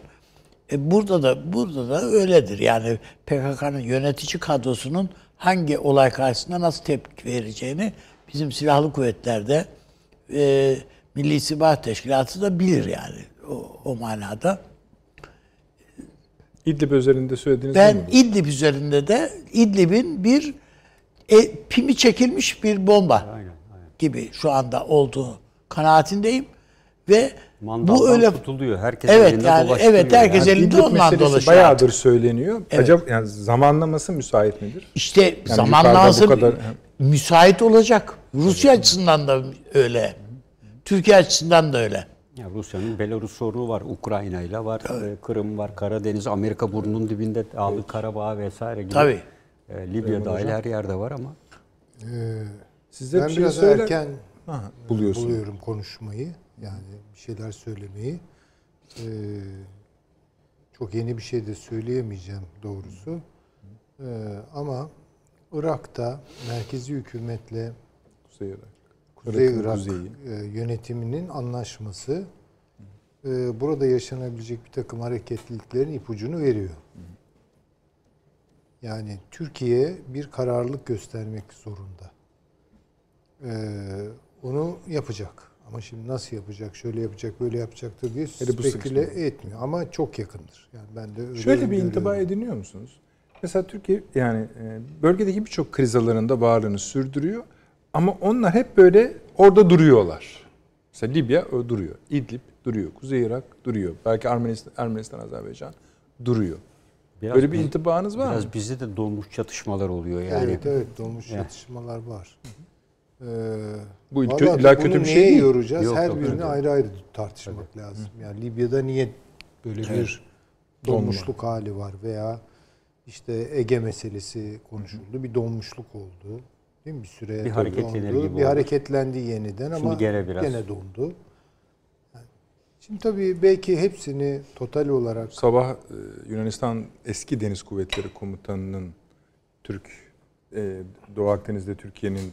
E burada da burada da öyledir. Yani PKK'nın yönetici kadrosunun hangi olay karşısında nasıl tepki vereceğini bizim silahlı kuvvetlerde e, Milli İstihbarat Teşkilatı da bilir yani o, o manada. İdlib özelinde söylediğiniz Ben mi? İdlib üzerinde de İdlib'in bir e, pimi çekilmiş bir bomba gibi şu anda olduğu kanaatindeyim ve Mandaldan bu öyle tutuluyor. Herkes Evet, elinde yani evet, herkes yani. elinde İdlib ondan dolaşıyor bayağıdır artık. söyleniyor. Acaba yani zamanlaması müsait midir? İşte yukarıda zamanlaması bu kadar- müsait olacak. Rusya açısından da öyle. Türkiye açısından da öyle. Ya Rusya'nın Belarus sorunu var, Ukrayna ile var, e, Kırım var, Karadeniz, Amerika burnunun dibinde aldı Karabağ vesaire gibi. Tabii. E, Libya dahil her yerde var ama Size ben bir şey biraz söyler erken Ha, buluyorsun. buluyorum konuşmayı. Yani bir şeyler söylemeyi. Ee, çok yeni bir şey de söyleyemeyeceğim doğrusu. Ee, ama Irak'ta merkezi hükümetle Kuzey Irak. Kuzey Irak'ın Irak kuzeyi. e, yönetiminin anlaşması e, burada yaşanabilecek bir takım hareketliliklerin ipucunu veriyor. Yani Türkiye bir kararlılık göstermek zorunda. E, onu yapacak. Ama şimdi nasıl yapacak, şöyle yapacak, böyle yapacaktır diye Hele bu speküle etmiyor. Ama çok yakındır. Yani ben de öyle Şöyle bir intiba ediniyor musunuz? Mesela Türkiye yani bölgedeki birçok kriz alanında varlığını sürdürüyor ama onlar hep böyle orada duruyorlar. Mesela Libya o duruyor. İdlib duruyor. Kuzey Irak duruyor. Belki Ermenistan, Ermenistan Azerbaycan duruyor. biraz böyle bir biz- intibanız var mı? biraz bizde de donmuş çatışmalar oluyor yani. Evet evet dolmuş Ya. çatışmalar var. Ee, Bu kö- illa kötü bir şey değil. yoracağız? Yok, Her yok, birini öyle. ayrı ayrı tartışmak lazım. Yani Libya'da niye böyle bir donmuşluk hali var veya işte Ege meselesi konuşuldu. Bir donmuşluk oldu. Değil mi? Bir süre Bir hareketlenir dondu. gibi Bir oldu. hareketlendi yeniden ama Şimdi gene biraz. gene dondu. Yani Şimdi tabii belki hepsini total olarak Sabah e, Yunanistan eski Deniz Kuvvetleri Komutanı'nın Türk e, Doğu Akdeniz'de Türkiye'nin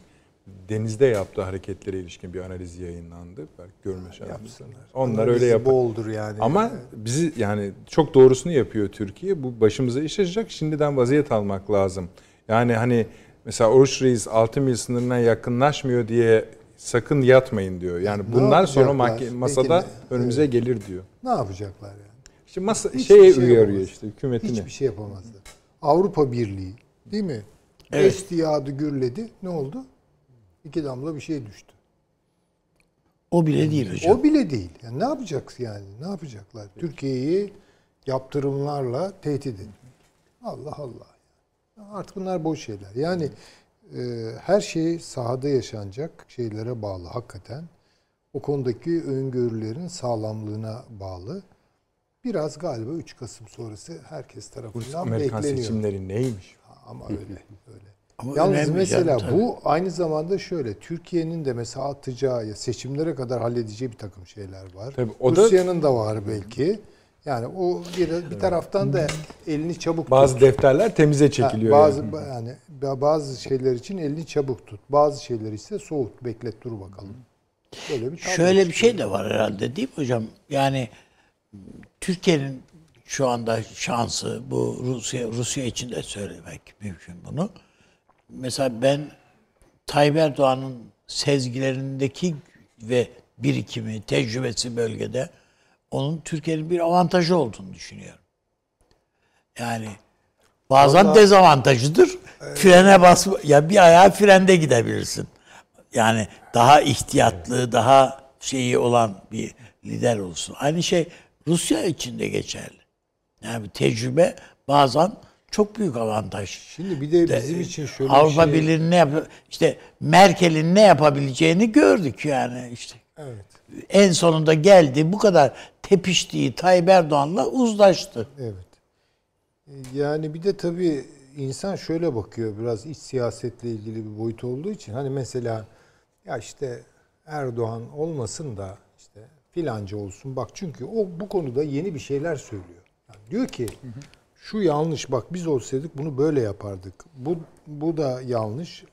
denizde yaptığı hareketlere ilişkin bir analiz yayınlandı. Belki görme şansınız. Yapsınlar. Onlar Analizi öyle yapar. boldur yani. Ama bizi yani çok doğrusunu yapıyor Türkiye. Bu başımıza iş açacak. Şimdiden vaziyet almak lazım. Yani hani mesela Oruç Reis 6 mil sınırına yakınlaşmıyor diye sakın yatmayın diyor. Yani Ne bunlar sonra mahke- masada Peki önümüze gelir diyor. ne yapacaklar yani? İşte masa Hiçbir şeye şey uyarıyor yapamaz. işte hükümetine. Hiçbir şey yapamazlar. Avrupa Birliği değil mi? Evet. Esti yağdı gürledi. Ne oldu? İki damla bir şey düştü. O bile değil hocam. O bile değil. Yani ne yapacaksın yani? Ne yapacaklar? Türkiye'yi yaptırımlarla tehdit etmek. Allah Allah. Artık bunlar boş şeyler. Yani e, her şey sahada yaşanacak şeylere bağlı hakikaten. O konudaki öngörülerin sağlamlığına bağlı. Biraz galiba 3 Kasım sonrası herkes tarafından Amerikan bekleniyor. seçimleri neymiş? Ama öyle öyle. Ama Yalnız mesela canım, bu aynı zamanda şöyle Türkiye'nin de mesela atacağı ya seçimlere kadar halledeceği bir takım şeyler var. Tabii, o da- Rusya'nın da var belki. Yani o bir, bir taraftan da elini çabuk Bazı tut. defterler temize Ha, çekiliyor. bazı yani. yani bazı şeyler için elini çabuk tut. Bazı şeyler ise soğut, beklet dur bakalım. Böyle bir Şöyle bir şey de var herhalde değil mi hocam? Yani Türkiye'nin şu anda şansı bu Rusya Rusya için de söylemek mümkün bunu. Mesela ben Tayyip Erdoğan'ın sezgilerindeki ve birikimi, tecrübesi bölgede onun Türkiye'nin bir avantajı olduğunu düşünüyorum. Yani bazen dezavantajıdır. Frene basma ya bir ayağı frende gidebilirsin. Yani daha ihtiyatlı, daha şeyi olan bir lider olsun. Aynı şey Rusya için de geçerli. Yani tecrübe bazen çok büyük avantaj. Şimdi bir de bizim için şöyle Avrupa bir şey. Birliği'nin ne yap işte Merkel'in ne yapabileceğini gördük yani işte. Evet. En sonunda geldi bu kadar tepiştiği Tayyip Erdoğan'la uzlaştı. Evet. Yani bir de tabii insan şöyle bakıyor biraz iç siyasetle ilgili bir boyut olduğu için hani mesela ya işte Erdoğan olmasın da işte filanca olsun bak çünkü o bu konuda yeni bir şeyler söylüyor. Yani diyor ki şu yanlış bak biz olsaydık bunu böyle yapardık. Bu bu da yanlış.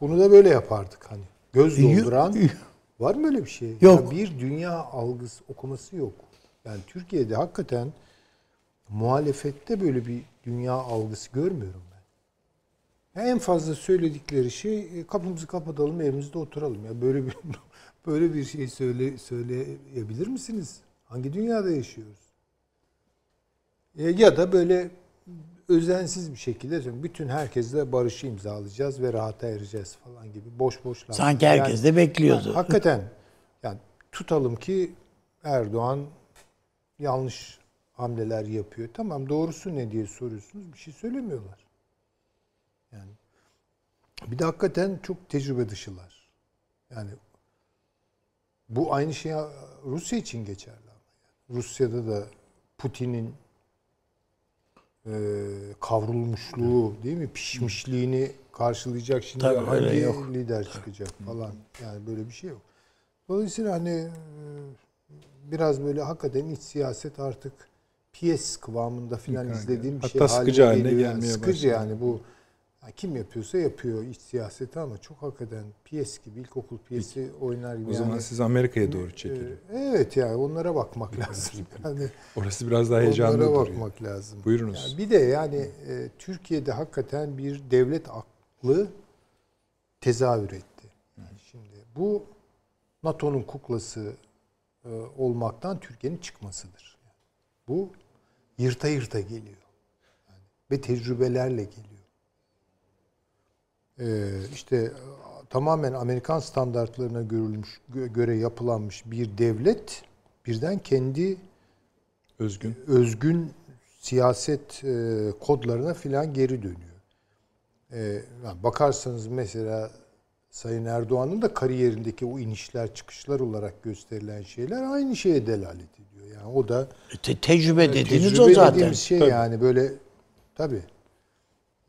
Bunu da böyle yapardık hani. Göz dolduran var mı öyle bir şey? Yok. Ya bir dünya algısı okuması yok. Yani Türkiye'de hakikaten muhalefette böyle bir dünya algısı görmüyorum ben. Ya en fazla söyledikleri şey e, kapımızı kapatalım evimizde oturalım ya böyle bir böyle bir şey söyle söyleyebilir misiniz? Hangi dünyada yaşıyoruz? E, Ya da böyle özensiz bir şekilde bütün herkesle barışı imzalayacağız ve rahata ereceğiz falan gibi boş boş laflar. Sanki herkes de bekliyordu. Yani hakikaten yani tutalım ki Erdoğan yanlış hamleler yapıyor. Tamam doğrusu ne diye soruyorsunuz. Bir şey söylemiyorlar. Yani bir de hakikaten çok tecrübe dışılar. Yani bu aynı şey Rusya için geçerli ama. yani. Rusya'da da Putin'in e, kavrulmuşluğu değil mi? Pişmişliğini karşılayacak şimdi Tabii, hangi yok. lider çıkacak falan. Yani böyle bir şey yok. Dolayısıyla hani e, biraz böyle hakikaten iç siyaset artık piyes kıvamında filan izlediğim bir Hatta şey sıkıcı haline haline geliyor. Yani gelmeye sıkıcı başladı. yani bu kim yapıyorsa yapıyor iç siyaseti ama çok hakikaten piyes gibi ilkokul piyesi oynar gibi. O zaman yani, siz Amerika'ya doğru çekilin. e, Evet yani onlara bakmak lazım. Yani Orası biraz daha heyecanlı onlara duruyor. bakmak lazım. Buyurunuz. Yani bir de yani e, Türkiye'de hakikaten bir devlet aklı tezahür etti. Yani şimdi bu NATO'nun kuklası e, olmaktan Türkiye'nin çıkmasıdır. Bu yırta yırta geliyor. Yani ve tecrübelerle geliyor. Ee, işte e, tamamen Amerikan standartlarına görülmüş gö- göre yapılanmış bir devlet birden kendi Özgün. özgün siyaset e, kodlarına filan geri dönüyor. E, yani bakarsanız mesela Sayın Erdoğan'ın da kariyerindeki o inişler çıkışlar olarak gösterilen şeyler aynı şeye delalet ediyor. Yani o da Te- tecrübe dediğiniz tecrübe o zaten. dediğimiz şey yani böyle tabii.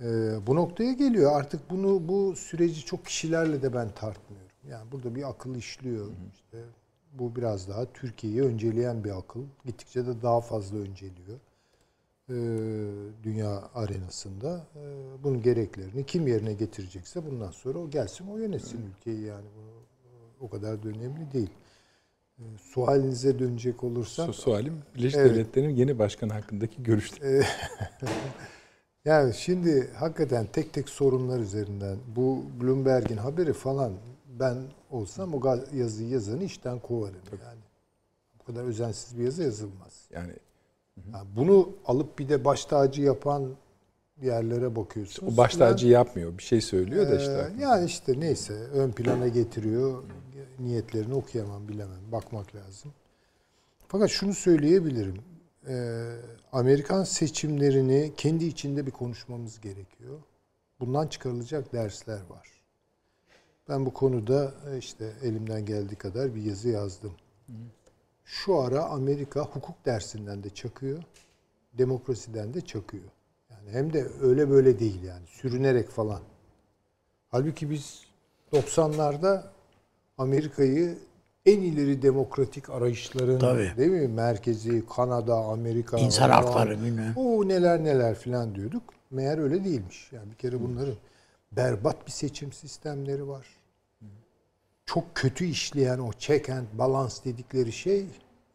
E, bu noktaya geliyor. Artık bunu bu süreci çok kişilerle de ben tartmıyorum. Yani burada bir akıl işliyor. İşte bu biraz daha Türkiye'yi önceleyen bir akıl. Gittikçe de daha fazla önceliyor. e, dünya arenasında e, bunun gereklerini kim yerine getirecekse bundan sonra o gelsin o yönetsin ülkeyi yani bu o kadar da önemli değil. E, sualinize dönecek olursam Su- Sualim Birleşik Evet. Devletleri'nin yeni başkanı hakkındaki görüşler. Yani şimdi hakikaten tek tek sorunlar üzerinden bu Bloomberg'in haberi falan ben olsam o yazıyı yazanı işten kovarım yani. Bu kadar özensiz bir yazı yazılmaz. Yani Yani bunu alıp bir de baş tacı yapan yerlere bakıyorsunuz. o baş tacı yapmıyor. Bir şey söylüyor da işte. Ee, yani işte neyse ön plana getiriyor. Niyetlerini okuyamam bilemem. Bakmak lazım. Fakat şunu söyleyebilirim. Ee, Amerikan seçimlerini kendi içinde bir konuşmamız gerekiyor. Bundan çıkarılacak dersler var. Ben bu konuda e, işte elimden geldiği kadar bir yazı yazdım. Şu ara Amerika hukuk dersinden de çakıyor, demokrasiden de çakıyor. Yani hem de öyle böyle değil yani sürünerek falan. Halbuki biz 90'larda Amerika'yı en ileri demokratik arayışların Tabii. değil mi? Merkezi, Kanada, Amerika. İnsan hakları bilmem. O neler neler filan diyorduk. Meğer öyle değilmiş. Yani bir kere bunların berbat bir seçim sistemleri var. Çok kötü işleyen o check and balance dedikleri şey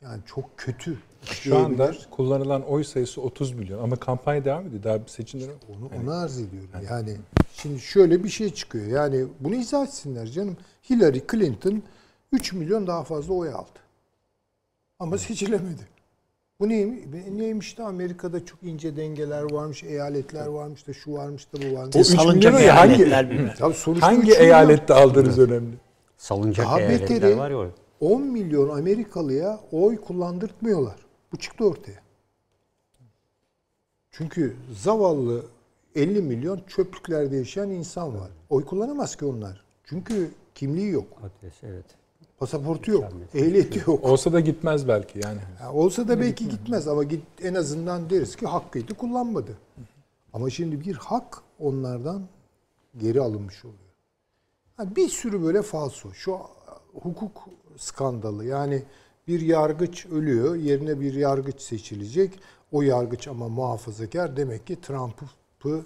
yani çok kötü. Şu anda kullanılan oy sayısı 30 milyon ama kampanya devam ediyor. Daha bir seçimler Onu, onu arz ediyorum. Yani şimdi şöyle bir şey çıkıyor. Yani bunu izah etsinler canım. Hillary Clinton 3 milyon daha fazla oy aldı. Ama seçilemedi. Bu neymiş? Neymiş de Amerika'da çok ince dengeler varmış, eyaletler varmış da şu varmış da bu varmış. O üç Salıncak milyon ya, hangi- Hangi milyon. eyalette aldığınız önemli. Salıncak Daha eyaletler beteri- var ya orada. 10 milyon Amerikalıya oy kullandırtmıyorlar. Bu çıktı ortaya. Çünkü zavallı 50 milyon çöplüklerde yaşayan insan var. Oy kullanamaz ki onlar. Çünkü kimliği yok. Adres evet. Pasaportu yok. Ehliyeti yok. Olsa da gitmez belki yani. Ya olsa da belki gitmez ama git, en azından deriz ki hakkıydı kullanmadı. Ama şimdi bir hak onlardan geri alınmış oluyor. Ha, bir sürü böyle falso. Şu hukuk skandalı yani bir yargıç ölüyor yerine bir yargıç seçilecek. O yargıç ama muhafazakar demek ki Trump'ı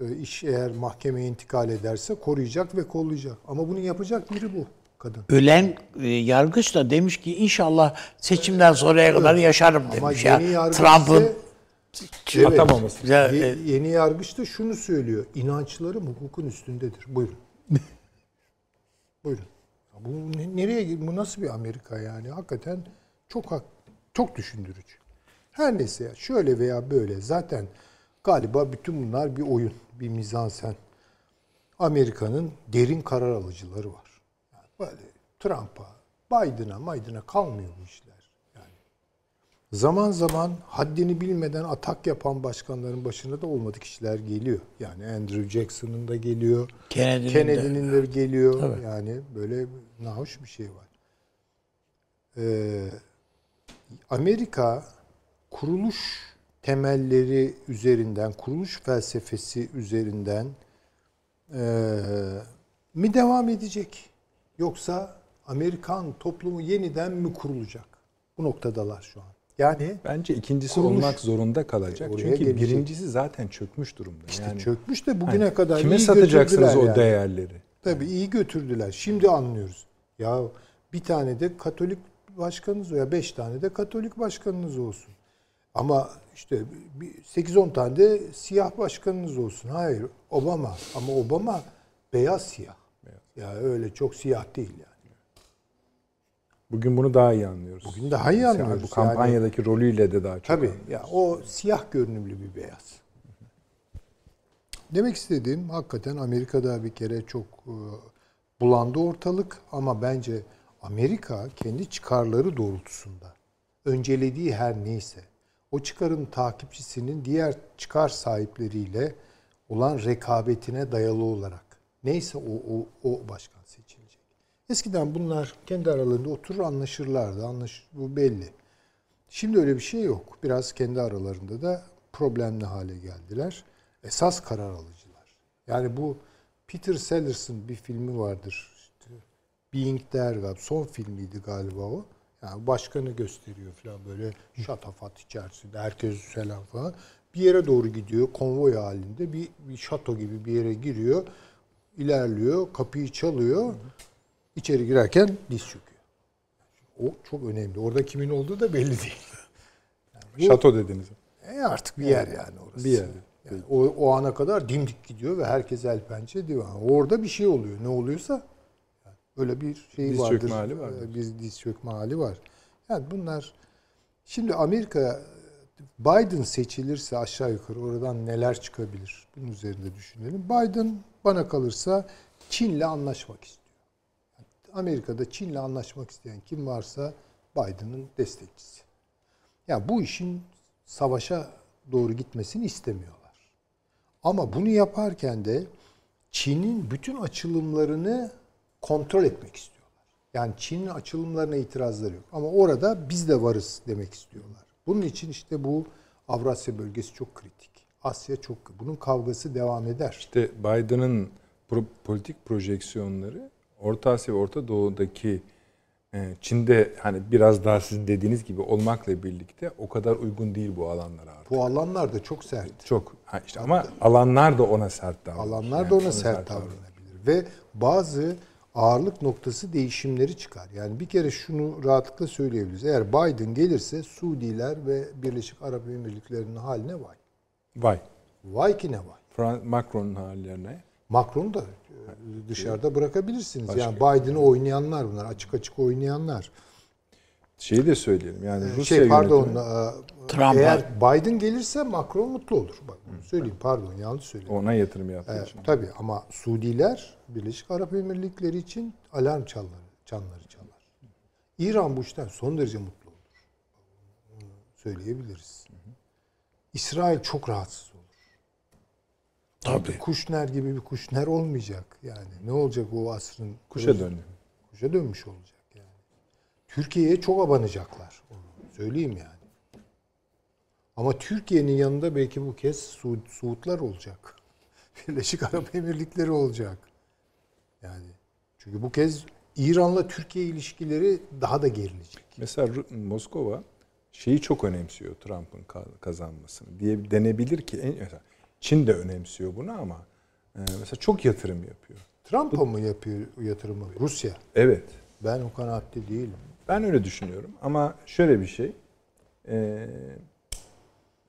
e, iş eğer mahkemeye intikal ederse koruyacak ve kollayacak. Ama bunu yapacak biri bu kadın. Ölen e, yargıç da demiş ki inşallah seçimden sonraya kadar yaşarım Ama demiş ya. yeni yargıç Trump'ın ise- Atamaması. Ya, Ye- e, yeni yargıç da şunu söylüyor. İnançlarım hukukun üstündedir. Buyurun. Buyurun. Ya Bu ne- nereye bu nasıl bir Amerika yani? Hakikaten çok hak, çok düşündürücü. Her neyse ya şöyle veya böyle zaten galiba bütün bunlar bir oyun, bir mizansen. Amerika'nın derin karar alıcıları var. Böyle Trump'a, Biden'a, Biden'a kalmıyor bu işler. Yani zaman zaman haddini bilmeden atak yapan başkanların başına da olmadık kişiler geliyor. Yani Andrew Jackson'ın da geliyor. Kennedy'nin de. Kennedy'nin de geliyor. Yani böyle nahoş bir şey var. Ee, Amerika kuruluş temelleri üzerinden, kuruluş felsefesi üzerinden eee, mi devam edecek? Yoksa Amerikan toplumu yeniden mi kurulacak? Bu noktadalar şu an. Yani Bence ikincisi Kuruluş. olmak zorunda kalacak. Çünkü gelecek. birincisi zaten çökmüş durumda. işte yani çökmüş de bugüne hani kadar kime iyi satacaksınız o yani. değerleri? Tabii iyi götürdüler. Şimdi anlıyoruz. Ya bir tane de Katolik başkanınız ya beş tane de Katolik başkanınız olsun. Ama işte bir 8-10 tane de siyah başkanınız olsun. Hayır Obama ama Obama beyaz siyah. Ya öyle çok siyah değil yani. Bugün bunu daha iyi anlıyoruz. Bugün daha iyi Yani anlıyoruz. Bu kampanyadaki rolüyle de daha çok Tabii anlıyoruz. ya o siyah görünümlü bir beyaz. Demek istediğim hakikaten Amerika'da bir kere çok e, bulandı ortalık ama bence Amerika kendi çıkarları doğrultusunda öncelediği her neyse o çıkarın takipçisinin diğer çıkar sahipleriyle olan rekabetine dayalı olarak neyse o, o, o başkan seçilecek. Eskiden bunlar kendi aralarında oturur anlaşırlardı. Anlaş, bu belli. Şimdi öyle bir şey yok. Biraz kendi aralarında da problemli hale geldiler. Esas karar alıcılar. Yani bu Peter Sellers'ın bir filmi vardır. İşte Being There galiba. Son filmiydi galiba o. Yani başkanı gösteriyor falan böyle şatafat içerisinde herkes selam falan. Bir yere doğru gidiyor konvoy halinde bir, bir şato gibi bir yere giriyor. İlerliyor kapıyı çalıyor. içeri girerken diz çöküyor. O çok önemli. Orada kimin olduğu da belli değil. Şato dediniz. E artık bir yer yani orası. Bir yer. Yani o, o ana kadar dimdik gidiyor ve herkes el pençe diyor. Yani orada bir şey oluyor. Ne oluyorsa yani öyle bir şey Diz vardır. çökme hali vardır. Ee, Bir diz çökme hali var. Yani bunlar şimdi Amerika Biden seçilirse aşağı yukarı oradan neler çıkabilir? Bunun üzerinde düşünelim. Biden bana kalırsa Çin'le anlaşmak istiyor. Amerika'da Çin'le anlaşmak isteyen kim varsa Biden'ın destekçisi. Yani bu işin savaşa doğru gitmesini istemiyorlar. Ama bunu yaparken de Çin'in bütün açılımlarını kontrol etmek istiyorlar. Yani Çin'in açılımlarına itirazları yok. Ama orada biz de varız demek istiyorlar. Bunun için işte bu Avrasya bölgesi çok kritik. Asya çok bunun kavgası devam eder. İşte Biden'ın pro- politik projeksiyonları Orta Asya ve Orta Doğu'daki e, Çin'de hani biraz daha sizin dediğiniz gibi olmakla birlikte o kadar uygun değil bu alanlara artık. Bu alanlar da çok sert. Çok ha işte ama alanlar da ona sert davranır. Alanlar Yani da ona sert davranır. davranabilir. Ve bazı ağırlık noktası değişimleri çıkar. Yani bir kere şunu rahatlıkla söyleyebiliriz. Eğer Biden gelirse Suudiler ve Birleşik Arap Emirlikleri'nin haline vay. Vay. Vay ki ne vay. Macron'un hallerine. Macron'u da e, dışarıda bırakabilirsiniz. Başka- Yani Biden'ı oynayanlar bunlar. Açık açık oynayanlar. Şeyi de söyleyelim. Yani Rusya şey pardon. yönetimi e, Trump'a- eğer Biden gelirse Macron mutlu olur. Bak bunu söyleyeyim pardon yanlış söyledim. ona yatırım yaptığı Evet, için. tabii ama Suudiler Birleşik Arap Emirlikleri için alarm çalları, çanları çalar. İran bu işten son derece mutlu olur. Söyleyebiliriz. İsrail çok rahatsız olur. Tabii. Kuşner gibi bir kuşner olmayacak yani. Ne olacak o asrın? Kuşa dönüyor. Kuşa dönmüş olacak yani. Türkiye'ye çok abanacaklar. Onu söyleyeyim yani. Ama Türkiye'nin yanında belki bu kez Su Suudlar olacak. Birleşik Arap Emirlikleri olacak. Yani çünkü bu kez İran'la Türkiye ilişkileri daha da gerilecek. Mesela Moskova şeyi çok önemsiyor Trump'ın ka- kazanmasını diye denebilir ki en, mesela Çin de önemsiyor bunu ama e, mesela çok yatırım yapıyor. Trump'a mı yapıyor yatırımı? Rusya. Evet. Ben o kanaatte değilim. Ben öyle düşünüyorum ama şöyle bir şey. e,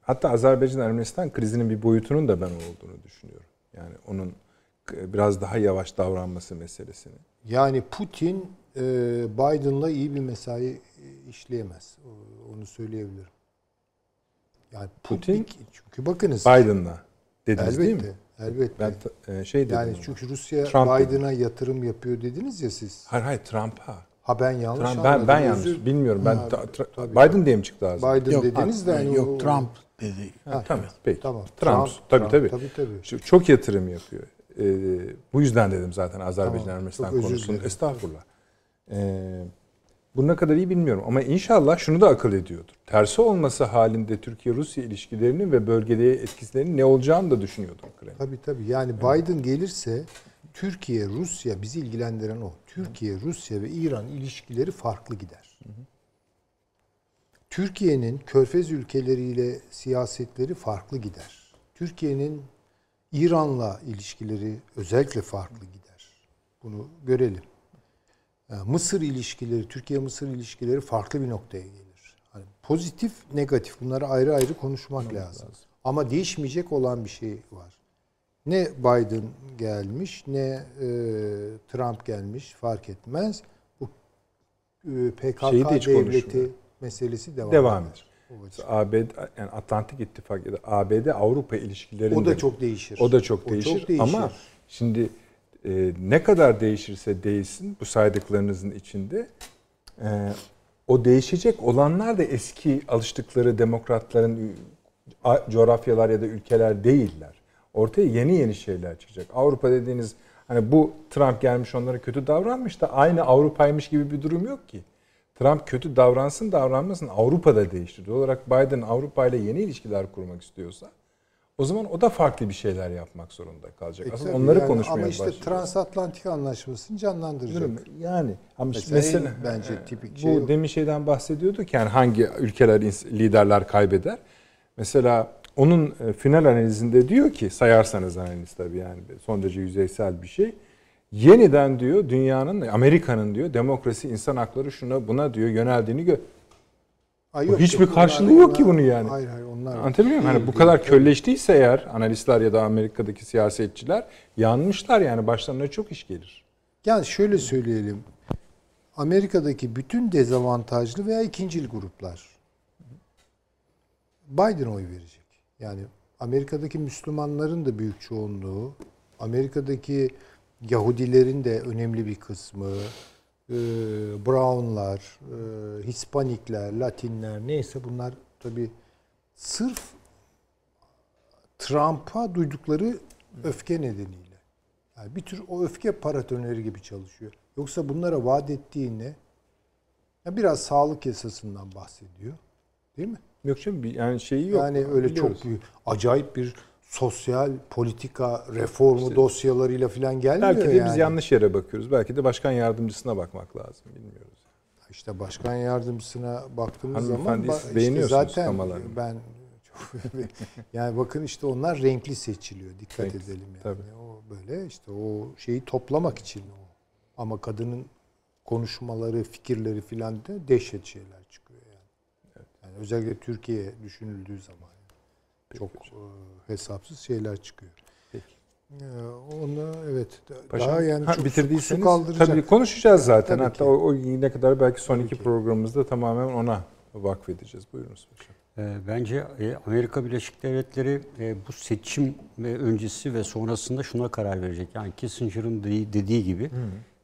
hatta Azerbaycan-Ermenistan krizinin bir boyutunun da ben olduğunu düşünüyorum. Yani onun biraz daha yavaş davranması meselesini. Yani Putin e, Biden'la iyi bir mesai e, işleyemez. Onu söyleyebilirim. Yani Putin- Putin çünkü bakınız Biden'la dediniz değil mi? elbette elbette. Ben e, şey dedim. yani ona. çünkü Rusya Trump dedi. Biden'a yatırım yapıyor dediniz ya siz. Hayır hayır Trump'a. Ha ben yanlış Trump, anladım. ben ben yanlış Özür- bilmiyorum. Ben Ha, ta- tra- tabii. Biden diye mi çıktı ağzına? Biden Yok, dediniz de hani yok o- Trump dedi. Ha, tamam. Peki. Tamam. Trump, Trump, tabii Trump, tabii. tabii, tabii. Şu- Çok yatırım yapıyor. Ee, bu yüzden dedim zaten Azerbaycan Tamam, Ermenistan konusunu. Estağfurullah. Ee, bu ne kadar iyi bilmiyorum ama inşallah şunu da akıl ediyordur. Tersi olması halinde Türkiye-Rusya ilişkilerinin ve bölgede etkilerinin ne olacağını da düşünüyordur Kremlin. Tabii tabii. Yani Biden gelirse Türkiye, Rusya bizi ilgilendiren o. Türkiye, Rusya ve İran ilişkileri farklı gider. Türkiye'nin Körfez ülkeleriyle siyasetleri farklı gider. Türkiye'nin İran'la ilişkileri özellikle farklı gider. Bunu görelim. Yani Mısır ilişkileri, Türkiye-Mısır ilişkileri farklı bir noktaya gelir. Hani pozitif, negatif bunları ayrı ayrı konuşmak lazım. Ama değişmeyecek olan bir şey var. Ne Biden gelmiş ne e, Trump gelmiş fark etmez. Bu e, PKK devleti konuşmuyor. meselesi devam, Devam eder. eder. Açıdan. ABD yani Atlantik İttifak ya da ABD Avrupa ilişkilerinde O da çok değişir. O da çok O değişir. çok değişir. Ama şimdi e, ne kadar değişirse değişsin bu saydıklarınızın içinde e, o değişecek olanlar da eski alıştıkları demokratların coğrafyalar ya da ülkeler değiller. Ortaya yeni yeni şeyler çıkacak. Avrupa dediğiniz hani bu Trump gelmiş onlara kötü davranmış da aynı Avrupa'ymış gibi bir durum yok ki. Trump kötü davransın davranmasın Avrupa'da değiştir. Doğal olarak Biden Avrupa ile yeni ilişkiler kurmak istiyorsa O zaman o da farklı bir şeyler yapmak zorunda kalacak. E Aslında onları yani konuşmaya Ama işte transatlantik anlaşmasını canlandıracak. Yani ama işte mesela bence e, tipik bu şey o. demin şeyden bahsediyorduk yani hangi ülkeler liderler kaybeder. Mesela onun e, final analizinde diyor ki sayarsanız analiz tabii yani son derece yüzeysel bir şey. Yeniden diyor dünyanın Amerika'nın diyor demokrasi insan hakları şuna buna diyor yöneldiğini gö Ay, Bu hiçbir karşılığı yok ki bunun yani. Hayır hayır onlar. Anlatabiliyor muyum? Hani Değil, bu değil. kadar kölleştiyse eğer analistler ya da Amerika'daki siyasetçiler yanmışlar yani başlarına çok iş gelir. Yani şöyle söyleyelim. Amerika'daki bütün dezavantajlı veya ikincil gruplar Biden oy verecek. Yani Amerika'daki Müslümanların da büyük çoğunluğu, Amerika'daki Yahudilerin de önemli bir kısmı, e, Brownlar, e, Hispanikler, Latinler neyse bunlar tabi sırf Trump'a duydukları öfke nedeniyle. Yani bir tür o öfke paratoneri gibi çalışıyor. Yoksa bunlara vaat ettiğine ya biraz sağlık esasından bahsediyor. Değil mi? Yok canım bir- yani şeyi yok. yani öyle Biliyoruz. çok büyük, acayip bir sosyal politika reformu dosyalarıyla falan gelmiyor Belki de yani. biz yanlış yere bakıyoruz. Belki de başkan yardımcısına bakmak lazım. Bilmiyoruz. İşte başkan yardımcısına baktığımız zaman işte zaten ben çok yani bakın işte onlar renkli seçiliyor. Dikkat Renkli, edelim yani. tabii. O böyle işte o şeyi toplamak için o. Ama kadının konuşmaları, fikirleri filan da dehşet şeyler çıkıyor yani. Yani özellikle Türkiye düşünüldüğü zaman yani. çok e, hesapsız şeyler çıkıyor. Peki. Ee, onu evet Paşam, daha yani ha, çok bitirdiyseniz su kaldıracak. tabii konuşacağız zaten. Tabii Hatta ki. o, o ne kadar belki son iki ki. programımızda tamamen ona vakfedeceğiz. Buyurunuz paşam. Ee, Bence e, Amerika Birleşik Devletleri e, bu seçim öncesi ve sonrasında şuna karar verecek. Yani Kissinger'ın dediği, gibi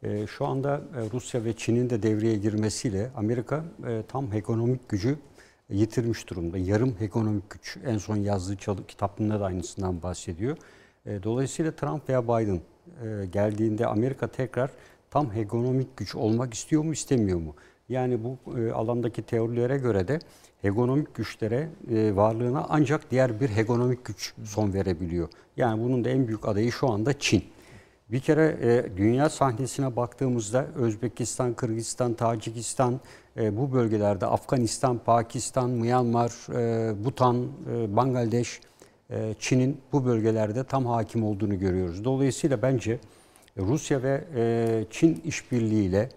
e, şu anda e, Rusya ve Çin'in de devreye girmesiyle Amerika e, tam ekonomik gücü yitirmiş durumda. Yarım ekonomik güç. En son yazdığı kitabında da aynısından bahsediyor. E, Dolayısıyla Trump veya Biden e, geldiğinde Amerika tekrar tam ekonomik güç olmak istiyor mu istemiyor mu? Yani bu e, alandaki teorilere göre de hegemonik güçlere varlığına ancak diğer bir hegemonik güç son verebiliyor. Yani bunun da en büyük adayı şu anda Çin. Bir kere e, dünya sahnesine baktığımızda Özbekistan, Kırgızistan, Tacikistan e, bu bölgelerde Afganistan, Pakistan, Myanmar, e, Butan, e, Bangladeş, e, Çin'in bu bölgelerde tam hakim olduğunu görüyoruz. Dolayısıyla bence Rusya ve e, Çin işbirliğiyle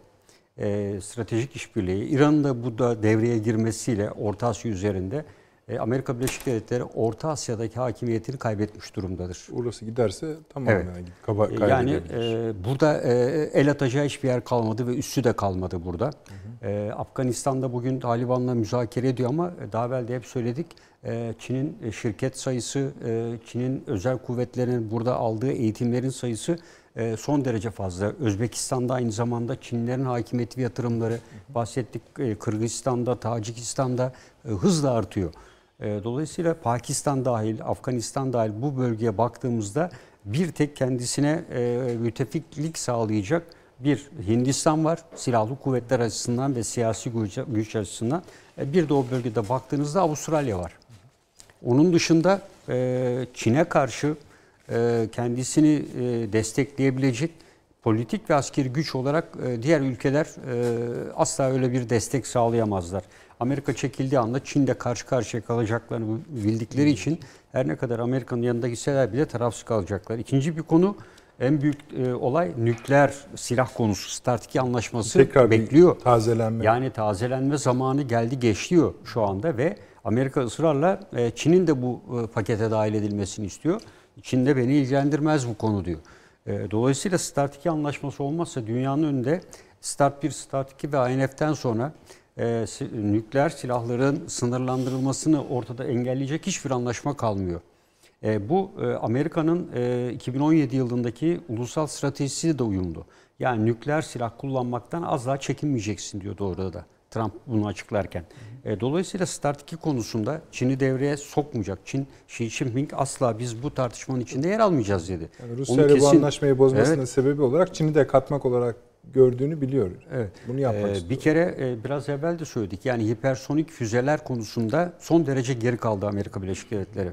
e, stratejik işbirliği, İran'ın da bu da devreye girmesiyle Orta Asya üzerinde e, Amerika Birleşik Devletleri Orta Asya'daki hakimiyetini kaybetmiş durumdadır. Orası giderse tamamen Evet. kaba, E, Yani e, burada e, el atacağı hiçbir yer kalmadı ve üssü de kalmadı burada. E, Afganistan'da bugün Taliban'la müzakere ediyor ama e, daha evvel de hep söyledik. e, Çin'in şirket sayısı, e, Çin'in özel kuvvetlerinin burada aldığı eğitimlerin sayısı son derece fazla. Özbekistan'da aynı zamanda Çinlerin hakimiyeti ve yatırımları bahsettik. Kırgızistan'da, Tacikistan'da hızla artıyor. E, Dolayısıyla Pakistan dahil, Afganistan dahil bu bölgeye baktığımızda bir tek kendisine e, müttefiklik sağlayacak bir Hindistan var silahlı kuvvetler açısından ve siyasi güç, açısından. E, bir de o bölgede baktığınızda Avustralya var. Onun dışında e, Çin'e karşı kendisini destekleyebilecek politik ve askeri güç olarak diğer ülkeler asla öyle bir destek sağlayamazlar. Amerika çekildiği anda Çin'de karşı karşıya kalacaklarını bildikleri için her ne kadar Amerika'nın yanında gitseler bile tarafsız kalacaklar. İkinci bir konu en büyük e, olay nükleer silah konusu. Start 2 anlaşması Tekrar bekliyor. tazelenme. Yani tazelenme zamanı geldi geçiyor şu anda ve Amerika ısrarla e, Çin'in de bu e, pakete dahil edilmesini istiyor. Çin de beni ilgilendirmez bu konu diyor. E, Dolayısıyla Start 2 anlaşması olmazsa dünyanın önünde Start 1, Start 2 ve INF'den sonra e, nükleer silahların sınırlandırılmasını ortada engelleyecek hiçbir anlaşma kalmıyor. E, bu e, Amerika'nın e, 2017 yılındaki ulusal stratejisi de uyumlu. Yani nükleer silah kullanmaktan az daha çekinmeyeceksin diyor orada da Trump bunu açıklarken. E, dolayısıyla Start 2 konusunda Çin'i devreye sokmayacak. Çin, Xi Jinping asla biz bu tartışmanın içinde yer almayacağız dedi. Yani Rusya ile bu anlaşmayı bozmasının Evet. sebebi olarak Çin'i de katmak olarak gördüğünü biliyor. Evet. Bunu yapmak Ee, istiyor. bir kere e, biraz evvel de söyledik. Yani hipersonik füzeler konusunda son derece geri kaldı Amerika Birleşik Devletleri.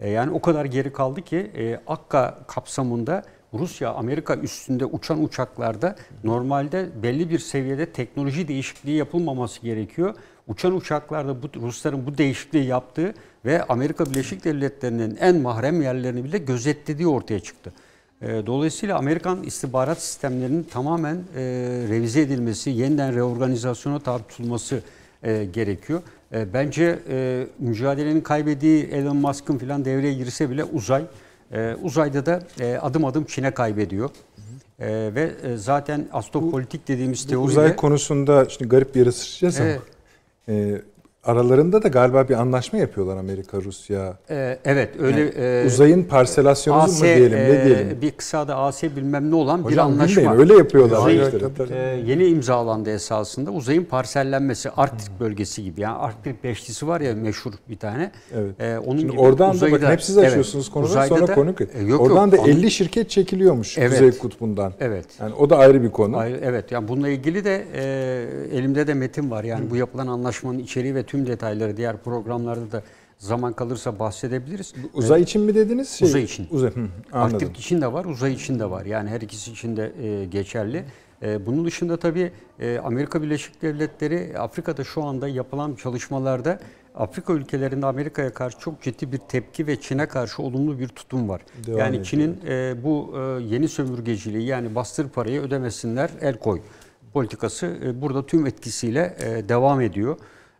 E, yani o kadar geri kaldı ki e, Akka kapsamında Rusya Amerika üstünde uçan uçaklarda normalde belli bir seviyede teknoloji değişikliği yapılmaması gerekiyor. Uçan uçaklarda bu Rusların bu değişikliği yaptığı ve Amerika Birleşik Devletleri'nin en mahrem yerlerini bile gözetlediği ortaya çıktı. E, Dolayısıyla Amerikan istihbarat sistemlerinin tamamen e, revize edilmesi, yeniden reorganizasyona tabi tutulması e, gerekiyor. E, bence e, mücadelenin kaybettiği Elon Musk'ın falan devreye girse bile uzay, e, uzayda da e, adım adım Çin'e kaybediyor. E, ve e, zaten astropolitik dediğimiz teori Uzay konusunda şimdi garip bir yere sıçrayacağız ama Evet. e, aralarında da galiba bir anlaşma yapıyorlar Amerika, Rusya. e, evet öyle e, Uzayın parselasyonu AS, mu diyelim, e, ne diyelim? bir kısa da AS bilmem ne olan bir Hocam anlaşma. bilmeyin, öyle yapıyorlar. Uzayın, işte. E, yeni imzalandı esasında. Uzayın parsellenmesi Arktik bölgesi gibi. Yani Arktik beşlisi var ya meşhur bir tane. Evet. E, onun Şimdi gibi oradan da uzayı bakın hep siz açıyorsunuz konuları uzayda sonra da- konuk. E, yok, Oradan yok, da anladım. 50 şirket çekiliyormuş Evet. Kuzey Kutbu'ndan. Evet. Yani o da ayrı bir konu. Hayır, evet yani bununla ilgili de e, elimde de metin var. Yani bu yapılan anlaşmanın içeriği ve tüm detayları diğer programlarda da zaman kalırsa bahsedebiliriz. Uzay için mi dediniz? Şey, Uzay için. Uzay. Hı, anladım. Arktik için de var, uzay için de var. Yani her ikisi için de e, geçerli. E, bunun dışında tabii e, Amerika Birleşik Devletleri Afrika'da şu anda yapılan çalışmalarda Afrika ülkelerinde Amerika'ya karşı çok ciddi bir tepki ve Çin'e karşı olumlu bir tutum var. Devam yani. Çin'in e, bu e, yeni sömürgeciliği yani bastır parayı ödemesinler el koy politikası e, burada tüm etkisiyle e, devam ediyor.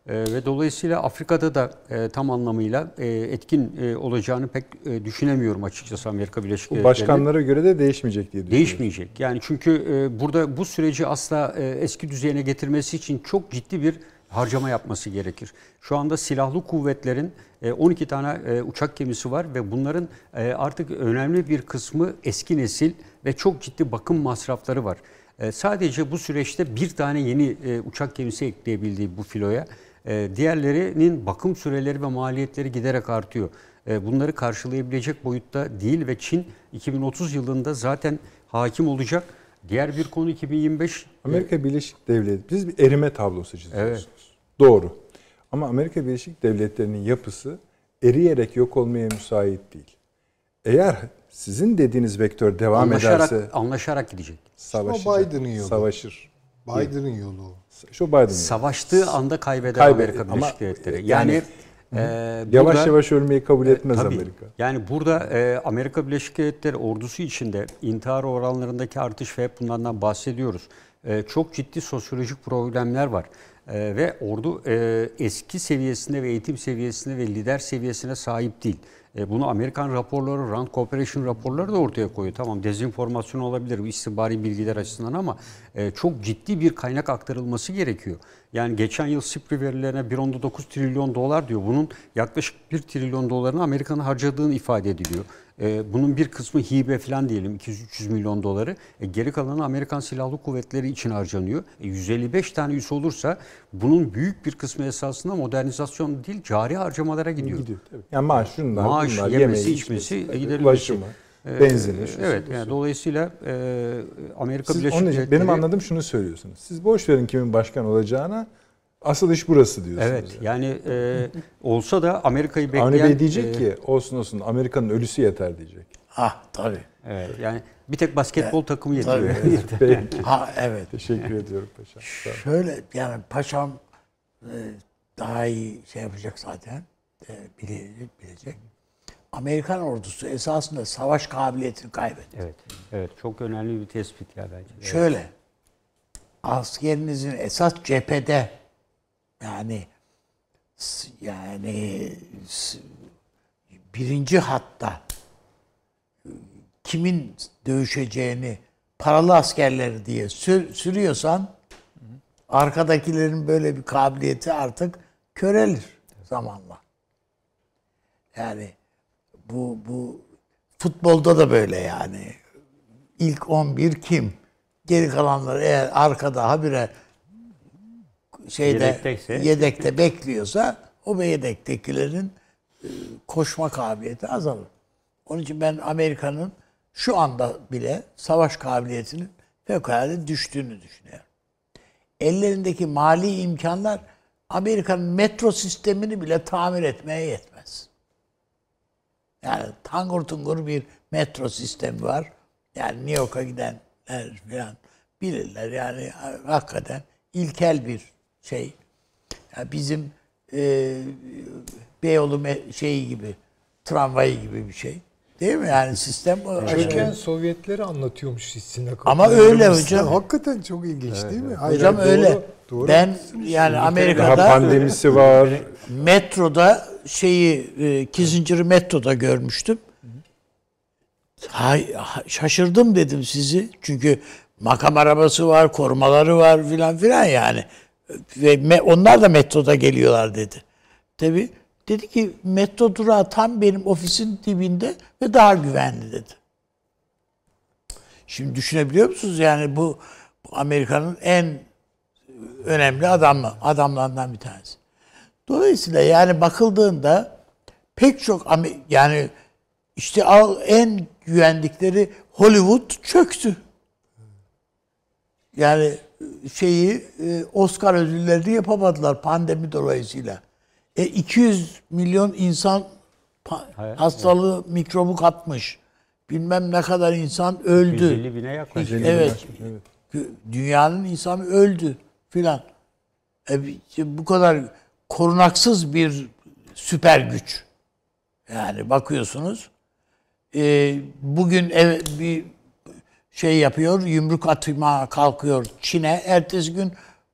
E, ve dolayısıyla Afrika'da da e, tam anlamıyla e, etkin e, olacağını pek e, düşünemiyorum açıkçası Amerika Birleşik Bu Devletleri. başkanlara göre de değişmeyecek diye düşünüyorum. Değişmeyecek. Yani çünkü e, burada bu süreci asla e, eski düzeyine getirmesi için çok ciddi bir harcama yapması gerekir. Şu anda silahlı kuvvetlerin e, 12 tane e, uçak gemisi var ve bunların e, artık önemli bir kısmı eski nesil ve çok ciddi bakım masrafları var. E, Sadece bu süreçte bir tane yeni e, uçak gemisi ekleyebildiği bu filoya, e, diğerlerinin bakım süreleri ve maliyetleri giderek artıyor. E, Bunları karşılayabilecek boyutta değil ve Çin 2030 yılında zaten hakim olacak. Diğer bir konu 2025 Amerika Birleşik Devletleri, biz bir erime tablosu çiziyorsunuz. Doğru. Ama Amerika Birleşik Devletleri'nin yapısı eriyerek yok olmaya müsait değil. Eğer sizin dediğiniz vektör devam anlaşarak, ederse anlaşarak gidecek. savaşacak. Yolu. Savaşır. Biden'ın yolu. Şu Biden'ın. Savaştığı anda kaybeder Kaybeder Amerika Birleşik Devletleri. yani- Yani, e, Yavaş burada- yavaş ölmeyi kabul etmez Tabii. Amerika. Yani burada e, Amerika Birleşik Devletleri ordusu içinde intihar oranlarındaki artış ve hep bunlardan bahsediyoruz. E, çok ciddi sosyolojik problemler var. E, ve ordu e, eski seviyesinde ve eğitim seviyesinde ve lider seviyesine sahip değil. E, bunu Amerikan raporları, Rand Corporation raporları da ortaya koyuyor. Tamam dezenformasyon olabilir bu istihbari bilgiler açısından ama e, çok ciddi bir kaynak aktarılması gerekiyor. Yani geçen yıl SIPRI verilerine 1.9 trilyon dolar diyor. Bunun yaklaşık 1 trilyon dolarını Amerika'nın harcadığını ifade ediliyor. E, bunun bir kısmı hibe falan diyelim 200-300 milyon doları. E, geri kalanı Amerikan Silahlı Kuvvetleri için harcanıyor. E, 155 tane üs olursa bunun büyük bir kısmı esasında modernizasyon değil cari harcamalara gidiyor. Gidiyor tabii. Yani maaş şunlar, Maaş, bunlar, yemesi, yemeği, içmesi, içmesi, giderilmesi. ulaşımı, Ee, benzini. şusu, Evet, busu. yani dolayısıyla e, Amerika Siz Birleşik onun Devletleri... benim anladığım şunu söylüyorsunuz. Siz boş verin kimin başkan olacağına. Asıl iş burası diyorsunuz. Evet, yani e, olsa da Amerika'yı bekleyen... Avni Bey diyecek e, ki olsun olsun Amerika'nın ölüsü yeter diyecek. Ah tabii. Evet, yani bir tek basketbol takımı yetiyor. Peki. Ha evet. Teşekkür ediyorum paşam. Şöyle yani paşam e, daha iyi şey yapacak zaten. E, bilecek, bilecek. Amerikan ordusu esasında savaş kabiliyetini kaybetti. evet, evet, çok önemli bir tespit ya bence. Evet. Şöyle askerinizin esas cephede yani yani birinci hatta kimin dövüşeceğini paralı askerleri diye sür, sürüyorsan arkadakilerin böyle bir kabiliyeti artık körelir zamanla. Yani bu bu futbolda da böyle yani. İlk 11 kim? Geri kalanlar eğer arkada habire şeyde Yedekteyse. yedekte bekliyorsa o yedektekilerin e, koşma kabiliyeti azalır. Onun için ben Amerika'nın şu anda bile savaş kabiliyetinin fevkalade düştüğünü düşünüyorum. Ellerindeki mali imkanlar Amerika'nın metro sistemini bile tamir etmeye yetmez. Yani tangur tungur bir metro sistemi var. Yani New York'a gidenler falan bilirler. Yani hakikaten ilkel bir şey. Yani bizim e, Beyoğlu şeyi gibi, tramvayı gibi bir şey. Değil mi? Yani sistem o. Çocukken Sovyetleri anlatıyormuş hissine Ama öyle hocam. Hakikaten çok ilginç değil mi? Hayır, Hocam hayır, öyle. Doğru, doğru. Ben yani Daha Amerika'da pandemisi var. metroda şeyi e, Kissinger'ı metroda görmüştüm. Hay, ha- şaşırdım dedim sizi. Çünkü makam arabası var, korumaları var filan filan yani. Ve onlar da metroda geliyorlar dedi. Tabi dedi ki metro durağı tam benim ofisin dibinde ve daha güvenli dedi. Şimdi düşünebiliyor musunuz yani bu, bu Amerika'nın en önemli adamı, adamlarından bir tanesi. Dolayısıyla yani bakıldığında pek çok yani işte en güvendikleri Hollywood çöktü. Yani şeyi e, Oscar ödüllerini yapamadılar pandemi dolayısıyla. E 200 milyon insan Hayır, hastalığı mikrobu kapmış. Bilmem ne kadar insan öldü. 150 bine yaklaşık. Evet. Dünyanın insanı öldü filan. E, bu kadar korunaksız bir süper güç. Yani bakıyorsunuz e, bugün ev, bir şey yapıyor, yumruk atma kalkıyor Çin'e. Ertesi gün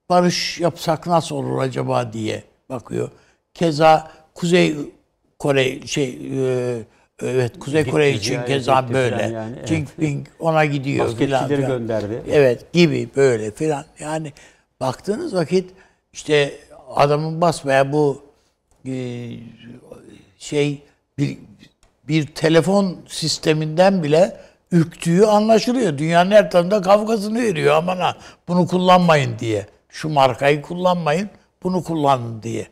barış yapsak nasıl olur acaba diye bakıyor. Keza Kuzey Kore şey e, evet Kuzey Kore için ziyaret keza böyle. yani, evet. Jinping ona gidiyor filan. gönderdi. Evet gibi böyle filan. Yani baktığınız vakit işte adamın basmaya bu e, şey bir, bir telefon sisteminden bile ürktüğü anlaşılıyor. Dünyanın her tarafında kavgasını veriyor aman ha bunu kullanmayın diye. Şu markayı kullanmayın bunu kullanın diye.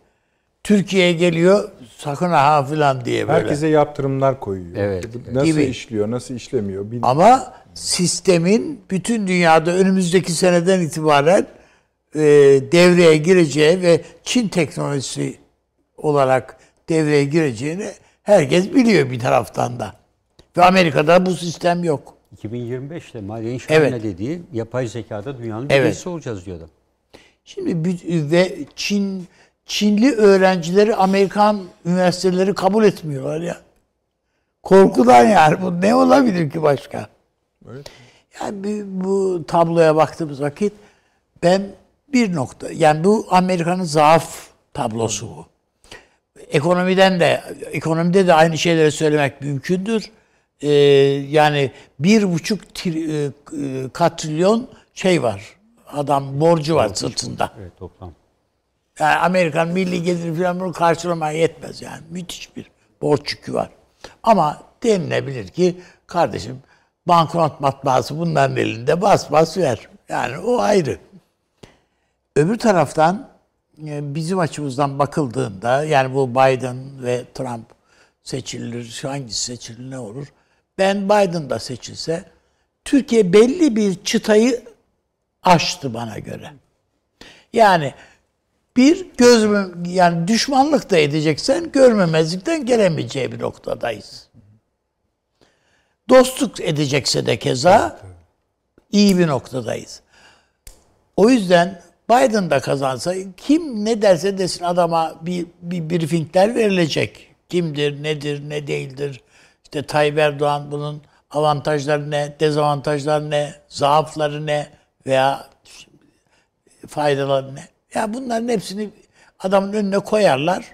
Türkiye'ye geliyor sakın ha filan diye böyle. Herkese yaptırımlar koyuyor. Evet. Nasıl Gibi. işliyor, nasıl işlemiyor. Bil- Ama sistemin bütün dünyada önümüzdeki seneden itibaren e, devreye gireceği ve Çin teknolojisi olarak devreye gireceğini herkes biliyor bir taraftan da. Ve Amerika'da bu sistem yok. 2025'te Maliye Evet. evet. dediği yapay zekada dünyanın Evet. birincisi olacağız diyordu. Şimdi ve Çin Çinli öğrencileri Amerikan üniversiteleri kabul etmiyorlar ya. Korkudan yani bu ne olabilir ki başka? Yani bu, bu tabloya baktığımız vakit ben bir nokta yani bu Amerika'nın zaaf tablosu bu. Ekonomiden de ekonomide de aynı şeyleri söylemek mümkündür. Ee, yani bir buçuk tri- e, katrilyon şey var. Adam borcu var sırtında. Evet toplam. Yani Amerikan milli geliri falan bunu karşılamaya yetmez yani. Müthiş bir borç yükü var. Ama denilebilir ki kardeşim banknot matbaası bunların elinde bas bas ver. Yani o ayrı. Öbür taraftan e, bizim açımızdan bakıldığında yani bu Biden ve Trump seçilir, şu hangisi seçilir ne olur? Ben Biden da seçilse Türkiye belli bir çıtayı aştı bana göre. Yani bir gözme yani düşmanlık da edeceksen görmemezlikten gelemeyeceği bir noktadayız. Dostluk edecekse de keza iyi bir noktadayız. O yüzden Biden da kazansa kim ne derse desin adama bir, bir briefingler verilecek. Kimdir, nedir, ne değildir. İşte Tayyip Erdoğan bunun avantajları ne, dezavantajları ne, zaafları ne veya faydaları ne? Ya bunların hepsini adamın önüne koyarlar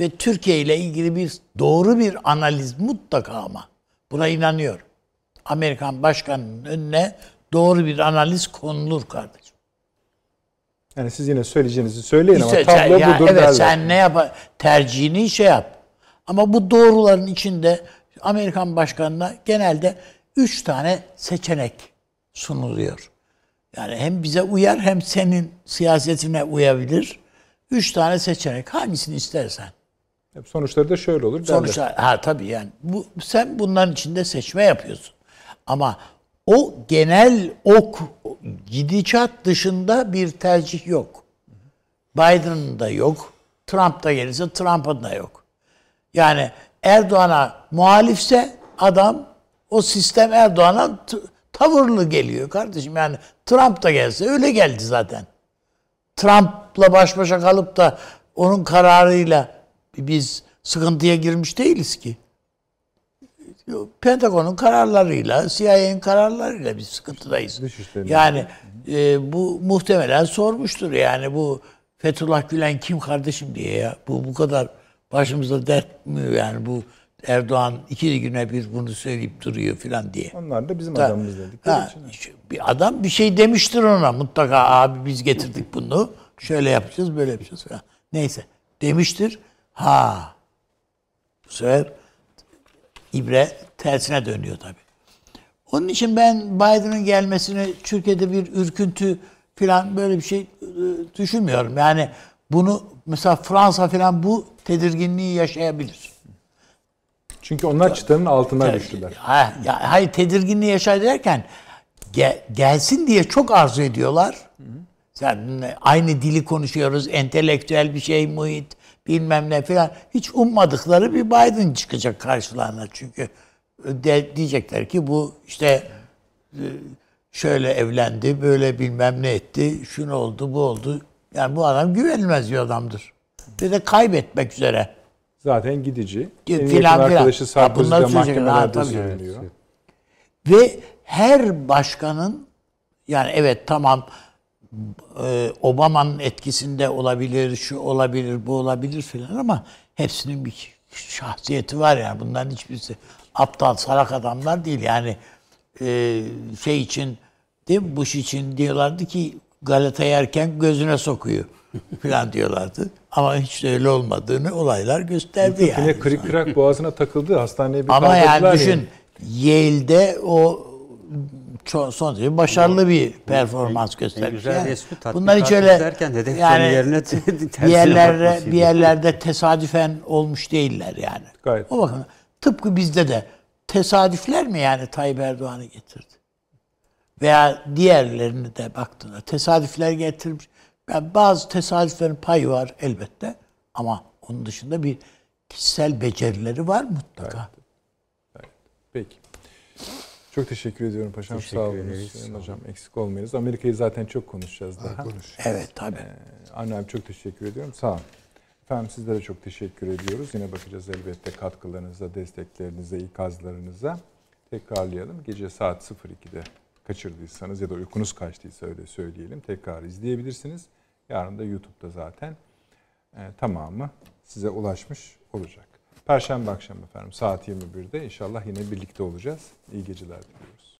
ve Türkiye ile ilgili bir doğru bir analiz mutlaka ama buna inanıyorum. Amerikan başkanının önüne doğru bir analiz konulur kardeşim. Yani siz yine söyleyeceğinizi söyleyin ama tablo ya budur evet derler. sen ne yap tercihini şey yap. Ama bu doğruların içinde Amerikan başkanına genelde üç tane seçenek sunuluyor. Yani hem bize uyar hem senin siyasetine uyabilir. Üç tane seçenek. Hangisini istersen. Sonuçları da şöyle olur. Sonuçta ha tabii yani bu sen bunların içinde seçme yapıyorsun. Ama o genel ok gidişat dışında bir tercih yok. Biden'ın da yok. Trump da gelirse Trump'ın da yok. Yani Erdoğan'a muhalifse adam o sistem Erdoğan'a tavırlı geliyor kardeşim. Yani Trump da gelse öyle geldi zaten. Trump'la baş başa kalıp da onun kararıyla biz sıkıntıya girmiş değiliz ki. Pentagon'un kararlarıyla, CIA'nin kararlarıyla biz sıkıntıdayız. Yani e, bu muhtemelen sormuştur yani bu Fethullah Gülen kim kardeşim diye ya. Bu bu kadar başımıza dert mi yani bu Erdoğan iki güne bir bunu söyleyip duruyor filan diye. Onlar da bizim Ha, adamımız dedikleri ha, için. bir adam bir şey demiştir ona mutlaka abi biz getirdik bunu şöyle yapacağız böyle yapacağız falan. Neyse demiştir. Ha bu sefer ibre tersine dönüyor tabii. Onun için ben Biden'ın gelmesini Türkiye'de bir ürküntü falan böyle bir şey e, düşünmüyorum. Yani bunu mesela Fransa falan bu tedirginliği yaşayabilir. Çünkü onlar çıtanın altına düştüler. Ha, ya, hayır tedirginliği yaşar derken ge- gelsin diye çok arzu ediyorlar. Sen aynı dili konuşuyoruz, entelektüel bir şey, muhit, bilmem ne falan. Hiç ummadıkları bir Biden çıkacak karşılarına çünkü de, diyecekler ki bu işte e, şöyle evlendi, böyle bilmem ne etti, şunu oldu, bu oldu. Yani bu adam güvenilmez bir adamdır. Ve de kaybetmek üzere. Zaten gidici. Filan En yakın filan. arkadaşı Ha, Sarkozy bunları de söyleyecek. Ha, mahkemelerde söyleniyor. Ve her başkanın yani evet tamam e, Obama'nın etkisinde olabilir, şu olabilir, bu olabilir filan ama hepsinin bir şahsiyeti var yani. Bunların hiçbirisi aptal, salak adamlar değil. Yani e, şey için değil mi? Bush için diyorlardı ki Galata yerken gözüne sokuyor filan diyorlardı. Ama hiç de öyle olmadığını olaylar gösterdi yani. Yine kırık kırak boğazına takıldı. Hastaneye bir Ama yani düşün Yale'de o son derece başarılı bir performans göstermiş. güzel Yani resmi tatbikat bunlar hiç öyle izlerken hedef yani yerine bir yerlerde bir yerlerde tesadüfen olmuş değiller yani. Gayet. O bakın tıpkı bizde de tesadüfler mi yani Tayyip Erdoğan'ı getirdi? Veya diğerlerini de baktığında tesadüfler getirmiş. Yani bazı tesadüflerin payı var elbette ama onun dışında bir kişisel becerileri var mutlaka. Peki. Çok teşekkür ediyorum paşam. Teşekkür Sağ olunuz. ederiz. Sayın hocam eksik olmayınız. Amerika'yı zaten çok konuşacağız daha. Evet tabii. Anne abi çok teşekkür ediyorum. Sağ olun. Efendim sizlere çok teşekkür ediyoruz. Yine bakacağız elbette katkılarınıza, desteklerinize, ikazlarınıza. Tekrarlayalım. Gece saat 02'de kaçırdıysanız ya da uykunuz kaçtıysa öyle söyleyelim. Tekrar izleyebilirsiniz. Yarın da YouTube'da zaten e, tamamı size ulaşmış olacak. Perşembe akşamı efendim saat 21'de inşallah yine birlikte olacağız. İyi geceler diliyorum.